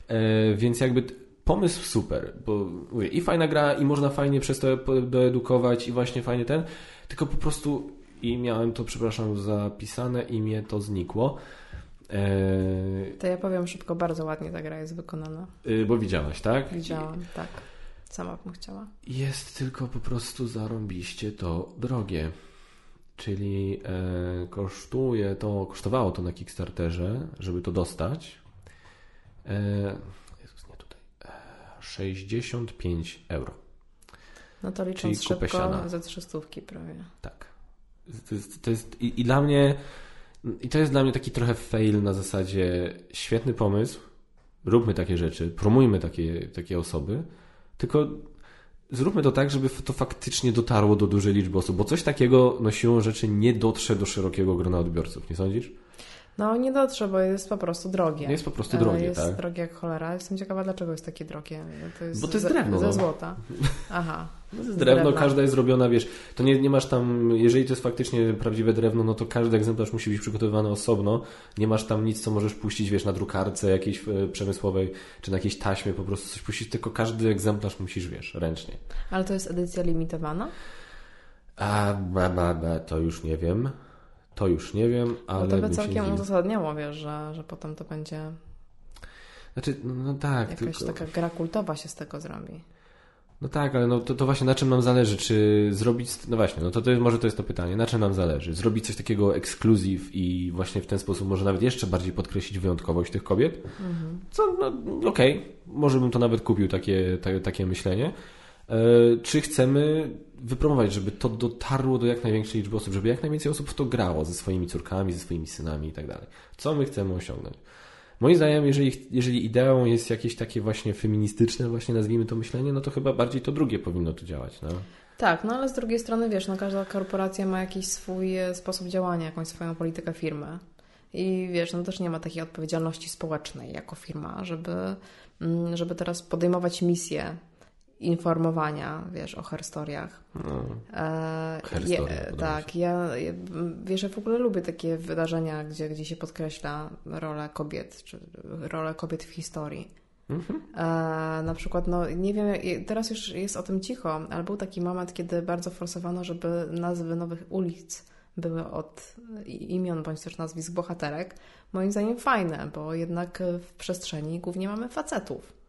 E, więc jakby pomysł super, bo mówię, i fajna gra, i można fajnie przez to doedukować, i właśnie fajnie ten, tylko po prostu i miałem to, przepraszam, zapisane i mnie to znikło.
E, to ja powiem szybko, bardzo ładnie ta gra jest wykonana.
Y, bo widziałaś, tak?
Widziałam, tak. Sama bym chciała.
Jest tylko po prostu zarąbiście to drogie. Czyli e, kosztuje to, kosztowało to na Kickstarterze, żeby to dostać. E, Jezus, nie tutaj. E, 65 euro.
No to licząc Czyli szybko siana. ze trzy stówki prawie.
Tak. To jest, to jest i, i dla mnie i to jest dla mnie taki trochę fail na zasadzie świetny pomysł, róbmy takie rzeczy, promujmy takie, takie osoby, tylko zróbmy to tak, żeby to faktycznie dotarło do dużej liczby osób, bo coś takiego no siłą rzeczy nie dotrze do szerokiego grona odbiorców, nie sądzisz?
No nie dotrze, bo jest po prostu drogie.
Jest po prostu drogie,
jest
tak?
Jest drogie jak cholera. Jestem ciekawa, dlaczego jest takie drogie.
To jest bo to jest drewno.
Ze, no. złota. <laughs> Aha.
No to drewno, drewna. każda jest zrobiona, wiesz, to nie, nie masz tam, jeżeli to jest faktycznie prawdziwe drewno, no to każdy egzemplarz musi być przygotowywany osobno. Nie masz tam nic, co możesz puścić, wiesz, na drukarce jakiejś e, przemysłowej, czy na jakiejś taśmie, po prostu coś puścić, tylko każdy egzemplarz musisz, wiesz, ręcznie.
Ale to jest edycja limitowana?
A, ba, ba, ba, to już nie wiem. To już nie wiem, ale.
No to by całkiem uzasadniało, wiesz, że, że potem to będzie.
Znaczy, no, no tak.
Jakaś tylko... taka gra kultowa się z tego zrobi.
No tak, ale no to, to właśnie na czym nam zależy? Czy zrobić. No właśnie, no to, to jest, może to jest to pytanie. Na czym nam zależy? Zrobić coś takiego ekskluzyw i właśnie w ten sposób może nawet jeszcze bardziej podkreślić wyjątkowość tych kobiet? Mhm. Co, no okej, okay. może bym to nawet kupił, takie, takie, takie myślenie. E, czy chcemy wypromować, żeby to dotarło do jak największej liczby osób, żeby jak najwięcej osób w to grało ze swoimi córkami, ze swoimi synami i tak dalej. Co my chcemy osiągnąć? Moim zdaniem, jeżeli, jeżeli ideą jest jakieś takie właśnie feministyczne, właśnie nazwijmy to myślenie, no to chyba bardziej to drugie powinno tu działać. No.
Tak, no ale z drugiej strony wiesz, no każda korporacja ma jakiś swój e, sposób działania, jakąś swoją politykę firmy. I wiesz, no też nie ma takiej odpowiedzialności społecznej jako firma, żeby, mm, żeby teraz podejmować misję informowania, wiesz, o herstoriach. No,
e, je,
tak, ja, wiesz, ja w ogóle lubię takie wydarzenia, gdzie, gdzie się podkreśla rolę kobiet, czy rolę kobiet w historii. Mhm. E, na przykład, no nie wiem, teraz już jest o tym cicho, ale był taki moment, kiedy bardzo forsowano, żeby nazwy nowych ulic były od imion bądź też nazwisk bohaterek. Moim zdaniem fajne, bo jednak w przestrzeni głównie mamy facetów.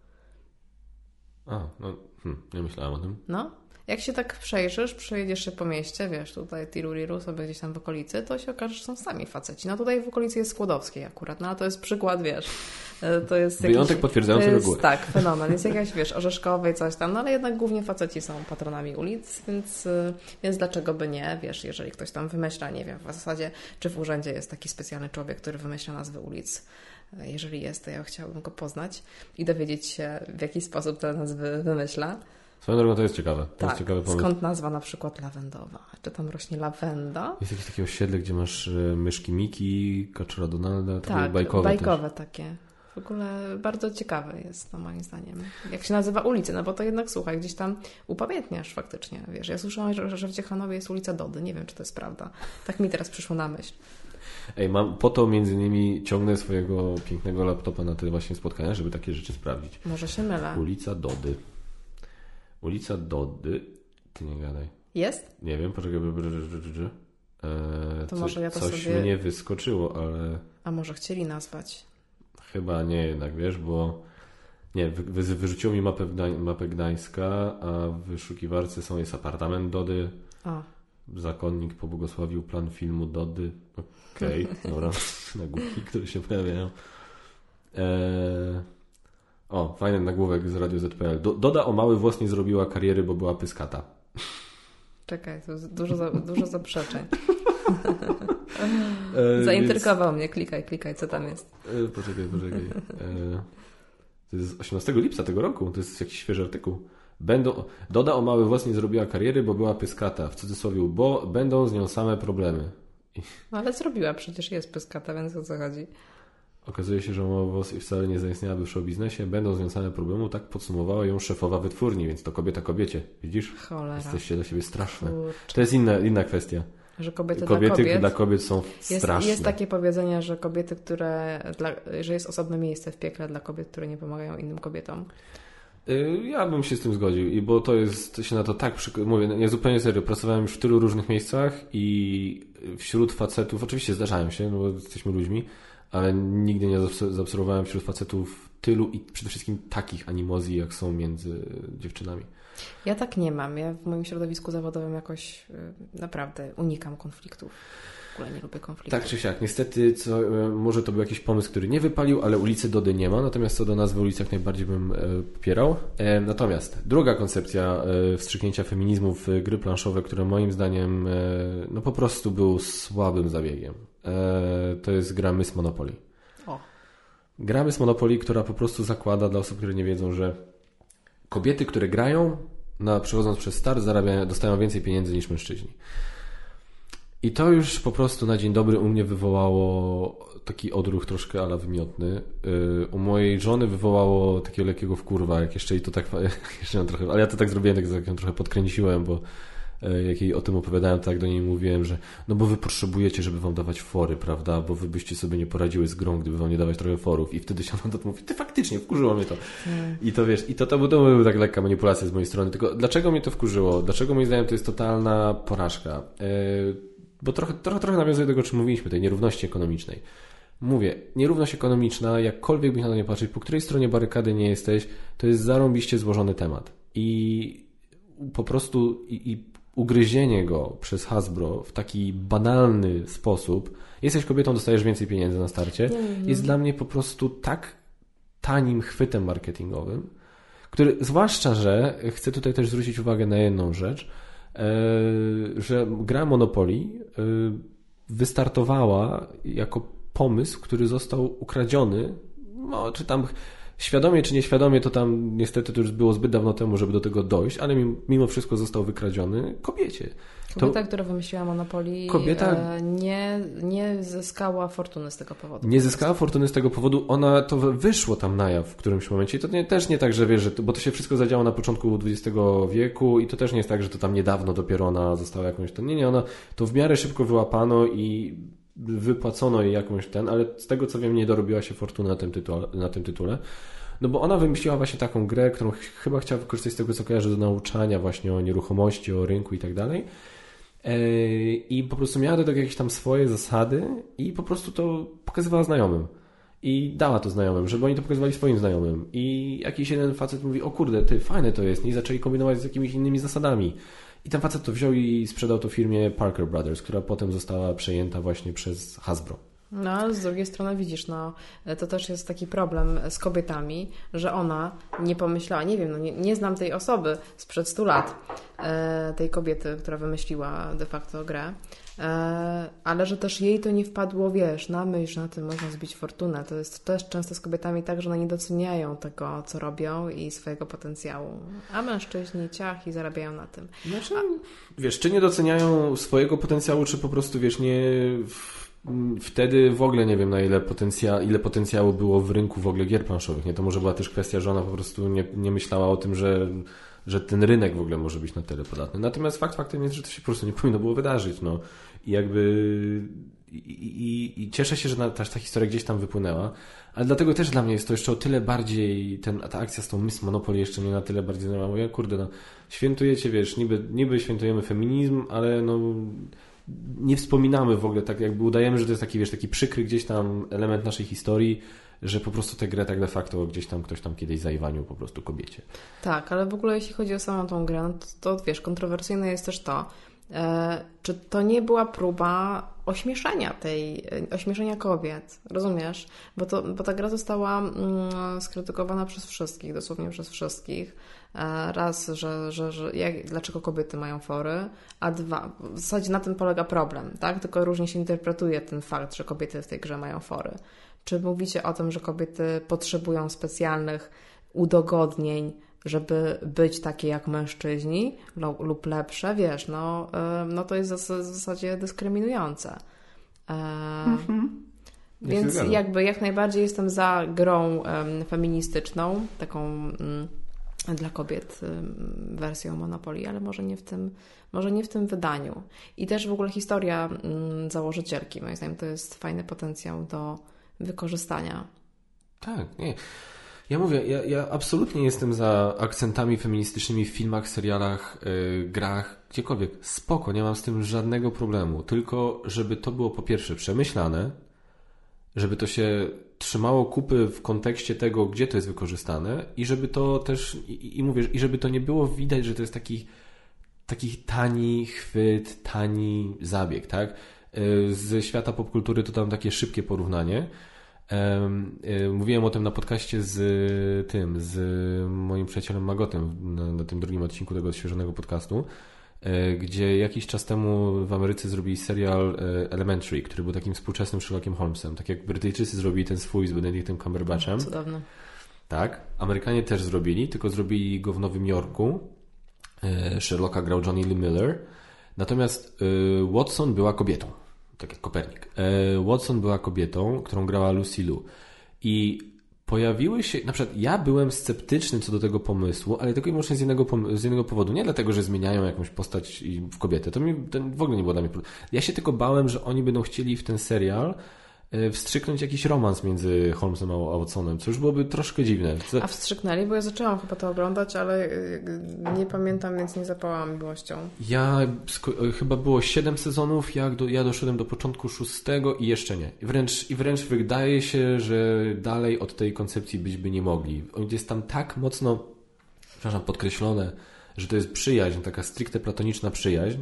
A, no, hmm, nie myślałem o tym.
No, jak się tak przejrzysz, przejedziesz się po mieście, wiesz, tutaj Tiruriru sobie gdzieś tam w okolicy, to się okaże, że są sami faceci. No tutaj w okolicy jest Skłodowskiej akurat, no ale to jest przykład, wiesz, e, to jest
Wyjątek jakiś, potwierdzający
to
jest, regułę.
Tak, fenomen. Jest <laughs> jakaś, wiesz, orzeszkowej coś tam, no ale jednak głównie faceci są patronami ulic, więc, e, więc dlaczego by nie, wiesz, jeżeli ktoś tam wymyśla, nie wiem, w zasadzie, czy w urzędzie jest taki specjalny człowiek, który wymyśla nazwy ulic, jeżeli jest, to ja chciałabym go poznać i dowiedzieć się, w jaki sposób te nazwy wymyśla.
Swoją drogą to jest ciekawe. To
tak.
jest ciekawy
pomysł. Skąd nazwa na przykład lawendowa? Czy tam rośnie lawenda?
Jest jakieś takie osiedle, gdzie masz e, myszki Miki, kaczora Donalda, takie
tak,
bajkowe
bajkowe też. takie. W ogóle bardzo ciekawe jest to moim zdaniem. Jak się nazywa ulica, no bo to jednak słuchaj, gdzieś tam upamiętniasz faktycznie. Wiesz, ja słyszałam, że, że w Ciechanowie jest ulica Dody. Nie wiem, czy to jest prawda. Tak mi teraz przyszło na myśl.
Ej, mam po to między innymi ciągnę swojego pięknego laptopa na te właśnie spotkania, żeby takie rzeczy sprawdzić.
Może się mylę.
Ulica Dody. Ulica Dody. Ty nie gadaj.
Jest?
Nie wiem, poczekaj.
Eee, to może ja to
coś
sobie...
mnie wyskoczyło, ale...
A może chcieli nazwać?
Chyba nie jednak, wiesz, bo... Nie, wy, wyrzuciło mi mapę, mapę Gdańska, a w wyszukiwarce są jest apartament Dody.
A.
Zakonnik pobłogosławił plan filmu Dody. Okej, okay, <laughs> dobra. Nagłówki, które się pojawiają. Eee... O, fajny nagłówek z Radio ZPL. Doda o mały włos nie zrobiła kariery, bo była pyskata.
Czekaj, to dużo, za, dużo zaprzeczeń. <laughs> <laughs> E, Zaintrygował więc... mnie. Klikaj, klikaj, co tam jest.
E, poczekaj, poczekaj. E, to jest 18 lipca tego roku. To jest jakiś świeży artykuł. Będą, Doda o mały włos nie zrobiła kariery, bo była pyskata. W cudzysłowie, bo będą z nią same problemy.
No ale zrobiła, przecież jest pyskata, więc o co chodzi?
Okazuje się, że i wcale nie zaistniałaby w show biznesie, będą związane problemu, tak podsumowała ją szefowa wytwórni, więc to kobieta kobiecie. Widzisz?
Cholera.
Jesteście dla siebie straszne. Kurczę. To jest inna, inna kwestia.
Że kobiety,
kobiety
dla, kobiet,
dla kobiet są
jest,
straszne.
Jest takie powiedzenie, że kobiety, które, dla, że jest osobne miejsce w piekle dla kobiet, które nie pomagają innym kobietom.
Y, ja bym się z tym zgodził, i bo to jest, to się na to tak przy... mówię, nie zupełnie serio, pracowałem już w tylu różnych miejscach i wśród facetów, oczywiście zdarzają się, no bo jesteśmy ludźmi, ale nigdy nie zaobserwowałem wśród facetów tylu i przede wszystkim takich animozji, jak są między dziewczynami.
Ja tak nie mam. Ja w moim środowisku zawodowym jakoś y, naprawdę unikam konfliktów. W ogóle nie lubię konfliktów.
Tak czy siak. Niestety, co, y, może to był jakiś pomysł, który nie wypalił, ale ulicy Dody nie ma. Natomiast co do nazwy ulicy, jak najbardziej bym y, popierał. E, natomiast druga koncepcja wstrzyknięcia feminizmu w gry planszowe, które moim zdaniem no po prostu był słabym zabiegiem. E, to jest gra Miss Monopoly.
O.
Gra Miss Monopoly, która po prostu zakłada dla osób, które nie wiedzą, że kobiety, które grają, na, przechodząc przez start, zarabiają, dostają więcej pieniędzy niż mężczyźni. I to już po prostu na dzień dobry u mnie wywołało taki odruch troszkę ala wymiotny. Y, u mojej żony wywołało takiego lekkiego wkurwa, jak jeszcze i to tak, <laughs> jeszcze trochę, ale ja to tak zrobiłem, tak, tak trochę podkręciłem, bo jak jej o tym opowiadałem, tak do niej mówiłem, że no bo wy potrzebujecie, żeby wam dawać fory, prawda? Bo wy byście sobie nie poradziły z grą, gdyby wam nie dawać trochę forów. I wtedy się <laughs> ona to mówi, ty faktycznie, wkurzyło mnie to. Hmm. I to wiesz, i to, to, to, to była tak lekka manipulacja z mojej strony. Tylko dlaczego mnie to wkurzyło? Dlaczego moim zdaniem to jest totalna porażka? Yy, bo trochę, trochę, trochę nawiązuje do tego, o czym mówiliśmy, tej nierówności ekonomicznej. Mówię, nierówność ekonomiczna, jakkolwiek byś na to nie patrzeć, po której stronie barykady nie jesteś, to jest zarąbiście złożony temat. I po prostu i, i ugryzienie go przez Hasbro w taki banalny sposób, jesteś kobietą, dostajesz więcej pieniędzy na starcie, jest dla mnie po prostu tak tanim chwytem marketingowym, który, zwłaszcza, że chcę tutaj też zwrócić uwagę na jedną rzecz, e, że gra Monopoly e, wystartowała jako pomysł, który został ukradziony, no, czy tam Świadomie czy nieświadomie, to tam niestety to już było zbyt dawno temu, żeby do tego dojść, ale mimo wszystko został wykradziony kobiecie.
Kobieta, to... która wymyśliła Monopoly, kobieta... E, nie, nie zyskała fortuny z tego powodu.
Nie zyskała fortuny z tego powodu, ona to wyszło tam na jaw w którymś momencie. I to nie, też nie tak, że wiesz, że, bo to się wszystko zadziało na początku XX wieku i to też nie jest tak, że to tam niedawno dopiero ona została jakąś. To nie, nie, ona to w miarę szybko wyłapano i wypłacono jej jakąś ten, ale z tego co wiem, nie dorobiła się fortuny na tym, tytule, na tym tytule. No bo ona wymyśliła właśnie taką grę, którą chyba chciała wykorzystać z tego, co kojarzy do nauczania właśnie o nieruchomości, o rynku i tak dalej. E, I po prostu miała do tego jakieś tam swoje zasady i po prostu to pokazywała znajomym. i dała to znajomym, żeby oni to pokazywali swoim znajomym. I jakiś jeden facet mówi, o kurde, ty, fajne to jest, i zaczęli kombinować z jakimiś innymi zasadami. I ten facet to wziął i sprzedał to firmie Parker Brothers, która potem została przejęta właśnie przez Hasbro.
No, ale z drugiej strony widzisz, no, to też jest taki problem z kobietami, że ona nie pomyślała, nie wiem, no, nie, nie znam tej osoby sprzed 100 lat, e, tej kobiety, która wymyśliła de facto grę, e, ale że też jej to nie wpadło, wiesz, na myśl, na tym można zbić fortunę. To jest też często z kobietami tak, że one nie doceniają tego, co robią i swojego potencjału, a mężczyźni ciach i zarabiają na tym.
Znaczy, a... wiesz, czy nie doceniają swojego potencjału, czy po prostu, wiesz, nie wtedy w ogóle nie wiem, na ile, potencja, ile potencjału było w rynku w ogóle gier planszowych. Nie? To może była też kwestia, że ona po prostu nie, nie myślała o tym, że, że ten rynek w ogóle może być na tyle podatny. Natomiast fakt faktem jest, że to się po prostu nie powinno było wydarzyć. No. I jakby i, i, i cieszę się, że ta, ta historia gdzieś tam wypłynęła, ale dlatego też dla mnie jest to jeszcze o tyle bardziej, ten, ta akcja z tą Miss Monopoly jeszcze nie na tyle bardziej znana. Ja kurde, no, świętujecie, wiesz, niby, niby świętujemy feminizm, ale no nie wspominamy w ogóle, tak jakby udajemy, że to jest taki, wiesz, taki przykry gdzieś tam element naszej historii, że po prostu tę grę tak de facto gdzieś tam ktoś tam kiedyś zajwanił po prostu kobiecie.
Tak, ale w ogóle jeśli chodzi o samą tą grę, no to, to wiesz, kontrowersyjne jest też to, e, czy to nie była próba ośmieszenia tej, ośmieszenia kobiet, rozumiesz? Bo, to, bo ta gra została mm, skrytykowana przez wszystkich, dosłownie przez wszystkich. E, raz, że, że, że jak, dlaczego kobiety mają fory, a dwa, w zasadzie na tym polega problem, tak? Tylko różnie się interpretuje ten fakt, że kobiety w tej grze mają fory. Czy mówicie o tym, że kobiety potrzebują specjalnych udogodnień, żeby być takie jak mężczyźni lub lepsze, wiesz, no, e, no to jest w zasadzie dyskryminujące. E, mhm. Więc jakby jak najbardziej jestem za grą feministyczną, taką mm, dla kobiet wersją Monopoly, ale może nie w tym, może nie w tym wydaniu. I też w ogóle historia założycielki, moim zdaniem, to jest fajny potencjał do wykorzystania.
Tak, nie. Ja mówię, ja, ja absolutnie jestem za akcentami feministycznymi w filmach, serialach, yy, grach, gdziekolwiek. Spoko, nie mam z tym żadnego problemu. Tylko, żeby to było po pierwsze przemyślane, żeby to się trzymało kupy w kontekście tego, gdzie to jest wykorzystane i żeby to też, i, i mówię, i żeby to nie było widać, że to jest taki, taki tani chwyt, tani zabieg, tak? Y, z świata popkultury to tam takie szybkie porównanie. Y, mówiłem o tym na podcaście z tym, z moim przyjacielem Magotem na, na tym drugim odcinku tego odświeżonego podcastu. E, gdzie jakiś czas temu w Ameryce zrobili serial e, Elementary, który był takim współczesnym Sherlockiem Holmesem. Tak jak Brytyjczycy zrobili ten swój z Benedictem Cumberbatchem.
Cudowne.
Tak. Amerykanie też zrobili, tylko zrobili go w Nowym Jorku. E, Sherlocka grał Johnny Lee Miller. Natomiast Watson była kobietą, tak jak Kopernik. Watson była kobietą, którą grała Lucy Liu. I pojawiły się, na przykład ja byłem sceptyczny co do tego pomysłu, ale tylko i wyłącznie z jednego, z jednego powodu. Nie dlatego, że zmieniają jakąś postać w kobietę. To mi w ogóle nie było dla mnie. Ja się tylko bałem, że oni będą chcieli w ten serial wstrzyknąć jakiś romans między Holmesem a Watsonem, co już byłoby troszkę dziwne.
A wstrzyknęli? Bo ja zaczęłam chyba to oglądać, ale e, nie pamiętam, więc nie zapałam miłością.
Ja e, chyba było 7 sezonów, ja, do, ja doszedłem do początku szóstego i jeszcze nie. I wręcz, I wręcz wydaje się, że dalej od tej koncepcji być by nie mogli. Jest tam tak mocno, przepraszam, podkreślone, że to jest przyjaźń, taka stricte platoniczna przyjaźń,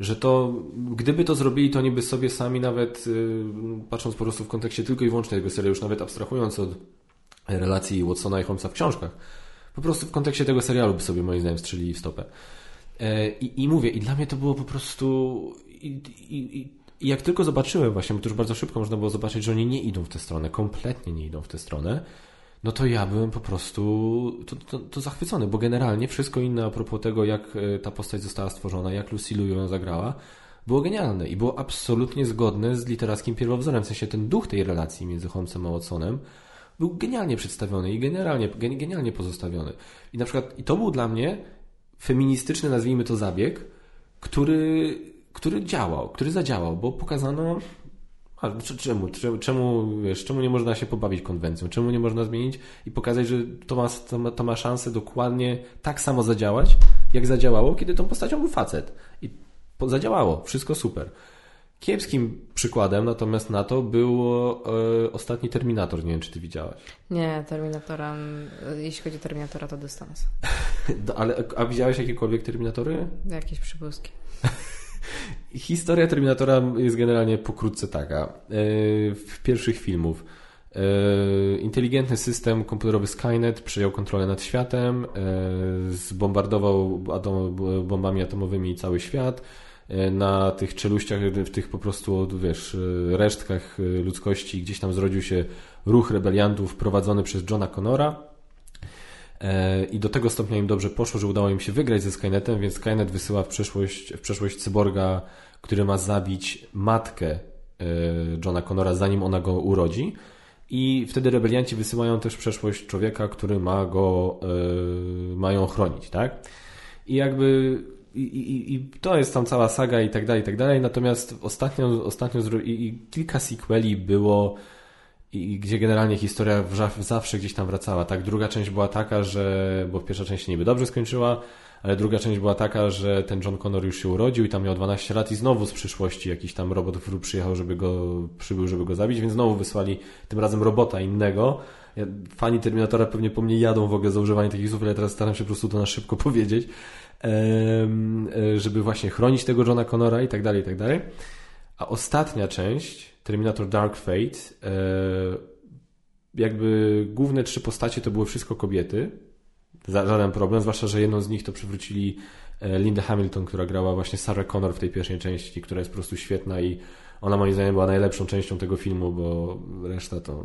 że to, gdyby to zrobili, to oni by sobie sami nawet, y, patrząc po prostu w kontekście tylko i wyłącznie tego serialu, już nawet abstrahując od relacji Watsona i Holmesa w książkach, po prostu w kontekście tego serialu by sobie moim zdaniem strzelili w stopę. E, I, i mówię, i dla mnie to było po prostu... I, i, i jak tylko zobaczyłem właśnie, bo to już bardzo szybko można było zobaczyć, że oni nie idą w tę stronę, kompletnie nie idą w tę stronę, no to ja byłem po prostu to, to, to, zachwycony, bo generalnie wszystko inne a propos tego, jak e, ta postać została stworzona, jak Lucy Liu ją zagrała, było genialne i było absolutnie zgodne z literackim pierwowzorem. W sensie ten duch tej relacji między Holmesem a Watsonem był genialnie przedstawiony i generalnie, genialnie pozostawiony. I na przykład, i to był dla mnie feministyczny, nazwijmy to zabieg, który, który działał, który zadziałał, bo pokazano a czemu, czemu, wiesz, czemu nie można się pobawić konwencją? Czemu nie można zmienić i pokazać, że to ma, to ma, to ma szansę dokładnie tak samo zadziałać, jak zadziałało, kiedy tą postacią był facet. I zadziałało, wszystko super. Kiepskim przykładem natomiast na to był e, ostatni Terminator. Nie wiem, czy ty widziałaś.
Nie, Terminatora, jeśli chodzi o Terminatora, to dystans. <laughs>
Ale, a widziałeś jakiekolwiek Terminatory?
Jakieś przybłyski. <laughs>
Historia Terminatora jest generalnie pokrótce taka. E, w pierwszych filmów e, inteligentny system komputerowy Skynet przejął kontrolę nad światem, e, zbombardował bombami atomowymi cały świat. Na tych czeluściach, w tych po prostu, wiesz, resztkach ludzkości gdzieś tam zrodził się ruch rebeliantów prowadzony przez Johna Connora I do tego stopnia im dobrze poszło, że udało im się wygrać ze Skynetem, więc Skynet wysyła w przeszłość, w przeszłość cyborga, który ma zabić matkę e, Johna Connora, zanim ona go urodzi. I wtedy rebelianci wysyłają też przeszłość człowieka, który ma go, yy, mają chronić, tak? I jakby i, i, i, to jest tam cała saga i tak dalej, i tak dalej. Natomiast ostatnio, ostatnio i, i kilka sequeli było i gdzie generalnie historia zawsze gdzieś tam wracała. Tak, druga część była taka, że, bo pierwsza część się niby dobrze skończyła, ale druga część była taka, że ten John Connor już się urodził i tam miał 12 lat i znowu z przyszłości jakiś tam robot przyjechał, żeby go, przybył, żeby go zabić, więc znowu wysłali tym razem robota innego. Fani Terminatora pewnie po mnie jadą w ogóle za używanie takich słów, ale teraz staram się po prostu to na szybko <laughs> powiedzieć, e, żeby właśnie chronić tego Johna Connora i tak dalej, i tak dalej. A ostatnia część, Terminator Dark Fate, e, jakby główne trzy postacie to były wszystko kobiety. Żaden problem, zwłaszcza, że jedną z nich to przywrócili e, Linda Hamilton, która grała właśnie Sarah Connor w tej pierwszej części, która jest po prostu świetna i ona moim zdaniem była najlepszą częścią tego filmu, bo reszta to...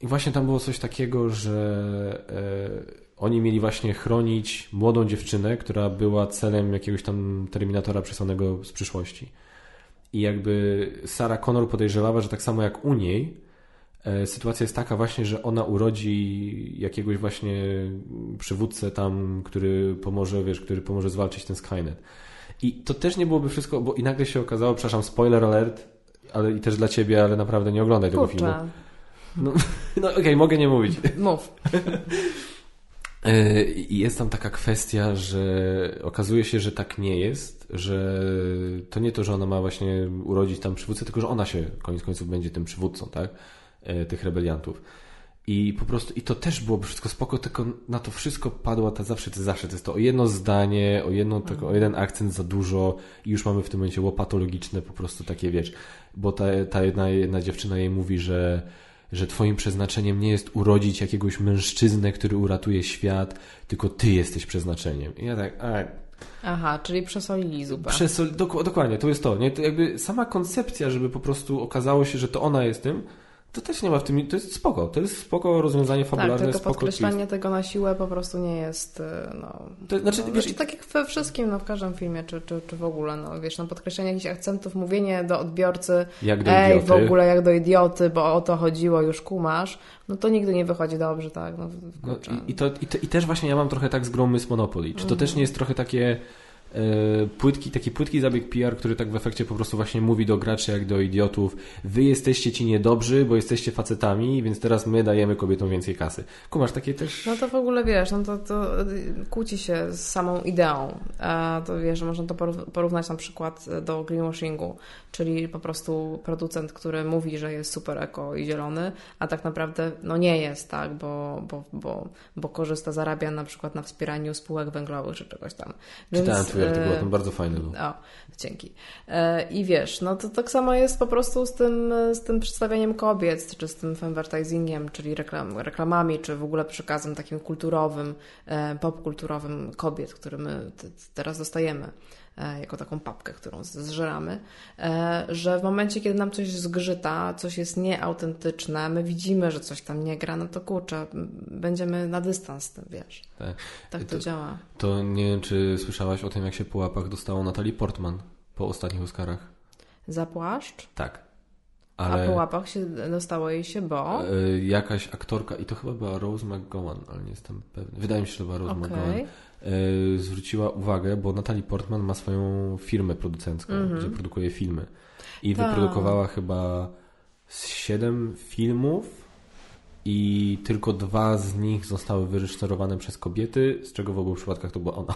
I właśnie tam było coś takiego, że e, oni mieli właśnie chronić młodą dziewczynę, która była celem jakiegoś tam Terminatora przesłanego z przyszłości. I jakby Sarah Connor podejrzewała, że tak samo jak u niej, sytuacja jest taka właśnie, że ona urodzi jakiegoś właśnie przywódcę tam, który pomoże, wiesz, który pomoże zwalczyć ten Skynet. I to też nie byłoby wszystko, bo i nagle się okazało, przepraszam, spoiler alert, ale i też dla ciebie, ale naprawdę nie oglądaj Kurczę. tego filmu. No, <laughs> no okej, okay, mogę nie mówić.
Mów.
E, I jest tam taka kwestia, że okazuje się, że tak nie jest, że to nie to, że ona ma właśnie urodzić tam przywódcę, tylko że ona się koniec końców będzie tym przywódcą, tak? E, tych rebeliantów. I po prostu, i to też byłoby wszystko spoko, tylko na to wszystko padła ta zawsze, to zawsze, to jest to o jedno zdanie, o, jedno, tylko, o jeden akcent za dużo i już mamy w tym momencie łopatologiczne po prostu takie, wiesz, bo ta, ta jedna, jedna dziewczyna jej mówi, że że twoim przeznaczeniem nie jest urodzić jakiegoś mężczyznę, który uratuje świat, tylko ty jesteś przeznaczeniem. I ja tak, a...
Aha, czyli przesolili zupę.
Przesol... Dok dokładnie, to jest to. Nie? To jakby sama koncepcja, żeby po prostu okazało się, że to ona jest tym, to też nie ma w tym, to jest spoko, to jest spoko rozwiązanie fabularne. Tak,
tylko
spoko
podkreślanie twist. tego na siłę po prostu nie jest, y, no... To, znaczy, no, wiesz, znaczy, tak jak we wszystkim, no w każdym filmie, czy, czy, czy w ogóle, no wiesz, no podkreślenie jakichś akcentów, mówienie do odbiorcy,
jak do
ej,
idioty.
w ogóle jak do idioty, bo o to chodziło, już kumasz, no to nigdy nie wychodzi dobrze, tak, no,
no i, i, to, i, to, I też właśnie ja mam trochę tak z grą Monopoly, czy to mm. też nie jest trochę takie płytki, taki płytki zabieg PR, który tak w efekcie po prostu właśnie mówi do graczy jak do idiotów wy jesteście ci niedobrzy, bo jesteście facetami, więc teraz my dajemy kobietom więcej kasy. Kumasz takie też...
No to w ogóle wiesz, no to, to kłóci się z samą ideą. To wiesz, można to porównać na przykład do greenwashingu, czyli po prostu producent, który mówi, że jest super eko i zielony, a tak naprawdę no nie jest, tak, bo, bo, bo, bo korzysta, zarabia na przykład na wspieraniu spółek węglowych czy czegoś tam.
Więc, Czytałem twój artykuł, ten bardzo fajny był.
O, dzięki. E, I wiesz, no to tak samo jest po prostu z tym, z tym przedstawianiem kobiet, czy z tym femvertisingiem, czyli reklam, reklamami, czy w ogóle przekazem takim kulturowym, e, popkulturowym kobiet, który my teraz dostajemy. E, jako taką papkę, którą zżeramy, e, że w momencie, kiedy nam coś zgrzyta, coś jest nieautentyczne, my widzimy, że coś tam nie gra, no to kurczę, będziemy na dystans z tym, wiesz. Tak, tak to, to działa.
To nie wiem, czy słyszałaś o tym, jak się po łapach dostało Natalie Portman po ostatnich Oscarach?
Za płaszcz?
Tak.
Ale... A po łapach się dostało jej się, bo?
E, jakaś aktorka, i to chyba była Rose McGowan, ale nie jestem pewny. Wydaje mi się, że to była Rose okay. McGowan zwróciła uwagę, bo Natalie Portman ma swoją firmę producencką, mm -hmm. gdzie produkuje filmy. I Ta. wyprodukowała chyba siedem filmów i tylko dwa z nich zostały wyreżyserowane przez kobiety, z czego w obu przypadkach to była ona.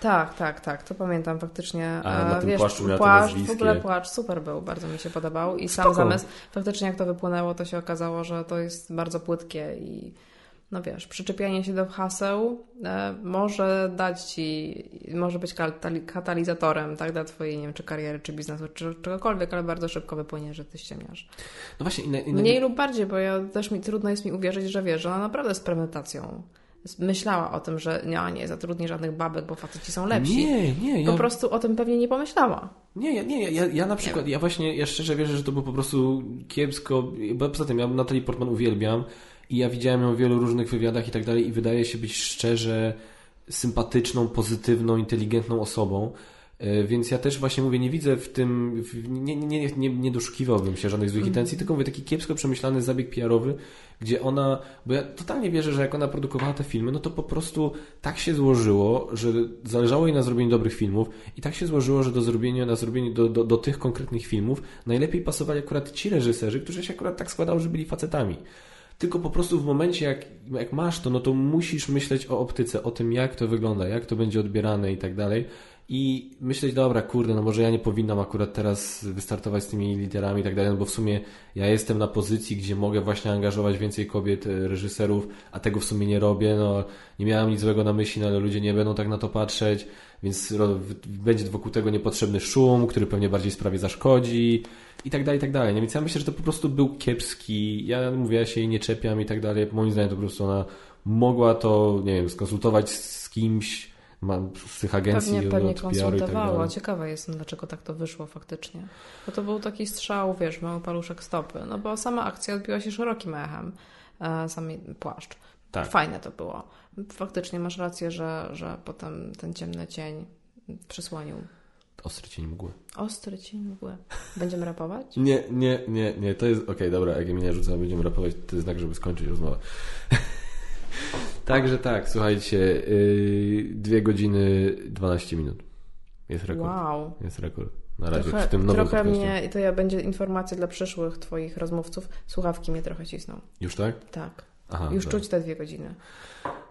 Tak, tak, tak, to pamiętam faktycznie.
A na tym
Wiesz,
płaszczu miała
płaszcz, w ogóle płaszcz super był, bardzo mi się podobał i sam zamysł, faktycznie jak to wypłynęło, to się okazało, że to jest bardzo płytkie i no wiesz, przyczepianie się do haseł e, może dać ci, może być katalizatorem, tak, dla twojej, nie wiem, czy kariery, czy biznesu, czy czegokolwiek, ale bardzo szybko wypłynie, że ty ściemniasz.
No właśnie. Inne,
inne... Mniej lub bardziej, bo ja też mi trudno jest mi uwierzyć, że wiesz, że ona naprawdę z premedytacją myślała o tym, że nie, nie zatrudni żadnych babek, bo faceci są lepsi.
Nie, nie.
Ja... Po prostu o tym pewnie nie pomyślała.
Nie, ja, nie, ja, ja na przykład, ja właśnie, ja szczerze wierzę, że to było po prostu kiepsko, bo poza tym ja Natalie Portman uwielbiam, i ja widziałem ją w wielu różnych wywiadach i tak dalej i wydaje się być szczerze sympatyczną, pozytywną, inteligentną osobą. E, więc ja też właśnie mówię, nie widzę w tym, nie, nie, nie, nie doszukiwałbym się żadnych złych intencji, tylko mówię taki kiepsko przemyślany zabieg PR-owy, gdzie ona, bo ja totalnie wierzę, że jak ona produkowała te filmy, no to po prostu tak się złożyło, że zależało jej na zrobieniu dobrych filmów i tak się złożyło, że do zrobienia, na do, do, do tych konkretnych filmów najlepiej pasowali akurat ci reżyserzy, którzy się akurat tak składało, że byli facetami tylko po prostu w momencie, jak, jak masz to, no to musisz myśleć o optyce, o tym, jak to wygląda, jak to będzie odbierane i tak dalej. I myśleć, dobra, kurde, no może ja nie powinnam akurat teraz wystartować z tymi literami i tak dalej, no bo w sumie ja jestem na pozycji, gdzie mogę właśnie angażować więcej kobiet, e, reżyserów, a tego w sumie nie robię, no nie miałem nic złego na myśli, no ale ludzie nie będą tak na to patrzeć, więc będzie wokół tego niepotrzebny szum, który pewnie bardziej sprawie zaszkodzi i tak dalej, i tak dalej. Więc ja myślę, że to po prostu był kiepski. Ja mówię, ja się jej nie czepiam i tak dalej. Moim zdaniem to po prostu ona mogła to, nie wiem, skonsultować z kimś, z tych agencji
pewnie, pewnie
tak
konsultowała.
Tak
Ciekawa jestem, dlaczego tak to wyszło faktycznie. Bo to był taki strzał, wiesz, mały paluszek stopy. No bo sama akcja odbiła się szerokim echem. E, sami płaszcz. Tak. Fajne to było. Faktycznie masz rację, że, że potem ten ciemny cień przysłonił
Ostry cień mgły.
Ostry cień mgły. Będziemy rapować?
nie, nie, nie, nie. To jest, okej, okay, dobra, jak mnie rzuca, będziemy rapować, to jest znak, żeby skończyć rozmowę. <laughs> Także tak, słuchajcie, yy, dwie godziny 12 minut. Jest rekord.
Wow.
Jest rekord. Na razie
trochę,
w tym nowym
Trochę mnie, i to ja będzie informacja dla przyszłych Twoich rozmówców, słuchawki mnie trochę cisną.
Już tak?
Tak. Aha, Już dobra. czuć te dwie godziny.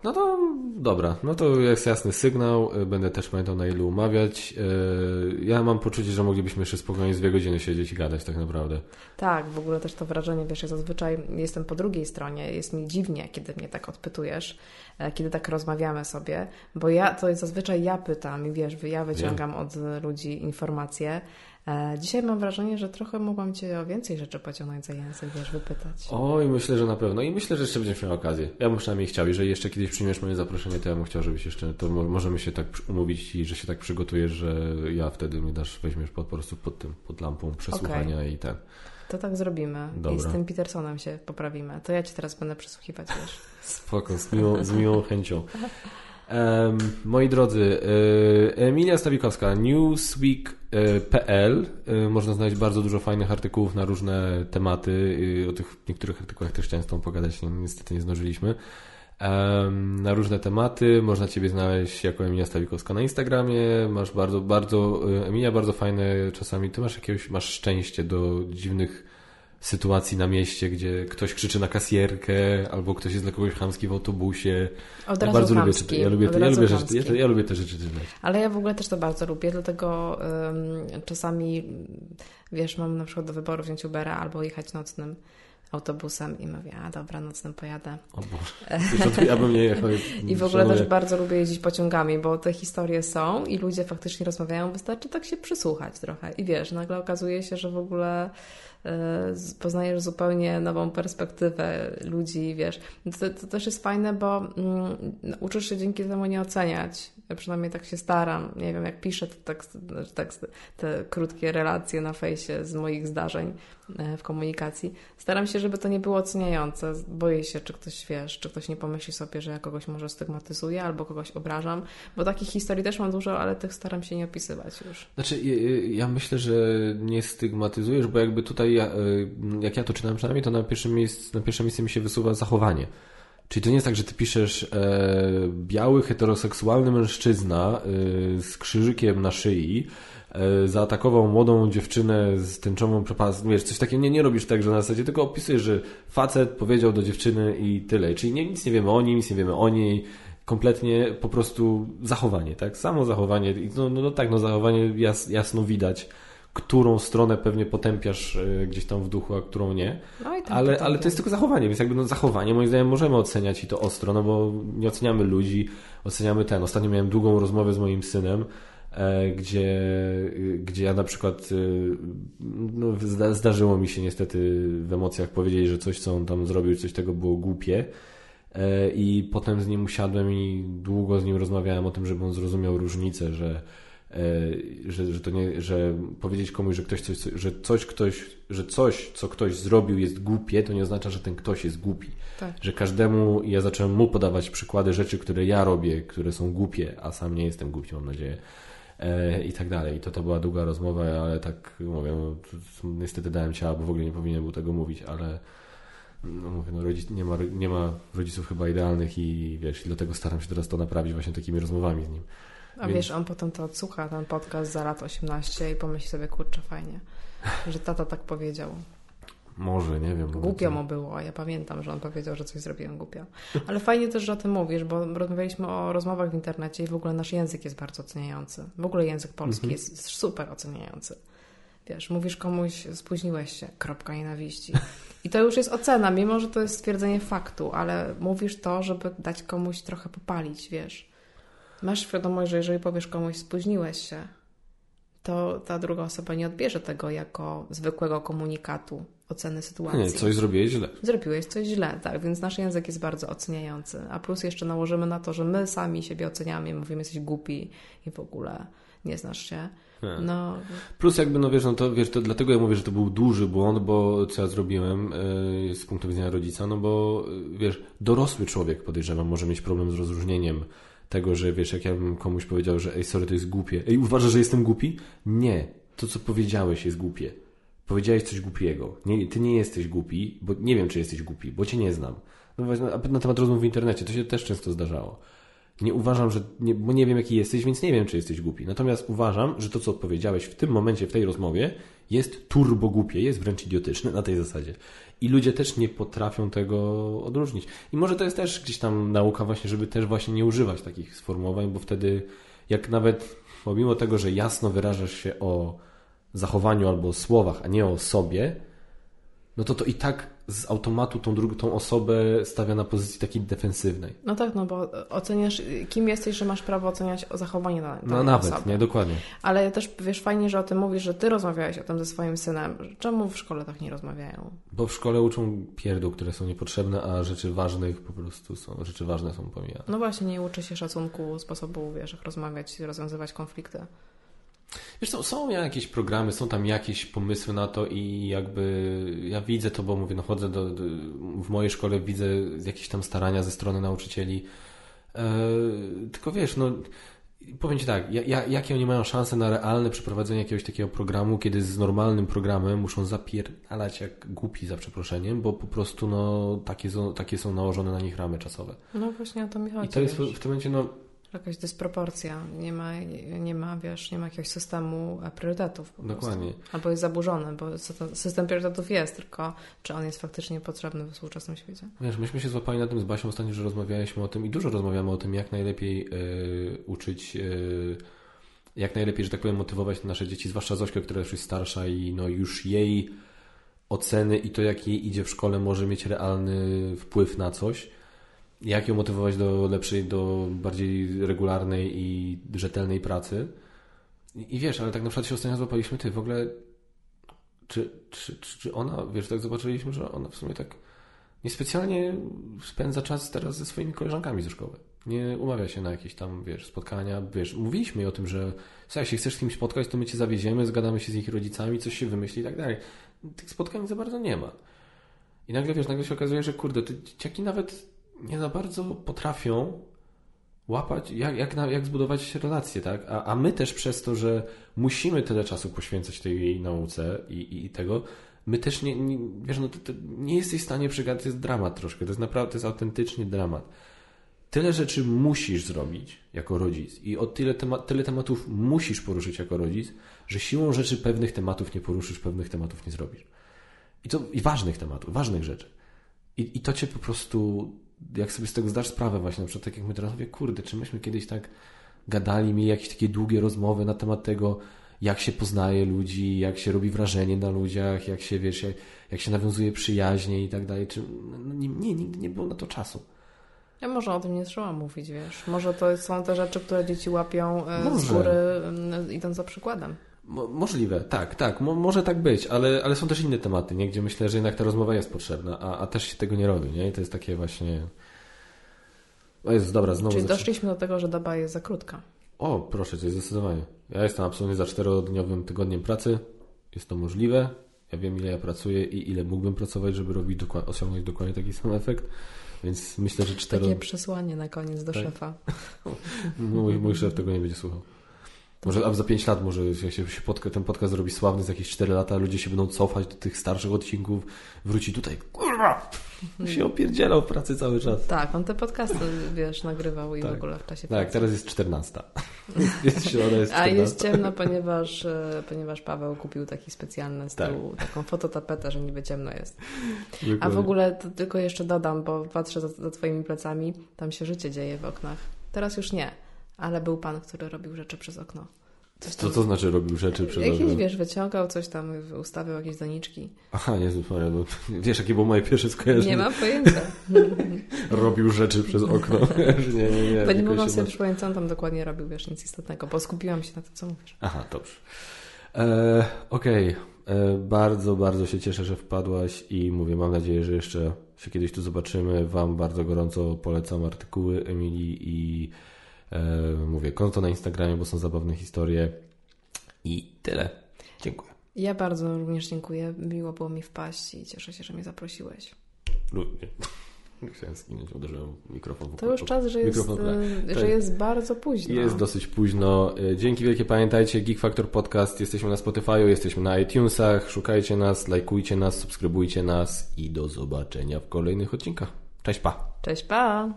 No to dobra, no to jest jasny sygnał, y, będę też pamiętał na ilu umawiać. Y, ja mam poczucie, że moglibyśmy jeszcze spokojnie dwie godziny siedzieć i gadać tak naprawdę.
Tak, w ogóle też to wrażenie, wiesz, ja zazwyczaj jestem po drugiej stronie, jest mi dziwnie, kiedy mnie tak odpytujesz, e, kiedy tak rozmawiamy sobie, bo ja, to jest zazwyczaj ja pytam i wiesz, ja wyciągam od ludzi informacje, dzisiaj mam wrażenie, że trochę mogłam Cię o więcej rzeczy pociągnąć za język, wiesz, wypytać.
Oj, myślę, że na pewno. I myślę, że jeszcze będziesz miał okazję. Ja bym przynajmniej chciał. Jeżeli jeszcze kiedyś przyjmiesz moje zaproszenie, to ja bym chciał, żebyś jeszcze, to możemy się tak umówić i że się tak przygotujesz, że ja wtedy mnie dasz, weźmiesz po prostu pod tym, pod lampą przesłuchania okay. i ten.
To tak zrobimy. Dobra. I z tym Petersonem się poprawimy. To ja Ci teraz będę przesłuchiwać, wiesz. <laughs>
Spoko, z miłą, z miłą chęcią. <laughs> Um, moi drodzy, e, Emilia Stawikowska, newsweek.pl. E, można znaleźć bardzo dużo fajnych artykułów na różne tematy. O tych niektórych artykułach też chciałem z tą pogadać, niestety nie zdążyliśmy. Um, na różne tematy. Można Ciebie znaleźć jako Emilia Stawikowska na Instagramie. Masz bardzo, bardzo, e, Emilia bardzo fajne czasami. Ty masz jakiegoś, masz szczęście do dziwnych sytuacji na mieście, gdzie ktoś krzyczy na kasjerkę, albo ktoś jest dla kogoś chamski w autobusie.
Od razu bardzo
lubię czytać. Ja lubię, ja, lubię rzeczy, ja, ja, lubię te rzeczy czytać.
Ale ja w ogóle też to bardzo lubię, dlatego um, czasami, wiesz, mam na przykład do wyboru wziąć Ubera albo jechać nocnym autobusem i mówię, a dobra, nocnym pojadę.
O Boże, <laughs> ja bym nie jechał.
I w ogóle też bardzo lubię jeździć pociągami, bo te historie są i ludzie faktycznie rozmawiają, wystarczy tak się przysłuchać trochę. I wiesz, nagle okazuje się, że w ogóle poznajesz zupełnie nową perspektywę ludzi, wiesz. To, to też jest fajne, bo um, uczysz się dzięki temu nie oceniać. Ja przynajmniej tak się staram. Nie wiem, jak piszę te, teksty, teksty, te krótkie relacje na fejsie z moich zdarzeń e, w komunikacji. Staram się, żeby to nie było oceniające. Boję się, czy ktoś, wiesz, czy ktoś nie pomyśli sobie, że ja kogoś może stygmatyzuję albo kogoś obrażam, bo takich historii też mam dużo, ale tych staram się nie opisywać już.
Znaczy, ja myślę, że nie stygmatyzujesz, bo jakby tutaj y, jak ja to czytam przynajmniej, to na pierwsze, miejsce, na pierwsze miejsce mi się wysuwa zachowanie. Czyli to nie jest tak, że ty piszesz e, biały, heteroseksualny mężczyzna e, z krzyżykiem na szyi, e, zaatakował młodą dziewczynę z tęczową przepastką, wiesz, coś takiego, nie, nie robisz tak, że na zasadzie tylko opisujesz, że facet powiedział do dziewczyny i tyle. Czyli nie, nic nie wiemy o nim, nic nie wiemy o niej, kompletnie po prostu zachowanie, tak? Samo zachowanie, no, no, no tak, no zachowanie jas, jasno widać, którą stronę pewnie potępiasz e, gdzieś tam w duchu, a którą nie. No tak, ale, ale to jest tylko zachowanie, więc jakby no zachowanie moim zdaniem możemy oceniać i to ostro, no bo nie oceniamy ludzi, oceniamy ten. Ostatnio miałem długą rozmowę z moim synem, e, gdzie, gdzie ja na przykład no, zdarzyło mi się niestety w emocjach powiedzieć, że coś, co on tam zrobił, coś tego było głupie. E, I potem z nim usiadłem i długo z nim rozmawiałem o tym, żeby on zrozumiał różnicę, że E, że, że to nie, że powiedzieć komuś, że ktoś coś, że coś ktoś, że coś, co ktoś zrobił jest głupie, to nie oznacza, że ten ktoś jest głupi. Tak. Że każdemu, ja zacząłem mu podawać przykłady rzeczy, które ja robię, które są głupie, a sam nie jestem głupi, mam nadzieję. E, I tak dalej. I to to była długa rozmowa, ale tak mówię, no, niestety dałem ciała, bo w ogóle nie powinien był tego mówić, ale no mówię, no rodzic, nie, ma, nie ma rodziców chyba idealnych i wiesz, i dlatego staram się teraz to naprawić właśnie takimi rozmowami z nim.
A Więc... wiesz, on potem to odsłucha, ten podcast za lat 18 i pomyśli sobie, kurczę, fajnie, że tata tak powiedział.
Może, nie wiem.
Głupio mu było, a ja pamiętam, że on powiedział, że coś zrobiłem głupio. Ale fajnie też, że o tym mówisz, bo rozmawialiśmy o rozmowach w internecie i w ogóle nasz język jest bardzo oceniający. W ogóle język polski mhm. jest super oceniający. Wiesz, mówisz komuś, spóźniłeś się, kropka nienawiści. I to już jest ocena, mimo że to jest stwierdzenie faktu, ale mówisz to, żeby dać komuś trochę popalić, wiesz. Masz świadomość, że jeżeli powiesz komuś spóźniłeś się, to ta druga osoba nie odbierze tego jako zwykłego komunikatu, oceny sytuacji.
Nie, coś zrobiłeś źle.
Zrobiłeś coś źle, tak, więc nasz język jest bardzo oceniający. A plus jeszcze nałożymy na to, że my sami siebie oceniamy, mówimy, jesteś głupi i w ogóle nie znasz się. No.
Plus jakby, no wiesz, no to wiesz, to dlatego ja mówię, że to był duży błąd, bo co ja zrobiłem yy, z punktu widzenia rodzica, no bo yy, wiesz, dorosły człowiek podejrzewam może mieć problem z rozróżnieniem tego, że wiesz, jak ja bym komuś powiedział, że ej, sorry, to jest głupie. Ej, uważasz, że jestem głupi? Nie. To, co powiedziałeś, jest głupie. Powiedziałeś coś głupiego. Nie, ty nie jesteś głupi, bo nie wiem, czy jesteś głupi, bo cię nie znam. No właśnie, na temat rozmów w internecie, to się też często zdarzało. Nie uważam, że, nie, bo nie wiem, jaki jesteś, więc nie wiem, czy jesteś głupi. Natomiast uważam, że to, co odpowiedziałeś w tym momencie, w tej rozmowie, jest turbo głupie, jest wręcz idiotyczne na tej zasadzie. I ludzie też nie potrafią tego odróżnić. I może to jest też gdzieś tam nauka właśnie, żeby też właśnie nie używać takich sformułowań, bo wtedy jak nawet pomimo tego, że jasno wyrażasz się o zachowaniu albo o słowach, a nie o sobie, no to to i tak z automatu tą drugą tą osobę stawia na pozycji takiej defensywnej.
No tak, no bo oceniasz, kim jesteś, że masz prawo oceniać zachowanie danej
No nawet, osoby. nie, dokładnie.
Ale też, wiesz, fajnie, że o tym mówisz, że ty rozmawiałeś o tym ze swoim synem. Czemu w szkole tak nie rozmawiają?
Bo w szkole uczą pierdół, które są niepotrzebne, a rzeczy ważnych po prostu są, rzeczy ważne są pomijane.
No właśnie, nie uczy się szacunku, sposobu, wiesz, jak rozmawiać, rozwiązywać konflikty.
Wiesz co, są jakieś programy, są tam jakieś pomysły na to i jakby ja widzę to, bo mówię, no chodzę do, do w mojej szkole widzę jakieś tam starania ze strony nauczycieli. E, tylko wiesz, no powiem Ci tak, ja, jakie oni mają szanse na realne przeprowadzenie jakiegoś takiego programu, kiedy z normalnym programem muszą zapierdalać jak głupi za przeproszeniem, bo po prostu no, takie, są, takie są nałożone na nich ramy czasowe.
No właśnie o to mi chodzi.
I to jest w, w tym momencie, no
jakaś dysproporcja, nie ma, nie ma, wiesz, nie ma jakiegoś systemu priorytetów.
Dokładnie.
Prostu. Albo jest zaburzony, bo system priorytetów jest, tylko czy on jest faktycznie potrzebny w współczesnym świecie.
Wiesz, myśmy się złapali na tym z Basią ostatnio, że rozmawialiśmy o tym i dużo rozmawiamy o tym, jak najlepiej yy, uczyć, yy, jak najlepiej, że tak powiem, motywować nasze dzieci, zwłaszcza Zośkę, która już jest starsza i no już jej oceny i to, jak jej idzie w szkole, może mieć realny wpływ na coś jak ją motywować do lepszej, do bardziej regularnej i rzetelnej pracy. I, i wiesz, ale tak na przykład się ostatnio złapaliśmy, ty w ogóle, czy, czy, czy, czy ona, wiesz, tak zobaczyliśmy, że ona w sumie tak niespecjalnie spędza czas teraz ze swoimi koleżankami ze szkoły. Nie umawia się na jakieś tam, wiesz, spotkania, wiesz, mówiliśmy o tym, że słuchaj, jeśli chcesz z kimś spotkać, to my cię zawieziemy, zgadamy się z ich rodzicami, coś się wymyśli i tak dalej. Tych spotkań za bardzo nie ma. I nagle, wiesz, nagle się okazuje, że kurde, te dzieciaki nawet nie za bardzo potrafią łapać, jak, jak, jak zbudować relacje, tak? A, a my też przez to, że musimy tyle czasu poświęcać tej nauce i, i, i tego, my też nie, nie wiesz, no to, to nie jesteś w stanie przegadać, to jest dramat troszkę, to jest naprawdę, to jest autentycznie dramat. tyle rzeczy musisz zrobić jako rodzic i o tyle, tema tyle tematów musisz poruszyć jako rodzic, że siłą rzeczy pewnych tematów nie poruszysz, pewnych tematów nie zrobisz. I, to, i ważnych tematów, ważnych rzeczy. I, I to cię po prostu, jak sobie z tego zdasz sprawę właśnie, na przykład tak jak my teraz mówię, kurde, czy myśmy kiedyś tak gadali, mieli jakieś takie długie rozmowy na temat tego, jak się poznaje ludzi, jak się robi wrażenie na ludziach, jak się, wiesz, jak, jak się nawiązuje przyjaźnie i tak dalej. Czy, no, nie, nie, nigdy nie było na to czasu.
Ja może o tym nie trzeba mówić, wiesz. Może to są te rzeczy, które dzieci łapią e, może. z góry, idąc za przykładem.
Mo możliwe, tak, tak, mo może tak być, ale, ale są też inne tematy, nie? gdzie myślę, że jednak ta rozmowa jest potrzebna, a, a też się tego nie robi, nie? I to jest takie właśnie... O jest dobra, znowu...
Czyli doszliśmy do tego, że doba jest za krótka.
O, proszę cię, zdecydowanie. Ja jestem absolutnie za czterodniowym tygodniem pracy. Jest to możliwe. Ja wiem, ile ja pracuję i ile mógłbym pracować, żeby robić osiągnąć dokładnie taki sam efekt. Więc myślę, że cztero...
Takie przesłanie na koniec do tak. szefa. <laughs>
mój, mój szef tego nie będzie słuchał. Może a za 5 lat może jak się podca ten podcast zrobi sławny za jakieś 4 lata, ludzie się będą cofać do tych starszych odcinków, wróci tutaj, kurwa, <laughs> się opierdzielał w pracy cały czas.
Tak, on te podcasty, wiesz, nagrywał i tak. w ogóle w czasie
tak, pracy. Tak, teraz jest 14. <laughs>
jest środa, jest 14. A jest ciemno, ponieważ, e, ponieważ Paweł kupił taki specjalny z tyłu, tak. taką fototapetę, że niby ciemno jest. A w ogóle to tylko jeszcze dodam, bo patrzę za, za twoimi plecami, tam się życie dzieje w oknach. Teraz już nie ale był pan, który robił rzeczy przez okno.
Coś Co to znaczy robił rzeczy przez
Jakieś, okno? wiesz, wyciągał coś tam, ustawiał jakieś doniczki.
Aha, nie Maria, bo wiesz, jakie było moje pierwsze skojarzenie?
Nie mam pojęcia. <laughs>
robił rzeczy przez okno. <laughs> nie, nie, nie.
Bo nie mogłam sobie przypomnieć, co on tam dokładnie robił, wiesz, nic istotnego, bo skupiłam się na tym, co mówisz.
Aha, dobrze. E, Okej, okay. E, bardzo, bardzo się cieszę, że wpadłaś i mówię, mam nadzieję, że jeszcze się kiedyś tu zobaczymy. Wam bardzo gorąco polecam artykuły Emilii i mówię, konto na Instagramie, bo są zabawne historie. I tyle. Dziękuję.
Ja bardzo również dziękuję. Miło było mi wpaść i cieszę się, że mnie zaprosiłeś.
Lubię. <laughs> Chciałem skinąć, uderzyłem mikrofon.
To już czas, że jest, e, że jest bardzo późno.
Jest dosyć późno. E, dzięki wielkie, pamiętajcie, Geek Factor Podcast, jesteśmy na Spotify, jesteśmy na iTunesach, szukajcie nas, lajkujcie nas, subskrybujcie nas i do zobaczenia w kolejnych odcinkach. Cześć, pa!
Cześć, pa!